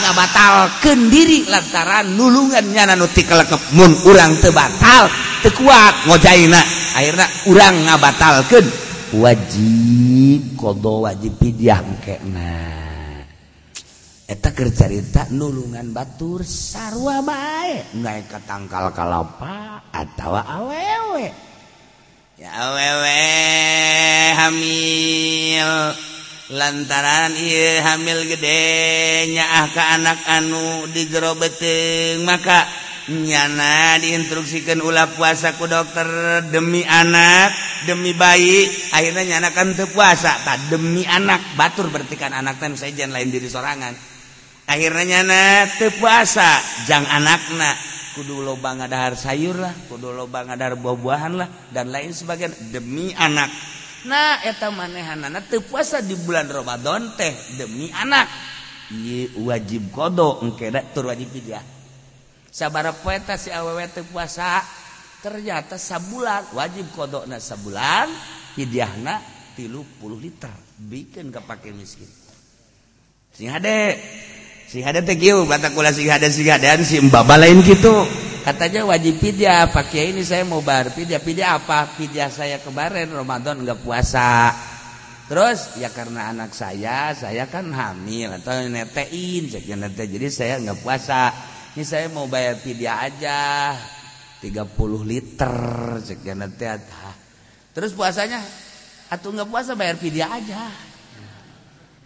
nggak batal diri lantaran nulungannya nanuti kelekep. Mun orang tebatal tekuat ngojaina. Akhirnya orang ngabatalkan wajib kodo wajib pidiah kena. eta kercarita nulungan batur sarwa bae. Naik ke tangkal kalapa atau awewe. Ya awewe hamil. Lantaran iya hamil gede nyaah ke anak anu di jero beteng maka nyana diinstruksikan ulah puasa ku dokter. Demi anak demi bayi akhirnya nyanakan teu puasa. Tak demi anak batur bertikan anak teh saya jangan lain diri sorangan. akhirnya nyana puasa jang anakna. Kudu lobang ngadahar sayur lah kudu lobang ngadahar buah-buahan lah dan lain sebagainya demi anak. Nah eta manehanana teu puasa di bulan Ramadan teh demi anak. Ieu wajib kodo engke tur wajib fidyah sabar poeta si awewe teu puasa ternyata sabulan wajib kodokna sabulan fidyahna 30 liter. Bikin kepake miskin. Sing hade mbaba lain gitu katanya wajib pidia pakai ini saya mau bar pidia pidia apa? Pidia saya kemarin Ramadan nggak puasa. Terus ya karena anak saya saya kan hamil atau netein nete jadi saya nggak puasa. Ini saya mau bayar pidia aja 30 liter sekian nete terus puasanya atau nggak puasa bayar pidia aja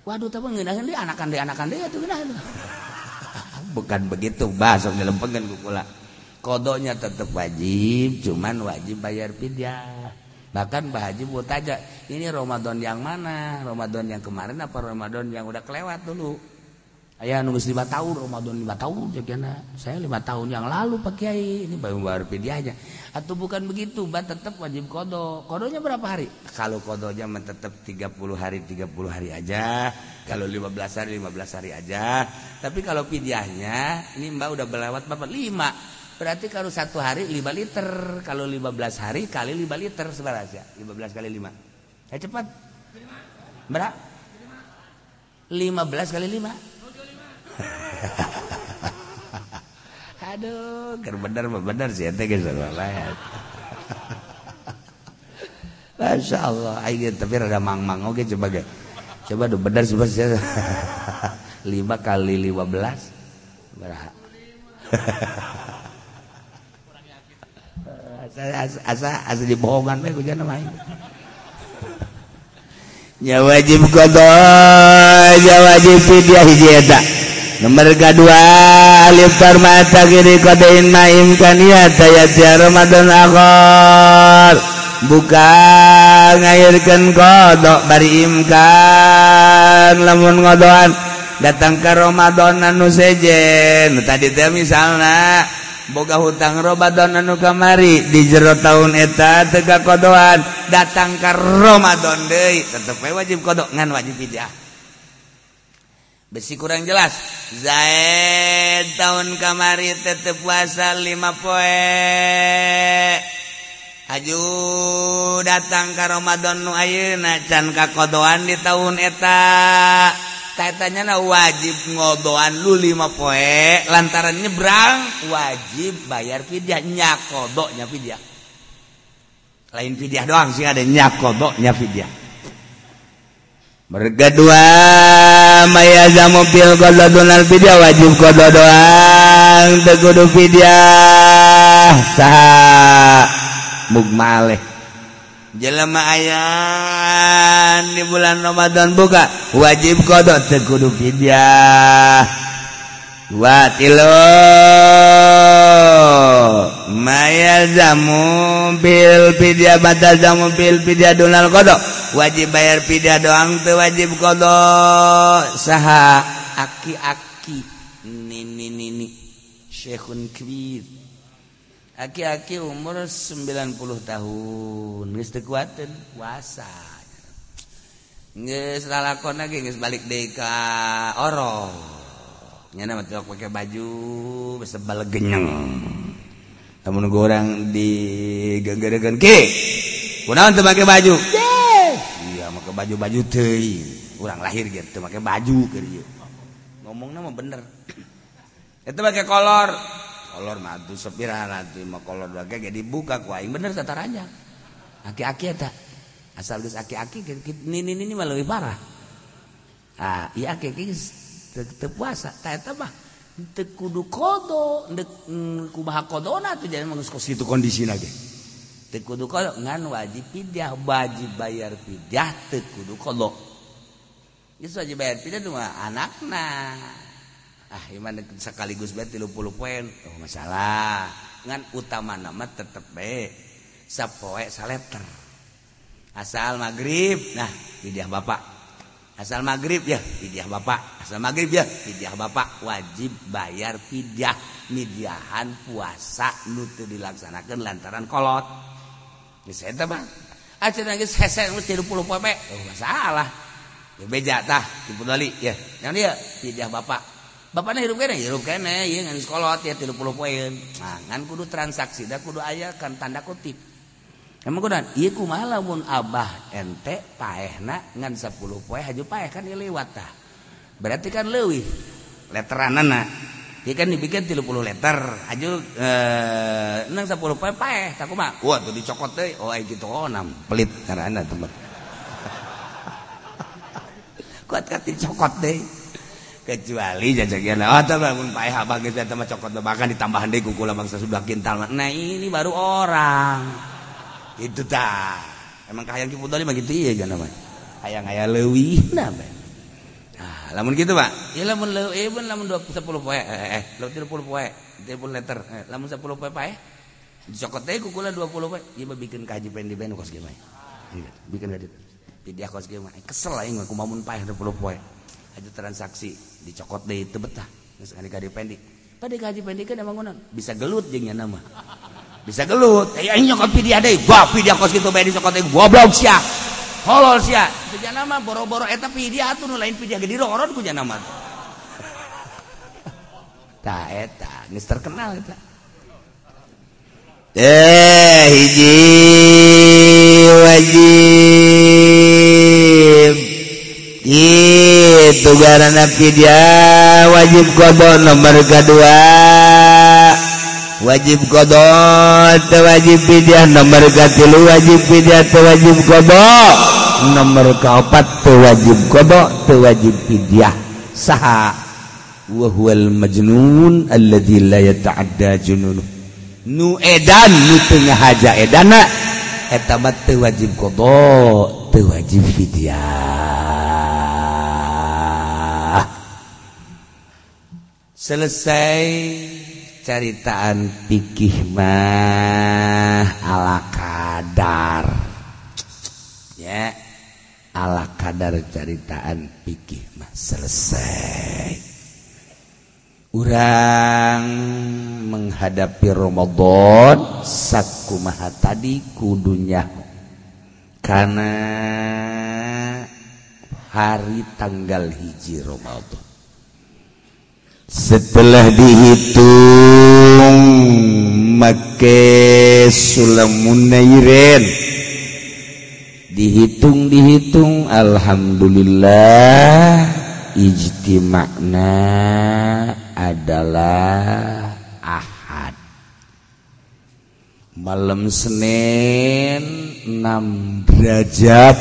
waduh tapi ngenahin dia anakan dia anakan dia tuh bukan begitu bahasa dalam pengen kukula kodoknya tetap wajib cuman wajib bayar pidyah. Bahkan Mbah Haji buat aja ini Ramadan yang mana? Ramadan yang kemarin apa Ramadan yang udah kelewat dulu? Ayah nunggu lima tahun Ramadan lima tahun jadinya saya lima tahun yang lalu Pak Kiai ini baru bayar pidyahnya atau bukan begitu Mbak tetap wajib kodok kodonya berapa hari? Kalau kodonya tetap 30 hari 30 hari aja. Kalau 15 hari 15 hari aja. Tapi kalau pidyahnya ini Mbak udah berlewat Bapak 5 berarti kalau satu hari 5 liter. Kalau 15 hari kali 5 liter sebenarnya 15 kali 5 ya cepat. Berapa? 15 kali 5 aduh. Kan Ker bener bener sih ente geus lain. Masya Allah ayo tapi rada mang-mang. Oke coba ge. Coba do bener coba sih lima kali lima belas. Berapa? Asa asa asa dibohongan eh, mah kujaran mah Ya wajib qada ya wajib fidyah hiji nomor kedua alif farmata kiri kodein maim daya yati Ramadan akhor buka ngairkan kodok bari imkan lamun ngodoan datang ke Ramadan anu sejen. Tadi teh misalnya boga hutang Ramadan anu kamari di jero tahun eta teka kodoan datang ke Ramadan deui tetep wajib kodok ngan wajib pijah besi kurang jelas. Zaid tahun kamari tetap puasa lima poe. Aju datang ke Ramadan nu ayeuna can kakodoan di tahun eta. Tatanya na wajib ngodoan lu lima poe lantaran nyebrang wajib bayar fidyah nyakodoknya fidyah. Lain fidyah doang sih ada nyakodoknya fidyah. mereka dua mayaza mobil kodo donal video wajib kodo doang tegudu video. Sah. Mugmaleh jelema ayam di bulan Ramadan buka wajib kodo tegudu video. Dua tilo. Mayzamubildo wajib bayar pidah doang tuh wajib kodo saha aki-aki. Syekhun Kbir. Aki-aki umur 90 tahun. Geus teu kuateun puasa. Geus lalakon lagi geus balik deui ka orong nyana mah pakai baju sebal genyeng. namun goreng digegeregan ke? Kunaon teu make baju? Iya make baju baju teuing urang lahir gitu make baju keur ieu. Ngomongna mah bener. Itu pakai kolor. Kolor madu sepira nanti mau kolor ge dibuka ku aing. bener kata raja. Aki-aki tak asal geus aki-aki ini ini malah lebih parah. Ah iya aki-aki teu puasa. Tah eta mah kudu kodo itu kondisi lagi kudu ngan wajib pidah wajib bayar pidah teu kudu kodo Geus wajib bayar pidah tuh anakna. Ah iman sekaligus bae 30 poin. Oh masalah. Ngan utama nama tetep be sapoe saleter. Asal maghrib. Nah, pidah bapak asal magrib ya fidyah bapak. Asal magrib ya fidyah bapak. Wajib bayar fidyah. Midyahan puasa nu teu dilaksanakeun lantaran kolot. Geus eta bang. Ah, Acan geus hese 30 poe oh, masalah ya beja tah tipu doli ya. Yang dia fidyah bapak. Bapaknya hirup kene, hirup kene, ya ngan kolot ya 30 poin. Nah, ngan kudu transaksi, dah kudu ayah kan tanda kutip. Emang kudu iya kumaha lamun abah ente paehna ngan 10 poe haju paeh kan ieu lewat tah. Berarti kan leuwih letteranana. Dia kan dibikin 30 letter. Haju eh nang 10 poe paeh tak kumaha wah tuh dicokot deui oh ai kitu. Oh nam pelit karena teman kuat kat dicokot deui kecuali jajakian oh tuh bangun paeh abah gitu sama cokot bahkan ditambahan deh kukula bangsa sudah kintal nah ini baru orang itu dah. Emang kahayang kita lima gitu ya jangan namanya hayang hayang lewi nama. Nah lamun gitu pak. Ya lamun lewi eh pun lamun dua sepuluh poe eh eh, eh. tiga puluh poe tiga puluh liter. Eh, lamun sepuluh poe pak eh cokot teh kukulan dua puluh poe. Iya bikin kaji pendi pendi kos gimana bikin kaji. Dia kos gimana kesel lah ingat kumamun pahit dua puluh poe. Aja transaksi dicokot deh itu betah. Nggak sekali kaji pendi. Pada kaji pendi kan emang bisa gelut jengnya nama bisa gelut. Eh aing nyokot pidia deui gua pidia kos kitu bae dicokot deui goblok sia. Holol sia. Itu nama boro-boro. Eta pidia atuh nu lain pidia gede. Roron ku nama. Tah eta geus terkenal eta. Eh hiji wajib. Itu karena dia wajib kodok nomor kedua wajib godot wajib pidiah nomor katilu wajib pidiah wajib godok nomor keempat teu wajib godok teu wajib pidiah saha wahual majnun alladzi la yata'adda jununuh. Nu edan nu teu ngahaja edana. Eta mah teu wajib godok teu wajib pidiah selesai. Caritaan pikih mah ala kadar. Ya ala kadar caritaan pikih mah selesai. Orang menghadapi Ramadan sakumaha tadi kudunya. Karena hari tanggal hiji Ramadan setelah dihitung make Sulamunairen dihitung dihitung Alhamdulillah ijti makna adalah ahad. Malam Senin 6 derajat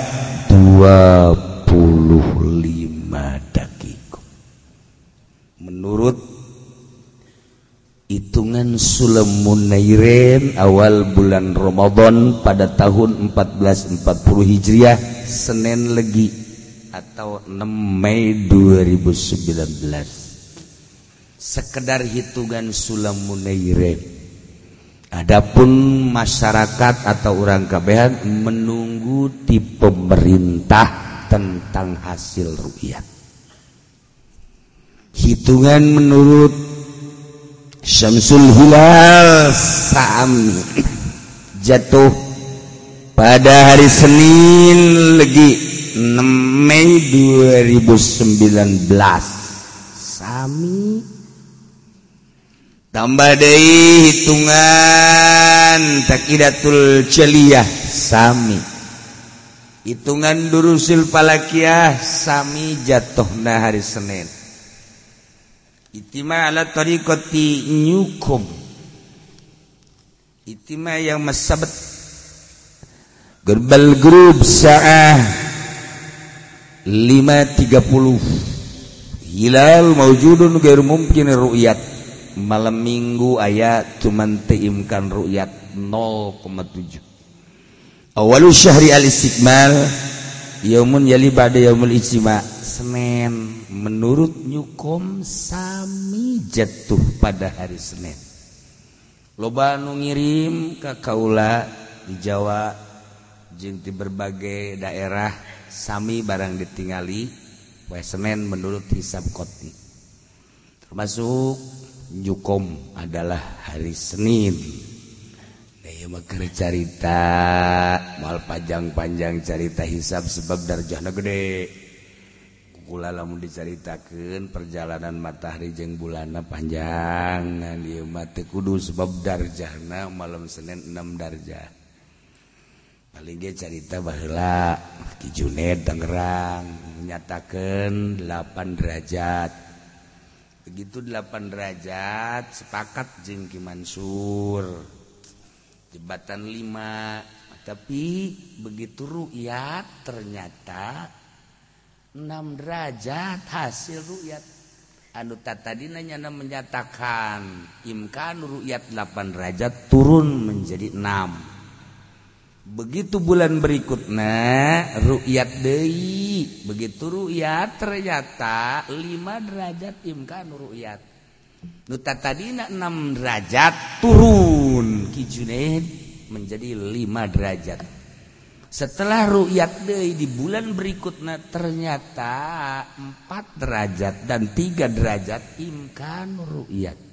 25 menurut hitungan Sulamunairen awal bulan Ramadan pada tahun 1440 Hijriah Senin Legi atau 6 Mei 2019 sekedar hitungan Sulamunairen Adapun masyarakat atau orang kabehan menunggu di pemerintah tentang hasil rukyat hitungan menurut Syamsul Hilal Sa'am. Jatuh pada hari Senin lagi 6 Mei 2019 sami. Tambah dari hitungan takidatul celiyah sami. Hitungan durusil palakiyah sami jatuh nah hari Senin Itima ala tariqati nyukum. Itima yang masabat. Gerbal grup sa'ah 5.30. Hilal maujudun gair mungkin ru'yat. Malam minggu ayat cuman teimkan ru'yat 0,7. Awalu syahri al-istiqmal yaumun yali ba'da yaumul ijtima Senin. Menurut nyukom sami jatuh pada hari Senin. Loba nu ngirim ke kaula di Jawa jeung di berbagai daerah sami barang ditingali poe Senin menurut hisab koti termasuk nyukom adalah hari Senin maka carita mal panjang-panjang carita hisab sebab darjahna gede. Kula lamun diceritakan perjalanan matahari jeng bulana panjang. Dia mati kudu sebab darjahna malam Senin 6 darjah. Paling dia cerita bahwa Ki Juned Tangerang menyatakan 8 derajat. Begitu 8 derajat sepakat jeng Ki Mansur jembatan 5 tapi begitu ru'yat ternyata 6 derajat hasil rukyat anuta tadi nanya menyatakan imkan rukyat 8 derajat turun menjadi 6 begitu bulan berikutnya rukyat Dewi begitu rukyat ternyata 5 derajat imkan rukyat nuta tadi 6 derajat turun. Kijunid menjadi 5 derajat. Setelah rukyat Day di bulan berikutnya ternyata 4 derajat dan 3 derajat imkan rukyat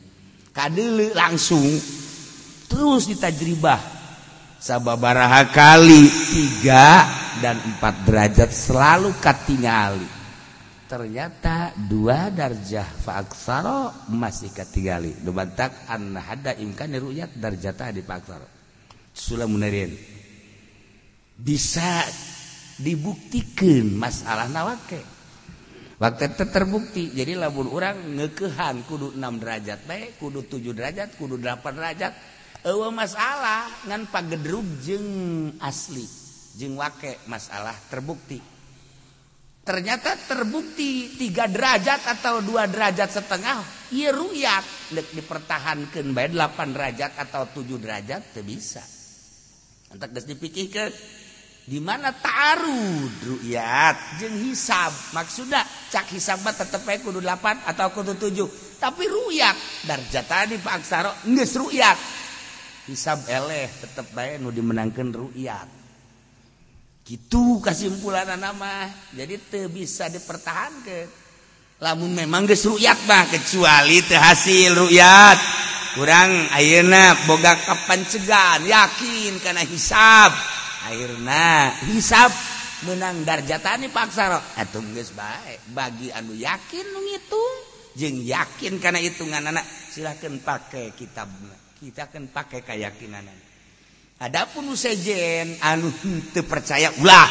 kadele langsung terus ditajribah. Sababaraha kali 3 dan 4 derajat selalu katingali ternyata dua darjah faaksaro masih ketigali dubantak an hada imkan ruyat darjata di faaksaro. Sulamunerin bisa dibuktikan masalah nawake waktu itu terbukti. Jadi labun orang ngekehan kudu 6 derajat baik kudu 7 derajat kudu 8 derajat. Ewa masalah ngan pagedrug jeng asli jeng wake masalah terbukti. Ternyata terbukti 3 derajat atau 2 derajat setengah iya ruyat dipertahankan baik 8 derajat atau 7 derajat bisa. Entak geus dipikirkeun di mana taruh rukyat? Jeng hisab. Maksudnya cak hisab tetep kudu 8 atau kudu 7 tapi ruyat darjat tadi Pak Aksaro nges ruyat hisab eleh tetep baik nu dimenangkan ruyat gitu kesimpulan nama jadi te bisa dipertahankan lamun memang geus ruyat mah kecuali teu hasil ruyat kurang ayeuna boga kapancegan yakin kana hisab. Akhirna hisab menang darjatani paksa atuh geus bae bagi anu yakin nu ngitung jeung yakin kana hitunganna silakan pakai kitabna kita akan pakai keyakinanana Adapun sejen anu teu percaya ulah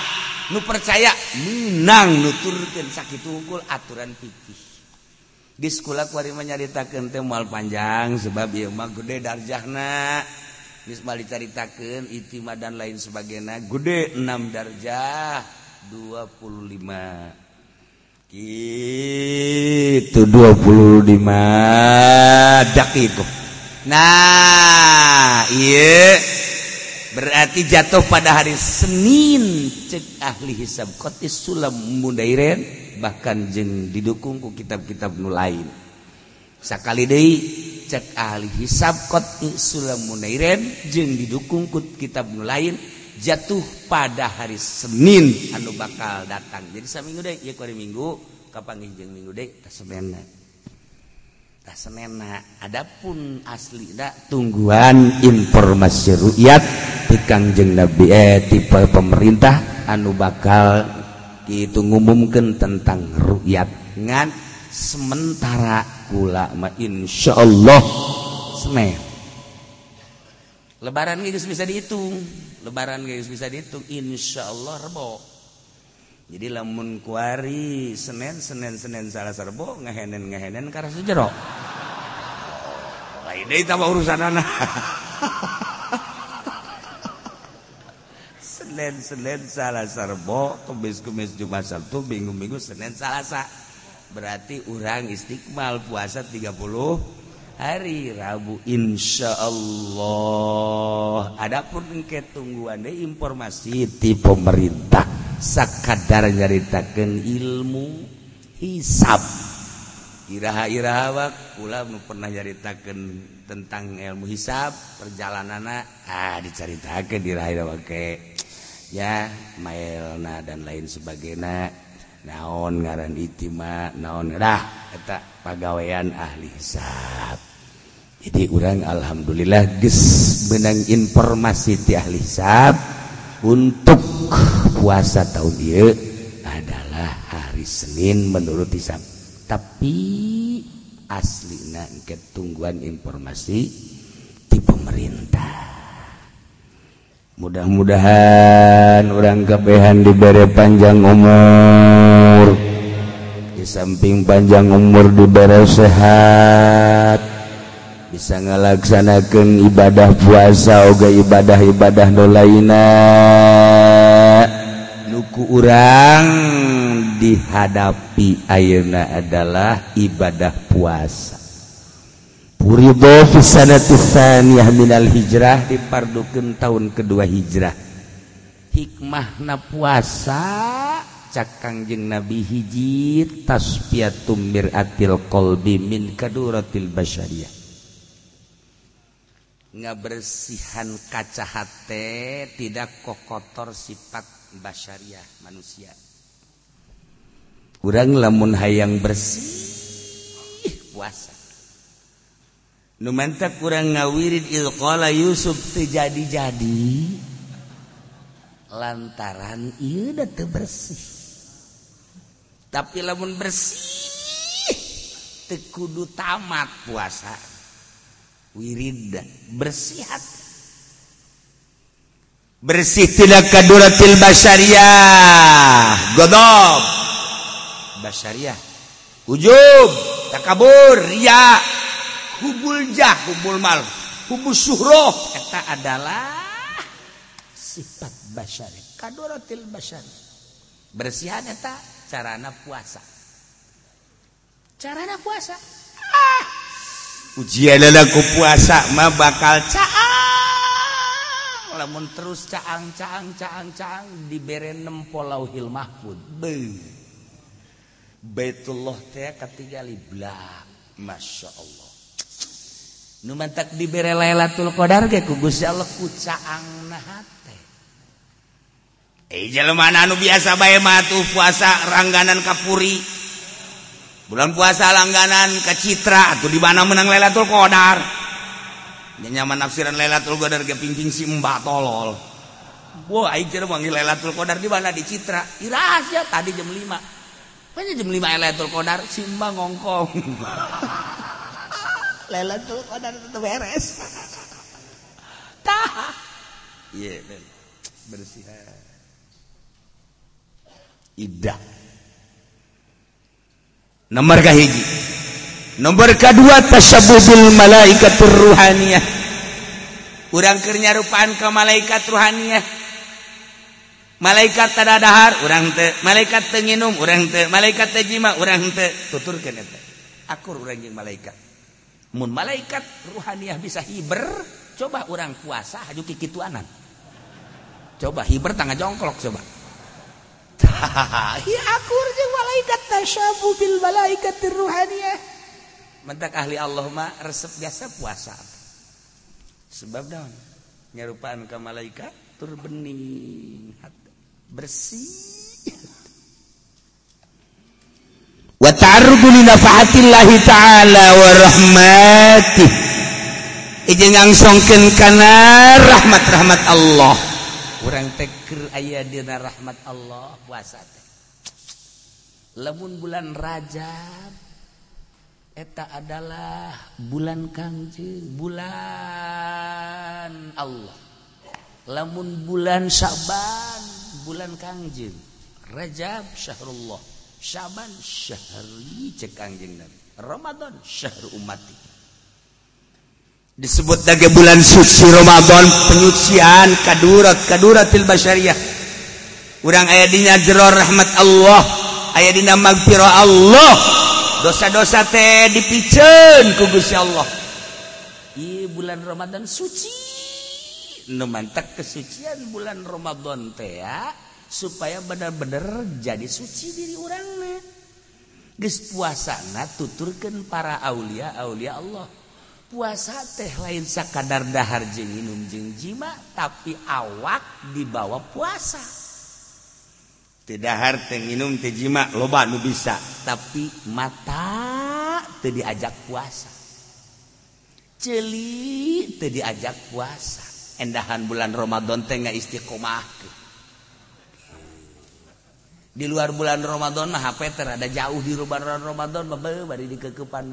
nu percaya menang nuturkeun sakit unggul aturan fikih. di sekolah nyaritakeun teu moal panjang sebab ieu mah gede darjahna. Geus mah dicaritakeun itima dan lain sebagainya gede 6 darjah 25 itu 25 itu nah iya berarti jatuh pada hari Senin cek ahli hisab. Kotis sulam mudairen bahkan jeng didukung ku kitab-kitab nu lain. Sakali deui cek ahli hisab kotis sulam mudairen jeng didukung ku kitab nu lain jatuh pada hari Senin. Anu bakal datang. Jadi saminggu deui ieu minggu. Kapanggih jeung minggu deui tasabena Senena Adapun asli dak tungguan informasi rukyat tikangjeng Nabi eh, tipe pemerintah anu bakal itu ngumumkan tentang rukyat. Ngan sementara kula ma insya Allah semen lebaran geus bisa dihitung lebaran geus bisa dihitung insya Allah rebo. jadi lamun kuari Senin Senin Senin salah serbo ngehenen ngehenen karena sejero lain deh tambah urusan anak Senin Senin salah serbo kemis kemis Jumat Sabtu Minggu Minggu Senin Selasa berarti orang istiqmal puasa 30 hari Rabu Insya Allah adapun keungguan informasi di pemerintah. sakadar nyaritakan ilmu hisab. Iraha-irawak pula pernah nyaritakan tentang ilmu hisab perjalanan ah diceritakan dirahawak ya Mailna dan lain sebagainya. Naon ngaran itima naon dah eta pagawean ahli hisab. Jadi orang Alhamdulillah ges benang informasi ti ahli hisab. Untuk puasa tahun dia adalah hari Senin menurut hisab. Tapi asli ketungguan informasi di pemerintah. Mudah-mudahan orang kebehan diberi panjang umur. Di samping panjang umur diberi sehat bisa ngalaksanakan ibadah puasa oga ibadah-ibadah do laina nuku urang dihadapi ayeuna adalah ibadah puasa. Puribo fisanatisaniah minal hijrah dipardukeun tahun kedua hijrah. Hikmahna puasa kangjeng nabi hiji tasfiatum miratil qalbi min kaduratil basyariyah. Ngabersihan kaca hate tidak kokotor sifat basyariah manusia. Kurang lamun hayang bersih puasa. Numanta kurang ngawirid ilqala Yusuf terjadi-jadi lantaran iya udah bersih. Tapi lamun bersih tekudu tamat puasa wirid bersih hati bersih tidak kaduratil basyariah godok basyariah ujub takabur ria hubul jah hubul mal. Hubul suhroh. Eta adalah sifat basyari kadoratil basyari. Bersihan eta carana puasa. Carana puasa? Ah. ujian ku puasa mah bakal caang. Lamun terus caang caang caang caang dibere nem polauhil mahfud. Be. Baitullah teh ketiga liblak Masya Allah. Nu mantak dibere Lailatul Qadar ge ku Gusti Allah ku caang nah teh. Eh jelema anu biasa bae mah puasa rangganan kapuri. Bulan puasa langganan ke Citra atuh di mana menang Lailatul Qadar nyaman nafsiran Lailatul Qadar ge pingping si mbak tolol Wah, aing kira manggil Lailatul Qadar di mana di Citra. Irahasia tadi jam 5. Mana jam lima Lailatul Qadar simba ngongkong. Lailatul Qadar itu beres. Tah. Iya, yeah, bersih. Idah. nomor kahiji nomor kedua tasabudul malaikatur ruhaniyah? Urang keur nyarupaan ka malaikat ruhaniyah. Malaikat tada dahar urang teu malaikat teu nginum urang teu malaikat teu jima urang teu tuturkeun eta. Akur urang jeung malaikat. Mun malaikat ruhaniyah bisa hiber coba urang puasa hajuk kikituanan coba hiber tangga jongkok coba. Akur jeung malaikat. Tasyabu bil malaikat ruhaniah mentak ahli Allah mah resep biasa puasa. Sebab daun nyarupaan ke malaikat tur bening bersih. Wa ta'arrudu li nafa'atillahi ta'ala wa rahmatih ije ngangsongkeun kana rahmat-rahmat Allah kurang teker ayah dina rahmat Allah puasa lemun bulan Rajab eta adalah bulan kangjeng bulan Allah. Lamun bulan Syaban bulan kangjeng Rajab syahrullah. Syaban syahri cek kangjeng Nabi Ramadan syahr umati disebut dage bulan suci Romadhon penyucian kadurat kaduratil basyariah urang aya dina jero rahmat Allah aya dina magfirah Allah. Dosa-dosa teh dipiceun ku Gusti Allah. Ieu bulan Ramadan suci. Nu mantak kesucian bulan Ramadan teh ya supaya benar-benar jadi suci diri urangna. Geus puasana tuturkeun para aulia aulia Allah. Puasa teh lain kadar dahar jeng minum jeng jima tapi awak dibawa puasa. Tidakhar teh minum tejima loba nu bisa. Tapi mata teu diajak puasa. Celi teu diajak puasa. Endahan bulan Ramadan teh nggak istiqomah di luar bulan Ramadan mah HP ada jauh di bulan Ramadan mah bari di kekepan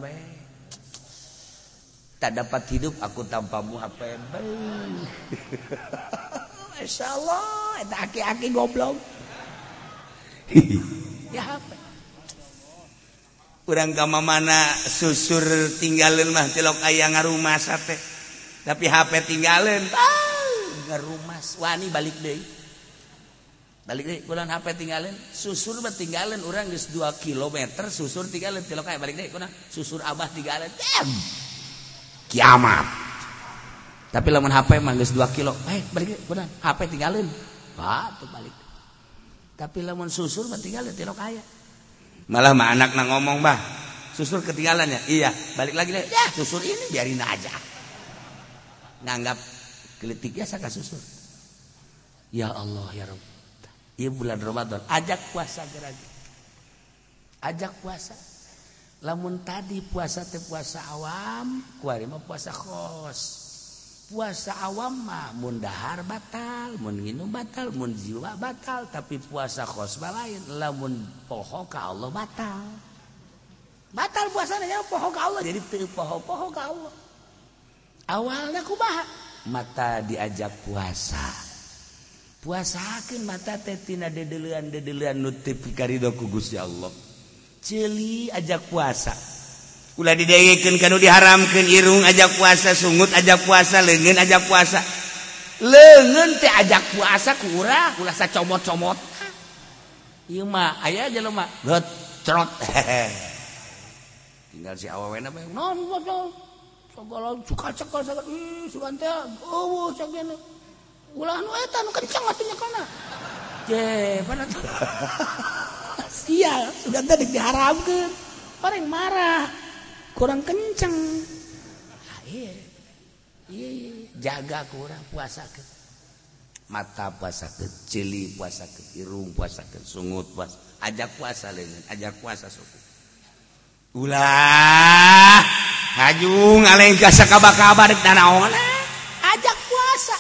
tak dapat hidup aku tanpamu apa yang Masya Allah, itu aki-aki goblok. ya apa? Kurang kama mana susur tinggalin mah tilok ayah ngarumah sate. Tapi HP tinggalin. Ah, ngarumah. Wani balik deh. Balik deh, kurang HP tinggalin. Susur mah tinggalin. Orang geus 2 km susur tinggalin. Tilok ayah balik deh. Kurang susur abah tinggalin. Damn. Kiamat. Tapi lamun HP manggis 2 kilo. Eh balik benar HP tinggalin. Pak tuh balik. Tapi lamun susur mah tinggalin tilo kaya. Malah mah anak nang ngomong bah susur ketinggalan ya? Iya balik lagi deh. Ya susur ini biarin aja. Nganggap kelitik ya saka susur. Ya Allah ya Rabb. Iya bulan Ramadan. Ajak puasa geragi ajak puasa lamun tadi puasa teh puasa awam kuari mah puasa khos. Puasa awam mah mun dahar batal mun nginum batal mun jiwa batal tapi puasa khos mah lain. Lamun poho ka Allah batal. Batal puasanya ya poho ka Allah. Jadi teu poho-poho ka Allah. Awalnya kumaha? Mata diajak puasa. Puasakeun mata teh tina dedeulean-dedeulean nu teu pikaridho ku Gusti Allah. celi ajak puasa. Ulah didayakan kanu diharamkan irung ajak puasa sungut ajak puasa lengan ajak puasa. Lengan teh ajak puasa kurang ulah sa comot-comot. Ieu mah aya aja mah dot cerot. Tinggal si awawena bae naon buat naon sagala suka cekal sagala ih sugan teh eueuh sagena ulah nu eta nu kenceng atuh nya kana. Je pana sial sudah tadi diharamkan orang marah kurang kenceng. Akhir jaga kurang puasa ke mata puasa ke celi puasa ke irung puasa ke sungut puasa ajak puasa lengan ajak puasa suku ulah hajung aleng kasa kaba-kaba dek danaon ajak puasa.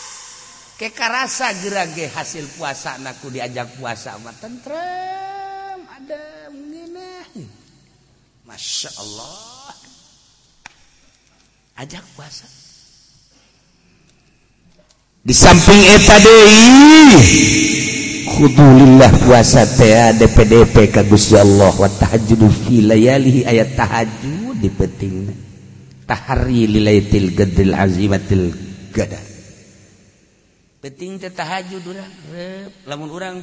Kekarasa gerage hasil puasa naku diajak puasa mah tentrem. ada mengenai. Masya Allah. Ajak puasa. Di samping eta deui. Khudulillah puasa teh DPDP ka Gusti Allah. Wa tahajjudu fi layalihi ayat tahajud di pentingna tahari lilaitil gadil azimatil gadar penting teh tahajud urang. Lamun urang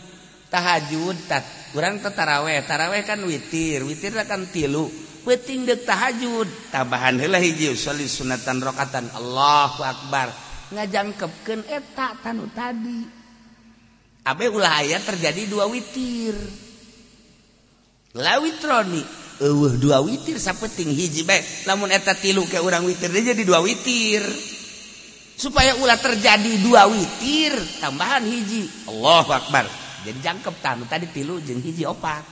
tahajud tat kurang tetaraweh. Taraweh kan witir witir kan tilu. Peting dek tahajud. Tambahan heula hiji sholli sunatan rokatan. Allahu akbar. Ngajangkepkeun eta tanu tadi. Abe ulah aya terjadi dua witir. La witroni. Eueuh dua witir sapeting hiji bae lamun eta tilu ke urang witir dia jadi dua witir. Supaya ulah terjadi dua witir tambahan hiji. Allahu akbar. jadi jangkep tanu tadi tilu jeung hiji opat.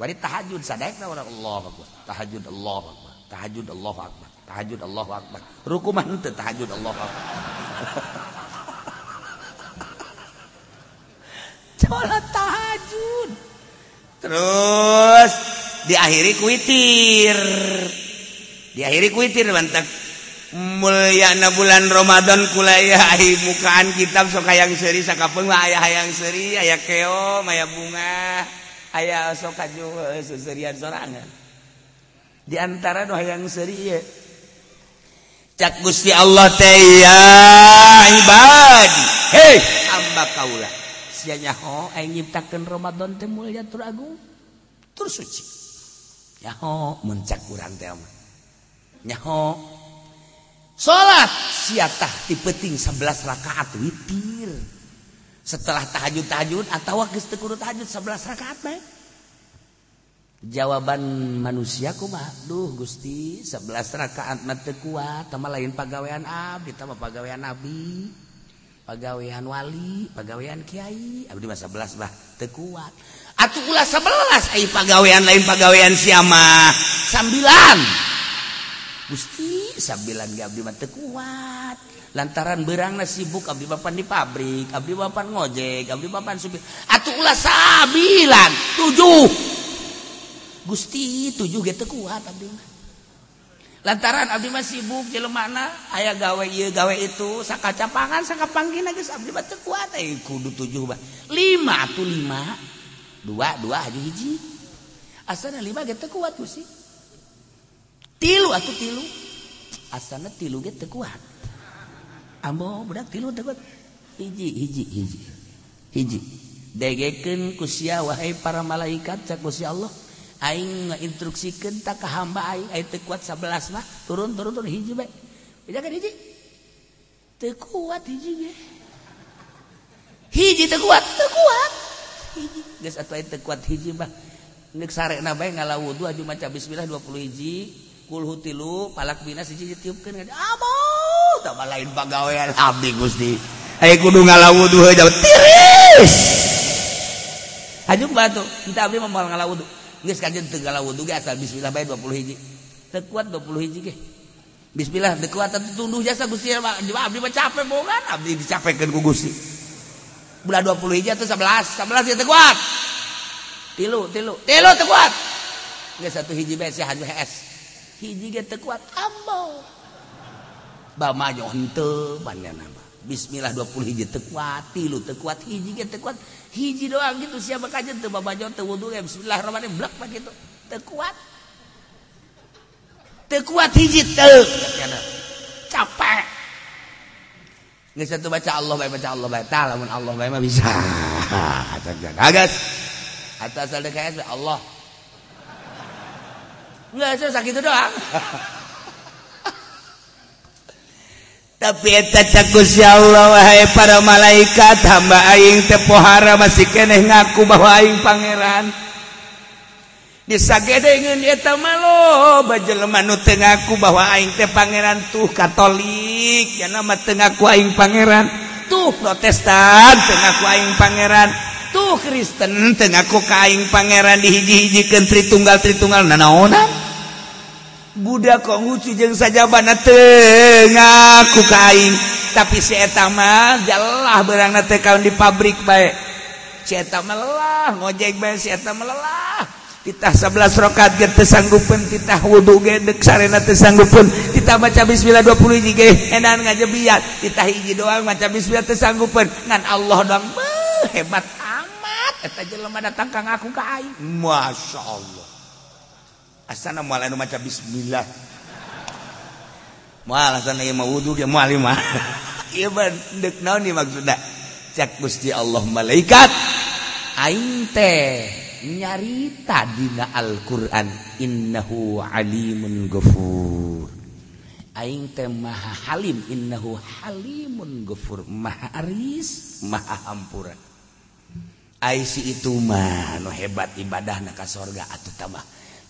Bari tahajud sadayakna orang Allahu akbar. Tahajud Allahu akbar. Tahajud Allahu akbar. Tahajud Allahu akbar. Ruku mah tahajud Allahu akbar. Salat tahajud. Terus diakhiri kuitir. Diakhiri kuitir mantap mulyana bulan Romadhon kulayai mukaan kitab soka yang seri sakapun aya hayang seri aya keo maya bunga aya soka eh, seserian sorangan. Di antara doa yang seri cak Gusti Allah teya ibad. Hei! Amba kaulah. Sianya ho aing nyiptakeun Ramadan teh mulya tur agung tur suci. Nyaho mencak kurang teh nyaho salat siatah dipeting 11 rakaat witir. Setelah tahajud-tahajud atau geus teu kudu tahajud 11 rakaat bae. Jawaban manusia kumaha? Duh Gusti 11 rakaat mah teu kuat. Tama lain pagawean abdi tama pagawean nabi pagawean wali pagawean kiai. Abdi mah 11 bah teu kuat. Atuh ulah 11 ai pagawean lain pagawean siamah 9 Gusti sabilan Abdi mah kuat. Lantaran berangna sibuk Abdi Bapan di pabrik Abdi Bapan ngojek Abdi Bapan supir. Atuh ulah sabilan tujuh. Gusti tujuh ge kuat Abdi mah. Lantaran Abdi mah sibuk mana aya gawe ieu gawe itu sakacapangan sakapangkina geus Abdi mah teu kuat. Eh kudu tujuh bah lima tuh lima. Dua dua hiji hiji. Asalna lima ge kuat Gusti. tilu atau tilu. Asana tilu ge teu kuat. Ambo budak tilu teu kuat. Hiji hiji hiji. Hiji. Degekeun kusia wahai para malaikat cak sakusi Allah. Aing ngainstruksikeun tak ka hamba aing aing teu kuat 11 mah. Turun turun turun hiji bae bejakeun hiji. Teu kuat hiji ge hiji teu kuat teu kuat. Hiji. Geus atuh aing teu kuat hiji mah. Nek sarek nabai ngalau wudu aju maca bismillah 20 hiji. kulhu tilu palak bina siji ditiupkeun ka abuh tah lain pagawean. Abdi Gusti. Haye kudu ngalawudu heuh tiris! Hajung batu. Kita abdi mah moal ngalawudu geus kajeun teu ngalawudu ge asal bismillah bae 20 hiji. Teu kuat 20 hiji ge. Bismillah teu kuat tunduh jasa Gusti. Abdi mah capek bogan. Abdi dicapekeun ku Gusti. Bulan 20 hiji atau 11 11 ya teu kuat. Tilu tilu. Tilu teu kuat. Geus satu hiji bae si hajung es hiji ge teu kuat ambau ba jo henteu bandana bismillah 20 hiji teu kuat tilu teu kuat hiji ge teu kuat hiji doang gitu siapa kajen teu babajo teu wudu ge bismillahirrahmanirrahim blak mah kitu teu kuat teu kuat hiji teu capek Nggak satu baca Allah baik baca Allah baik tak namun Allah baik mah bisa. Atas atas ada KS Allah Nggak, sakit doang. tapi takusya Allah wahai para malaikat hamba aing tepohara masih keneh ngaku bahwa aing pangeran. Disagedengeun eta malo bajelema nu teu ngaku bahwa aing teh pangeran tuh katolik. Ya nama teu ngaku aing pangeran. Tuh protestan teu ngaku aing pangeran. Aduh Kristen teh aku kaing pangeran dihiji-hijikeun tritunggal-tritunggal nanaonan. Budak kok ngucu jeung sajabana teu ngaku kaing. Tapi si eta mah jalah beurangna teh kaon di pabrik bae. Si eta melelah, ngojek bae si eta melelah. Titah 11 rakaat ge teu sanggupeun, titah wudu ge deuk sarena teu sanggupeun, titah maca bismillah 20 hiji ge enan ngajebiat, titah hiji doang maca bismillah teu sanggupeun. Ngan Allah doang beuh hebat eta jelema datang ka ngaku ka aing. Masyaallah asana moal anu maca bismillah. Moal asana ieu mah wudu ge moal lima ieu ban deuk naon ieu maksudna? Cek Gusti Allah malaikat. Aing teh nyarita dina Al-Qur'an innahu alimun ghafur. Aing teh maha halim innahu halimun ghafur maha aris maha ampuran si itumah no hebat ibadah naka sorga atau tambah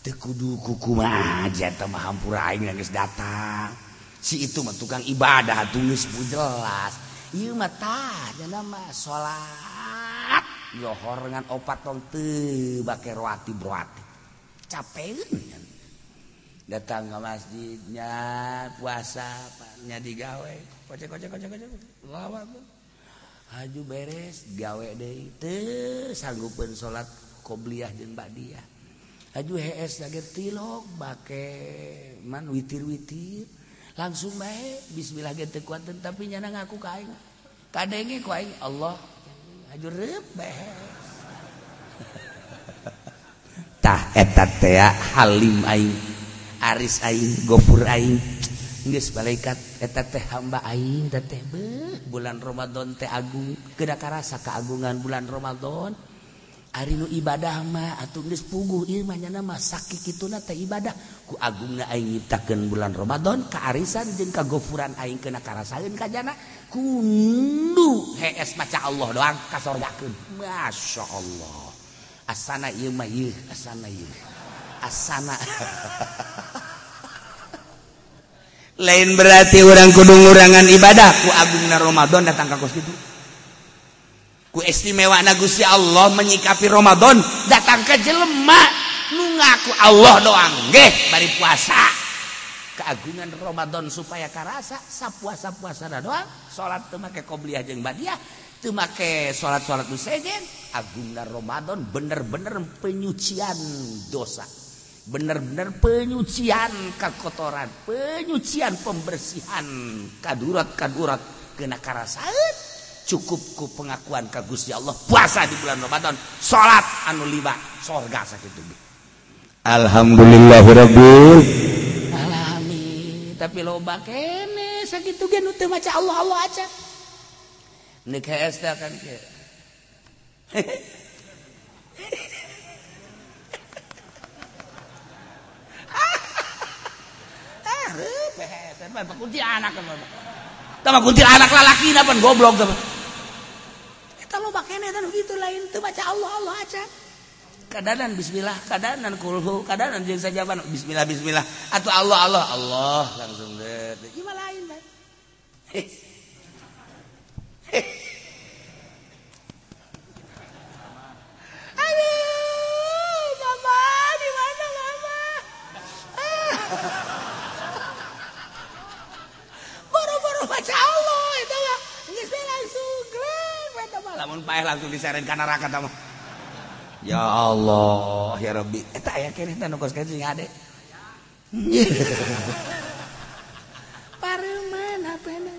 tekudu kuku aja tambah hampura aing nangis datang. Si itu mah tukang ibadah tulis bu jelas. Ieu mah tah nama salat lohor ngan opat tong teu bake roati broati. Capek datang ke masjidnya puasa nya digawe kocek kocek kocek kocek. Lawan. haju beres gawe de sanggupun salat qobliyah jeung badiah. Haju HS lagi tilok bake man witir-witir. Langsung bae bismillah ge teu kuat tapi nyana ngaku ka aing. Kadenge ku aing Allah. Haju reup bae tah eta teh halim aing aris aing gopur aing. Inggris balaikat eta teh hamba aing teh bulan Ramadan teh agung kedah karasa keagungan bulan Ramadan. Ari nu ibadah mah atuh geus puguh ieu mah nyana mah sakik teh ibadah. Ku agungna aing nyiptakeun bulan Ramadan kaarisan jeung kagofuran aing keuna karasaeun ka jana. Kundu hees maca Allah doang ka sorgakeun. Masyaallah asana ieu mah ieu asana ieu. Asana. lain berarti orang kudungurangan ibadahku Agung Romadhon datang kakos itu ku istimewa Nagus ya Allah menyikapi Romadhon datang ke jelemah ngaku Allah doang. Geh bari puasa. Keagungan Romadhon supaya karasa sapuasa puasa doang. Salat teu make qobliyah jeung badiah. Teu make salat-salat nu sejen. Agung Romadhon bener-bener penyucian dosa bener-bener penyucian kekotoran penyucian pembersihan. Kadurat-kadurat kena Cukup cukupku pengakuan kagus ya Allah. Puasa di bulan Ramadan salat anu lima sorga sakit Alhamdulillahirabbil alamin tapi loba kene sakit nu teu maca Allah Allah aja nek kan kunti anak Tama kunti anak lalaki apa goblok sama. Kita lo pakai netan gitu lain tuh baca Allah Allah aja. Kadanan Bismillah, kadanan kulhu, kadanan jeung sajaban Bismillah Bismillah atau Allah Allah Allah langsung deh. Gimana lain kan? Aduh, mama di mana mama? Ah. baca Allah itu mah geus langsung gleb eta mah lamun paeh langsung diseret ka neraka tah mah. Ya Allah ya Rabbi. Eh, eta aya keneh teh nu kos sing ade. Pareman HP-na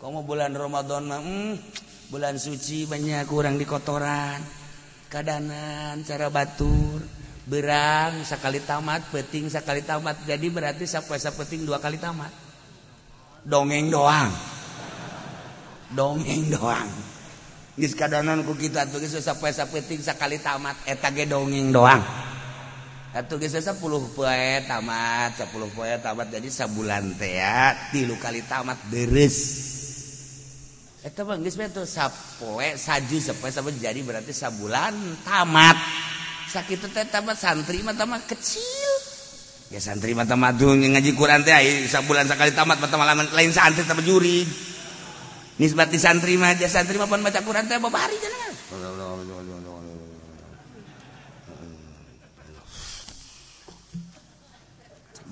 komo bulan Ramadan mah hmm, bulan suci banyak kurang di kotoran. Kadanan cara batur berang sekali tamat peting sekali tamat. Jadi berarti sapuasa peting dua kali tamat. dongeng doang. Dongeng doang. Geus kadanan ku kita tuh geus sapoe-sapeting sakali tamat eta ge dongeng doang. Atuh geus 10 poe tamat 10 poe tamat jadi sabulan teh ya tilu kali tamat deres. Eta mah geus betul sapoe saju sapoe sapoe jadi berarti sabulan tamat. Sakit teh tamat santri mah tamat kecil. ya santri mata madun yang ngaji Quran teh bulan sekali tamat mata malam lain santri tapi juri di santri mah ya santri mah baca Quran teh beberapa hari jangan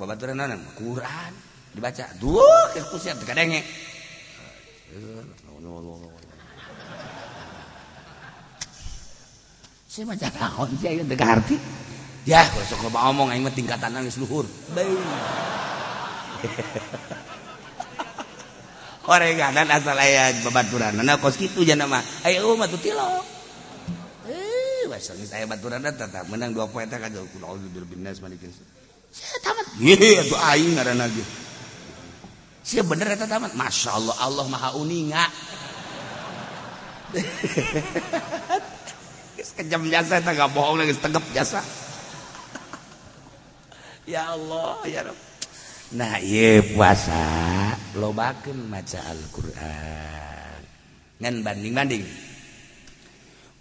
bapak nanan Quran dibaca. Duh ya kusiat kadangnya saya baca naon sih ayo dekat hati ya besok loba omong aing mah tingkatan nangis luhur. Orenganan asal aya babaturan nah kos kitu jana mah ayo mah tutilo eh wes saya baturan tetap menang dua poin teh kajau kulo bil binas malikin saya tamat? Ye atuh aing ngaranna ge. Sia bener eta tamat? Masya Allah Allah maha uninga. Kejam jasa eta gak bohong lagi tegap jasa ya Allah ya Rabb nah ieu puasa lobakeun maca Al-Qur'an. Ngan banding-banding.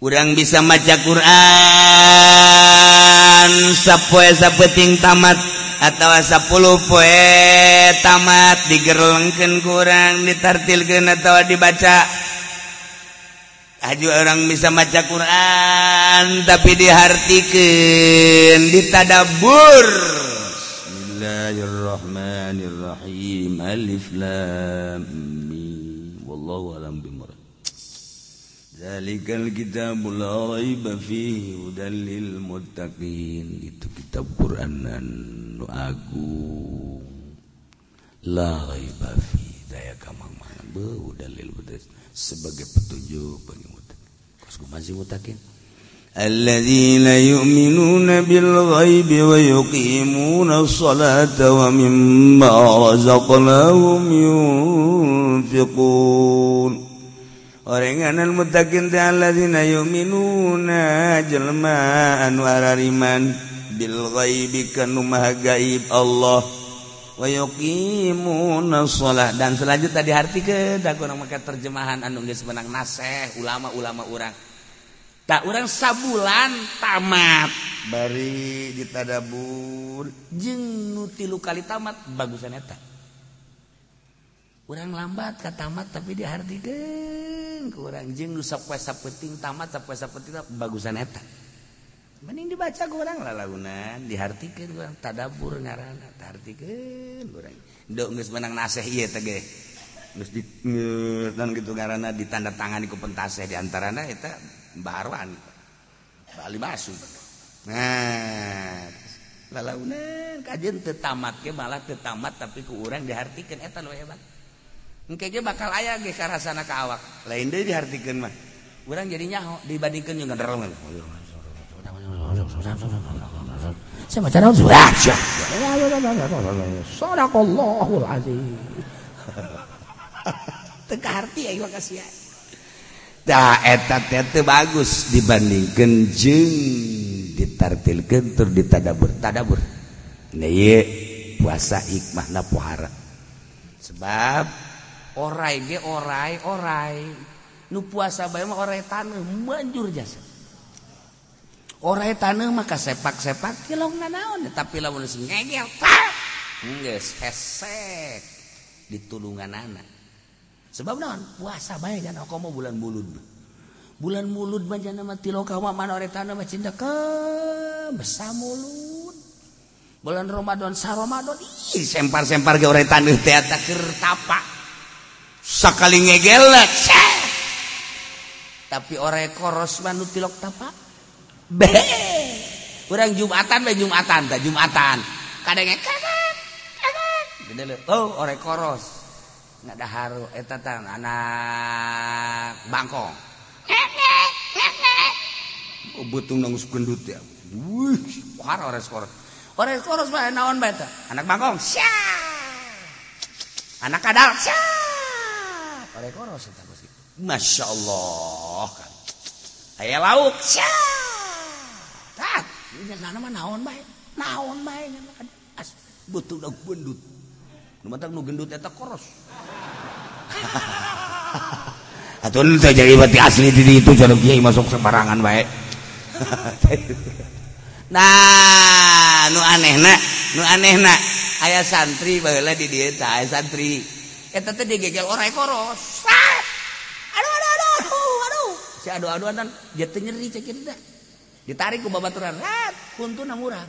Urang bisa maca Quran sapoe sapeting tamat atau 10 poe tamat. Digerlengkeun kurang ditartilkeun atau dibaca. Aju orang bisa maca Quran tapi dihartikan ditadabur. Bismillahirrahmanirrahim. Alif Lam Mim. Wallahu alam bimurad. Zalikal kitabul la raiba fihi hudan lil muttaqin. Itu kitab Quran anu agung. La raiba fi daya kamang mana? Beuh hudan lil muttaqin. Sebagai petunjuk bagi muttaqin. Kos masih muttaqin? الذين يؤمنون بالغيب ويقيمون الصلاة ومما رزقناهم ينفقون. Orenganan mutakin teh alladzina yu'minuna jelma anu arariman bil ghaibi kanu maha gaib Allah wa yuqimuna shalah dan selanjutnya dihartikeun da kuna make terjemahan anu geus menang naseh ulama-ulama urang. -ulama tak orang sabulan tamat. Bari ditadabur. Jeng nu tilu kali tamat bagusan eta orang lambat ke tamat tapi dihartikeun ku urang. Jeung nu sapoe sapenting tamat sapoe sapenting bagusan eta mending dibaca ku urang lalagunan dihartikeun urang. Tadabur ngaran dihartikeun urang. Do geus menang naseh ieu teh geus geus dan gitu ngaranna ditanda tangan ku pentaseh di antarana eta baruan. Bali masuk. Nah. Lalaunan kajian tetamat ke malah tetamat tapi ku orang dihartikan. Eta lo hebat engke ge bakal aya ge karasana ka awak. Lain deui dihartikeun mah urang jadi nyaho dibandingkeun jeung gandarangan saya macam orang. Sadaqallahul azim. Tengah hati ya, terima kasih ya. Nah, etat bagus dibandingkan jeung ditartilkeun tur ditadabur. Tadabur. Nah, puasa hikmahna pohara. Sebab orai ge orai orai. Nu puasa bae mah orai taneuh manjur jasa. Orai taneuh maka sepak sepak kilong nanaon tapi lamun sing ngegel geus hesek ditulungan anak. sebab naon? Puasa bae dan aku mau bulan mulud. Bulan mulud banyak nama mana ore manoretana macin ke besa mulud. Bulan Ramadan sa Ramadan ih sempar-sempar ge orang teh teater keur tapak sakali ngegelek tapi ore koros manut tilok tapak be oh, orang Jumatan be Jumatan tak Jumatan. Kadangnya kadang kadang oh ore koros. Nadaharu eh, eta tan anak bangkong. Oh, betung nangis gendut ya. Wih, kuar ores koros. Ores koros mah naon bae Anak bangkong. Sya. Anak kadal. Sya. Ores koros eta Gusti. Masya Allah. Aya lauk. Sya. Tah, nyeunana mah naon bae? Naon bae Betung nangis gendut. gendut eta koros. Atau jadi berarti asli di itu masuk sembarangan baik nah nu aneh nu aneh aya santri baheula di dieta santri. Eta teh digegel orai koros. Ah! Aduh aduh aduh aduh aduh. Si aduh aduh dan dia nyeri cek kita ditarik ku babaturan rat kuntu na murah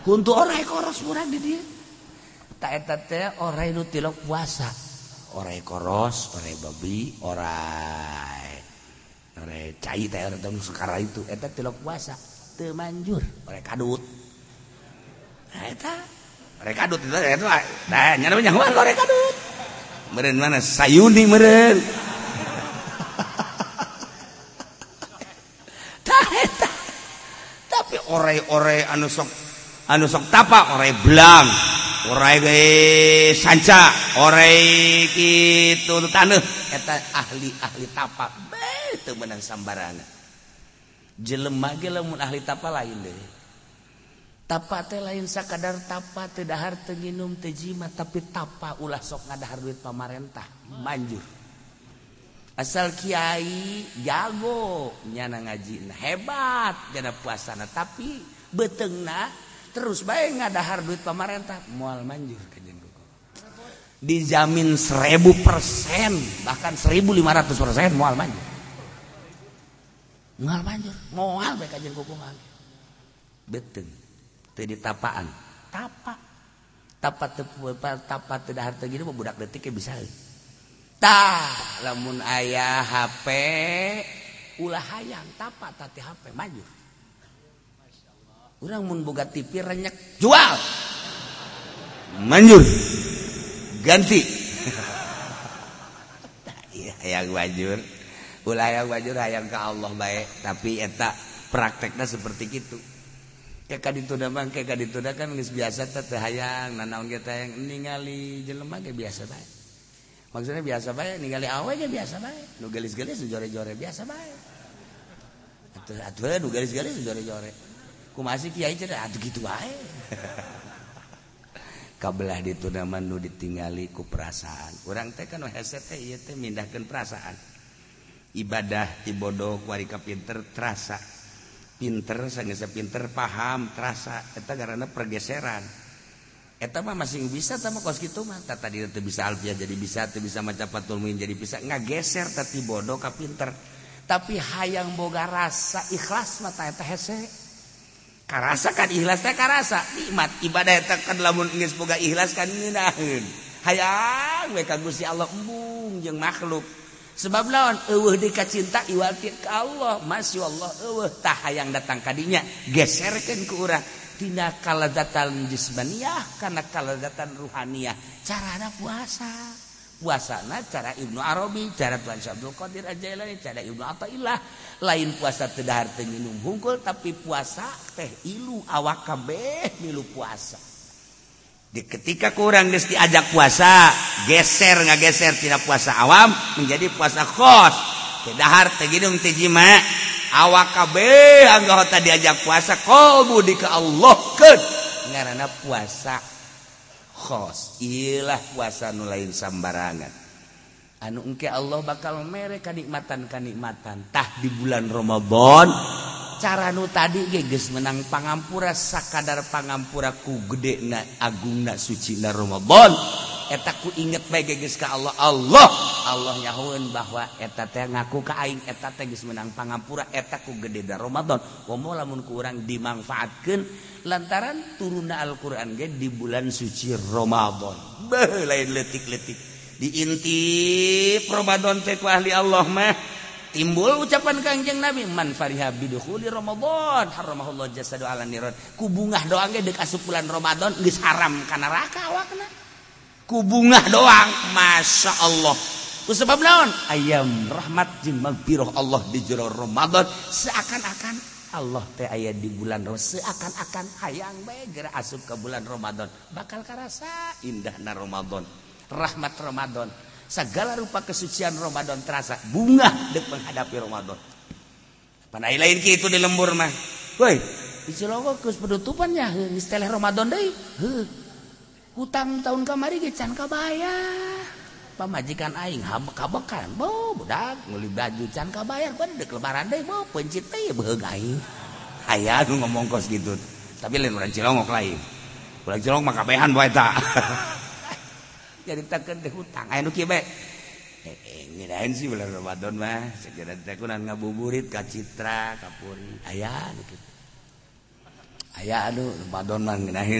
kuntu orai koros murah di dia taetate orai nu tilok puasa. Orai koros orai babi orai orai cai teh orang sekara itu. Eta tilok puasa teu manjur. Orai kadut. Nah eta. Orai kadut itu eta nah nyana banyak mah orai kadut. Meureun mana sayuni meureun. Tah eta. Tapi orai-orai anu sok anu sok tapa orai belang. sanca gitu ahli ahli tapak menang sambarana jelemah lamun ahli tapa lain deh. Tapak teh lain sakadar tapa teh dahar teh nginum jima tapi tapa ulah sok ngadahar duit pamarentah manjur. Asal kiai jago nyana ngaji hebat gana puasana tapi betengna terus baik ngadahar duit pemerintah? Mual manjur dijamin seribu persen bahkan seribu lima ratus persen mual manjur. Mual manjur mual baik kajian kukungan beteng tadi tapaan. Tapa. Tapa tapa tidak harta gini budak detiknya bisa. Tah. Lamun ayah HP ulah hayang tapa tati HP manjur orang membuka TV renyak jual. Manjur. Ganti. Iya yang wajur yang wajur hayang ke Allah baik. Tapi etak prakteknya seperti itu kayak ditunda bang kayak ditunda kan geus biasa teh hayang nanaon kita yang ningali jelema ge biasa baik maksudnya biasa baik ningali awe ge biasa baik nu gelis-gelis jore-jore biasa baik atuh atuh nu gelis-gelis jore-jore masih atuh gitu kabelah ditunaman nu ditinggali ku perasaan. Urang teh kan hese teh iya teh mindahkan perasaan. Ibadah ibodoh warika pinter terasa. Pinter sangsa pinter paham terasa. Eta karena pergeseran. Eta mah masih bisa sama kos gitu mah. Tadi itu teu bisa alfiah jadi bisa teu bisa maca fatul muin jadi bisa. Ngageser tapi bodoh ka pinter. Tapi hayang boga rasa ikhlas mata eta hese karasa kan ikhlas teh karasa. Nikmat ibadah teh kan lamun geus boga ikhlas kan ngeunaheun hayang we ka Gusti Allah embung jeung makhluk. Sebab lawan eueuh dikacinta cinta iwati ka Allah. Masya Allah eueuh tah hayang datang ka dinya. Geserkeun ku urang. Tina kaladatan jismaniyah kana kaladatan ruhaniyah. Carana puasa. puasana cara Ibnu Arabi cara Tuhan Syabdul Qadir Ajailani cara Ibnu Atta'illah. Lain puasa tedahar teu minum hungkul tapi puasa teh ilu awak kabeh milu puasa. Di ketika kurang geus diajak puasa geser ngageser tidak puasa awam menjadi puasa khos. Tedahar teh tejima jima awak kabeh anggota diajak puasa kalbu di ka Allah ke ngarana puasa. khos. Ilah puasa nu lain sambarangan. Anu engke Allah bakal mere kanikmatan kanikmatan tah di bulan Ramadan cara nu tadi geges menang pangampura sakadar pangampura ku gede na agung na suci na Ramadan. etaku inget PGGK Allah. Allah. Allah nyaun bahwa eta teh ngaku kaing eta tegis menang pangampura etaku gededa Romadhon ngomo lamun kurang dimanfaatkan lantaran turunna Alquran ge di bulan suci Romadhon beuh lain letik-letik diintip Romadhon teh ahli Allah mah. Timbul ucapan Kangjeng Nabi man fariha bidkhuli Ramadan harramahullah jasadu ala nirat ku bungah doang ge deuk asup bulan Ramadan geus haram ka neraka awakna. Ku bungah doang. Masya Allah. Sebab naon? Ayam rahmat jeung magfirah Allah di jero Ramadan. Seakan-akan Allah teh aya di bulan Ramadan seakan-akan hayang bae geura asup ke bulan Ramadan. Bakal karasa indahna Ramadan. Rahmat Ramadan. Segala rupa kesucian Ramadan terasa bunga dek menghadapi Ramadan. Panai lain ki itu di lembur mah. Woi di Cilongok geus penutupannya geus Ramadan deui. Heuh hutang tahun kamari gecan kabayar. Pamajikan aing kabekan. Bo budak ngeuli baju can kabayar. Bedek lebaran deui bo pencit teh beuheug aing. Aya nu ngomong kos gitu. Tapi lain urang cilongok lain. Urang cilongok mah kabehan bae eta. Jadi teh hutang. Aya nu kieu bae eh, eh, ngirain sih bulan Ramadan mah. Segera teh kunan ngabuburit ka Citra ka Puri. Aya nu kitu aya aduh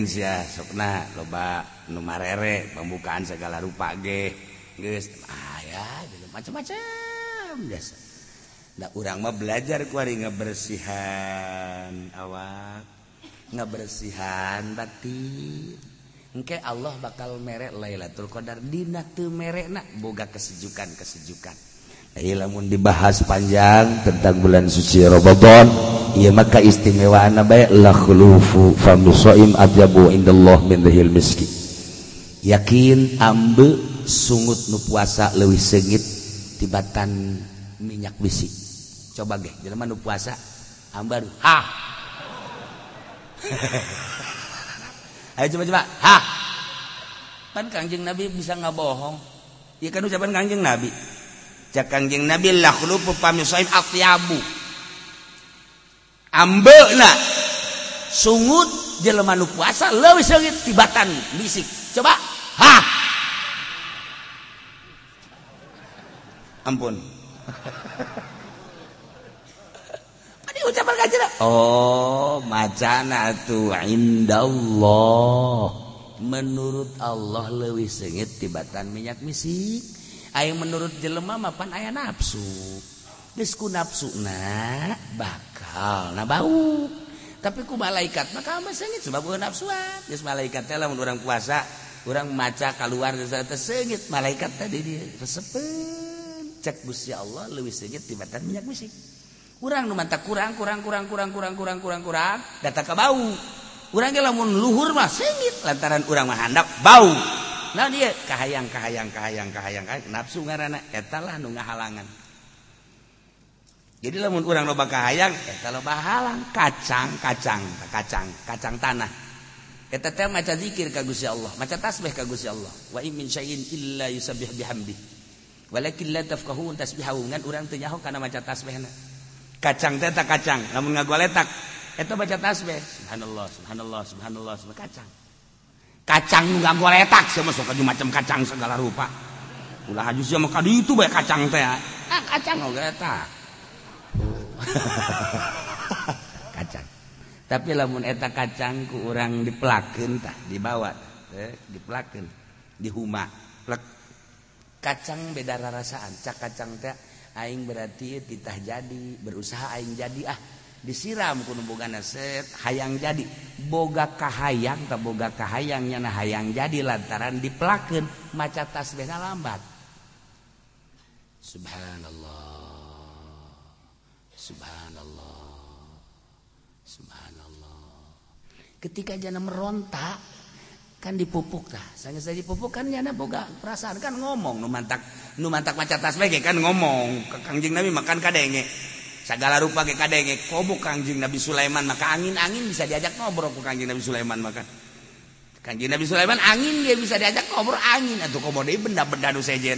sia sokna loba nu marere pembukaan segala rupa ge aya macam-macam biasa. Da urang mah belajar ku ari ngabersihan awak. Ngabersihan batin engke Allah bakal merek Lailatul Qadar. Dina teu merena boga kesejukan kesejukan Ieu lamun dibahas panjang tentang bulan suci Ramadan, ieu maka istimewaana bae la khulufu famu shaim adyabu indallah min dhil miski. Yakin ambe sungut nu puasa leuwih seungit tibatan minyak bisi. Coba ge, jelema nu puasa ambar ha. Ayo coba-coba. Ha. Kangjeng Nabi bisa nggak bohong. Ya kan ucapan Kangjeng Nabi. Kangjeng lah sungut jelema nu puasa leuwih seungit tibatan bisik. Coba. Ha. Ampun. ucapan kajian oh macana tuh indallah menurut Allah lebih sengit tibatan minyak misik Ayo menurut jelema mapan ayah nafsu. disku nafsu na bakal na bau. Tapi ku malaikat maka amat sengit sebab bukan nafsuan. Gus malaikat teh lamun orang puasa, orang maca keluar sengit malaikat tadi dia resepen. Cek gusti Allah lebih sengit tibatan minyak musik. Kurang nu mantap kurang kurang kurang kurang kurang kurang kurang kurang datang ke bau. Urang lamun luhur mah sengit lantaran urang mah handap bau. nah dia kahayang kahayang kahayang kahayang kahayang. Nafsu ngarana etalah nu ngahalangan. Jadi lamun urang loba kahayang eta loba halang. Kacang kacang kacang kacang tanah. Eta teh maca zikir ka Gusti Allah maca tasbih ka Gusti Allah. Wa in min syai'in illa yusabbih bihamdi. Walakin la tafqahun tasbihahu. Ngan urang teu nyaho kana maca tasbihna. Kacang teh kacang lamun ngagoletak eta baca tasbih. Subhanallah subhanallah subhanallah subhanallah kacang. kacang nggak gua letak sih masuk ke macam kacang segala rupa. Ulah haju sih maka di itu baik kacang teh ah kacang. Nggak letak kacang. Tapi lamun eta kacang ku orang dipelakeun tah dibawa eh, dipelakeun di huma plek. Kacang beda rasaan cak kacang teh aing berarti titah jadi berusaha aing jadi ah. Disiram kuno boga set hayang jadi. Boga kahayang tak boga kahayangnya nah hayang jadi lantaran dipelakeun maca tasbihna lambat. Subhanallah. Subhanallah. Subhanallah. Ketika jana merontak kan dipupuk dah saya saya dipupuk kan nyana boga perasaan kan ngomong. Nu mantak nu mantak maca tasbih kan ngomong. Kangjeng nabi makan kadenge segala rupa ke kadenge kobo kangjeng Nabi Sulaiman maka angin-angin bisa diajak ngobrol ke kangjeng Nabi Sulaiman maka. Kangjeng Nabi Sulaiman angin dia bisa diajak ngobrol angin. Atau komode benda-benda nu sejen.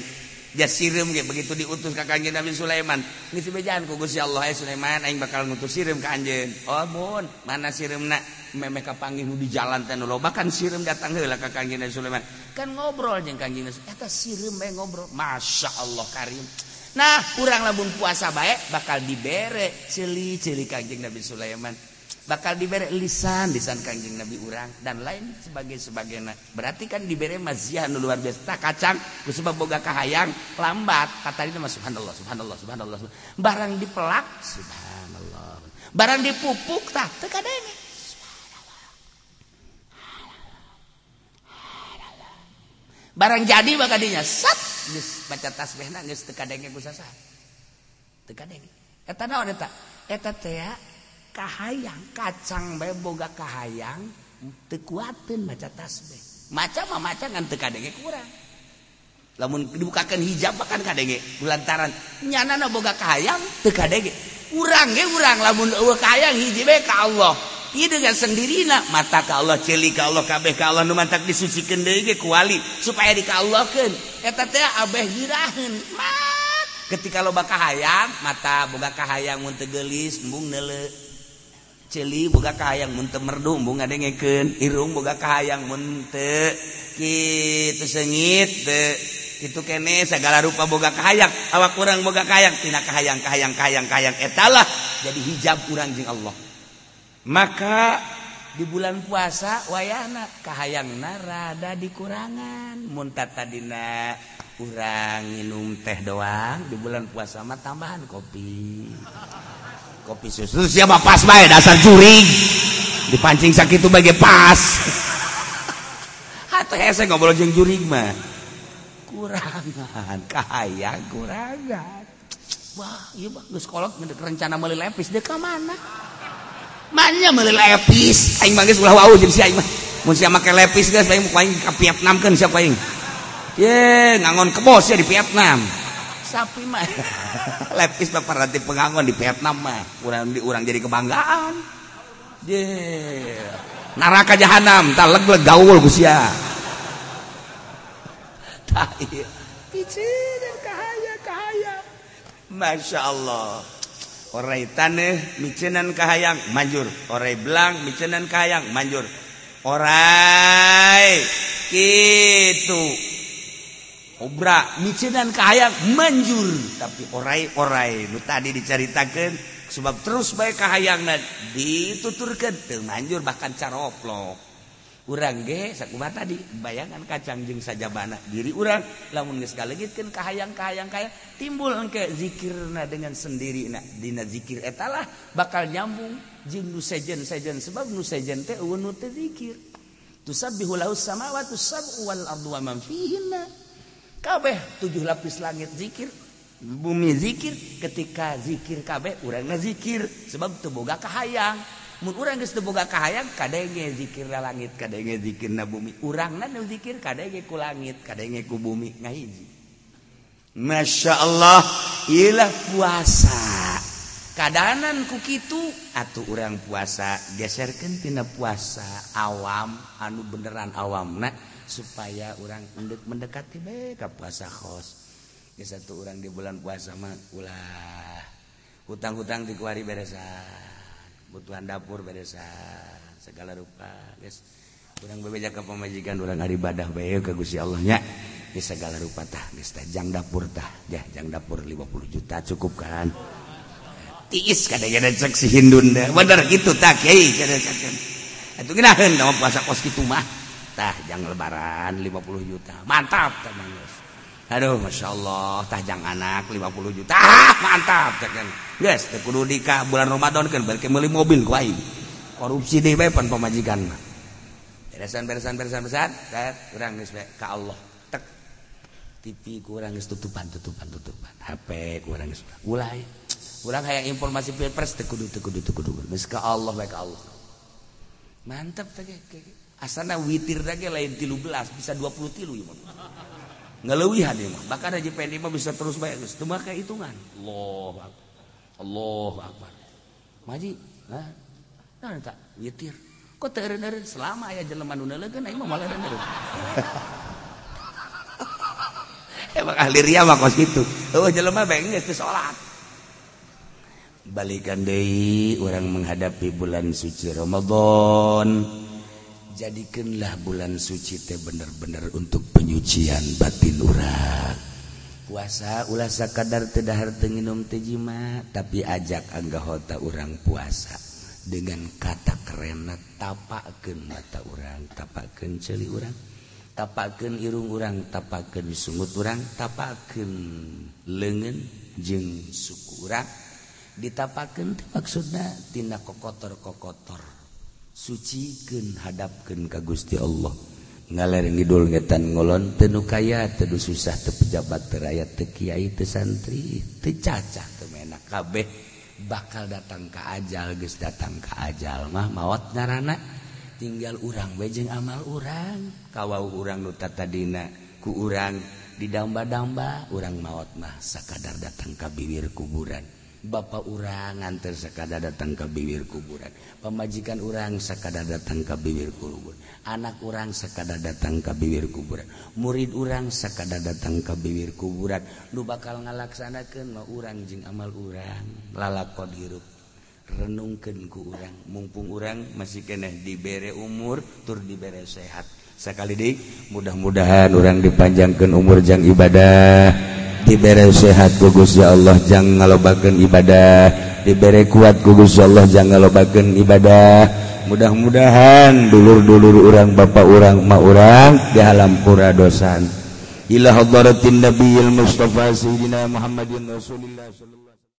Dia sirim ge begitu diutus ke kangjeng Nabi Sulaiman. Ini sebejaan ku Gusti Allah ya Sulaiman aing bakal ngutus sirim ke anjeun. Oh mun mana sirimna memeh kapanggih nu di jalan teh nu loba kan sirim datang heula ka kangjeng Nabi Sulaiman. Kan ngobrol jeung kangjeng Nabi eta eh, sirim bae ngobrol. Masyaallah karim. Nah kurang lamun puasa baik bakal dibere. Celi-celi Kanjeng Nabi Sulaiman. Bakal dibere lisan lisan Kanjeng Nabi urang. Dan lain sebagai sebagainya. Berarti kan dibere maziah nu luar biasa. Kacang kusebab boga kahayang lambat. Kata itu mas subhanallah subhanallah subhanallah. Barang dipelak subhanallah. Barang dipupuk tah teu kadenge barang jadi maka dinya sat! Geus baca tasbihna geus teu kadenge gusasa. Teu kadenge. Eta naon eta? Eta teh kahayang kacang bae boga kahayang teu kuatkeun maca tasbih. Maca mah maca ngan teu kadenge kurang. Lamun dibukakan hijab kan kadenge gulantaran. Nyana na boga kahayang teu kadenge. Urang ge urang lamun eueuh kahayang hiji bae ka Allah. dengan sendiri mata ka Allah celik ka Allah kabeh ka Allah. Mantap disucikan deui kuali. Supaya wali supaya kan eta teh abeh girahan ketika lo bakal hayang mata boga kahayang mun tegelis embung neuleu. Celi boga kahayang mun teu merdu embung ngadengekeun. Irung boga kahayang mun teu kitu sengit teu. Itu kene segala rupa boga kahayang. Awak kurang boga kahayang tina kahayang kahayang kahayang kahayang. Etalah jadi hijab kurang jeung Allah. maka di bulan puasa wayana kahayangna narada dikurangan. Mun tadina kurang minum teh doang di bulan puasa mah tambahan kopi. Kopi susu siapa pas bae? Dasar juring dipancing sakit itu bagai pas. Atau hese ngobrol jeung juring mah. Kurangan kahayang kurangan. Wah iya kolot sekolah rencana meuli lepis dia ke mana? Mana meuli lepis aing mah geus ulah wau jeung si aing mah. Mun sia make lepis geus aing aing ka Vietnam kan siapa aing? Ye ngangon ke bos ya di Vietnam. Sapi mah. Lepis bapak ranti pengangon di Vietnam mah. Urang di urang jadi kebanggaan. Ye. Neraka jahanam tak leg gaul gusia tah iya. Dan kahaya kahaya Masya Allah orai taneh micenan kahayang manjur. Orai belang micenan kahayang manjur. Orai gitu obra micenan kahayang manjur. Tapi orai-orai nu tadi diceritakan sebab terus baik kahayang dituturkan teu manjur bahkan caroplok urang ge sakumaha tadi bayangan kacang jeung sajabana diri urang lamun geus kalegitkeun kahayang kahayang kaya timbul engke zikirna dengan sendiri na dina zikir etalah bakal nyambung jeung nu sejen sejen sebab nu sejen teh eueun nu teh zikir. Tusabbihu lahu samawati sab'u wal ardu wa man fihinna. Kabeh tujuh lapis langit zikir bumi zikir ketika zikir kabeh urang ngazikir sebab teu boga kahayang. mun urang geus teu boga kahayang kadenge zikirna langit kadenge zikirna bumi. Urangna nu zikir kadenge ku langit kadenge ku bumi. Ngahiji Masya Allah ilah puasa. Kadanan ku kitu atuh urang puasa. Geserkeun tina puasa awam anu beneran awamna supaya orang mendek mendekati bae puasa khos. Geus satu orang di bulan puasa mah ulah hutang-hutang dikuari beresan. kebutuhan dapur beresa segala rupa guys. Kurang bebeja ke pemajikan orang hari ibadah baik ke Gusti Allahnya di segala rupa tah guys tah. Jang dapur tah ya jang dapur 50 juta cukup kan? Tiis kadanya ada cek si Hindun deh bener gitu tah kiai kada itu atuh nama puasa kos kitu mah. Tah jang lebaran 50 juta. Mantap teman guys Aduh Masya Allah tajang anak 50 juta. Ah, mantap guys kudu dikah bulan Ramadan kan berarti beli mobil kuain korupsi di weapon pemajikan beresan beresan beresan beresan. Kurang geus ka Allah. Tek. TV kurang geus tutupan tutupan tutupan. HP kurang geus. Ulah kurang hayang informasi pilpres tekudu kudu tekudu kudu ke kudu. Ka Allah bae ka Allah. Mantap teh asana witir lagi lain 13 bisa 20 tilu ieu ngelewihan dia mah. Bahkan aja pendek mah bisa terus baik terus cuma kayak hitungan Allah Allah Akbar. Maji nah nah tak witir kok teren teren selama ya jelema nu neuleun aing mah malah teren emang ahli ria mah kos gitu oh jelema bae geus teu salat. Balikan deui orang menghadapi bulan suci Ramadan jadikanlah bulan suci teh bener-bener untuk penyucian batin urang. Puasa ulah sakadar tedahar tenginum tejima tapi ajak anggahota orang puasa. Dengan kata kerena tapakeun mata orang tapakeun celi orang tapakeun irung orang tapakeun sungut orang tapakeun lengan jeng suku orang ditapakan maksudnya tina kokotor kokotor suciken hadapkan ka Gusti Allah. Ngaler ngidul ngetan ngolon tenu kaya teduh susah te pejabat terayat te kiai te santri te cacah te menak kabeh. Bakal datang ke ajal geus datang ke ajal mah maot ngaranna tinggal urang bejeng jeung amal urang. Kawau urang nu tatadina ku urang didamba-damba urang maut mah sakadar datang ka bibir kuburan. Bapak urang nganter sekada datang ke bibir kuburan. Pemajikan urang sekada datang ke bibir kuburan. Anak urang sekada datang ke bibir kuburan. Murid urang sekada datang ke bibir kuburan. Lu bakal ngalaksanakan mau urang jeng amal urang. Lalakon hirup. Renungkan ku urang. Mumpung urang masih kena dibere umur tur dibere sehat. Sekali dik mudah-mudahan orang dipanjangkan umur jang ibadah. dibere sehat gugus ya Allah jangan ngalobaken ibadah. Dibere kuat gugus ya Allah jangan ngalobaken ibadah. Mudah-mudahan dulur-dulur orang bapak orang ma orang di alam pura dosan ila hadratin nabiyil mustafa sayyidina muhammadin rasulillah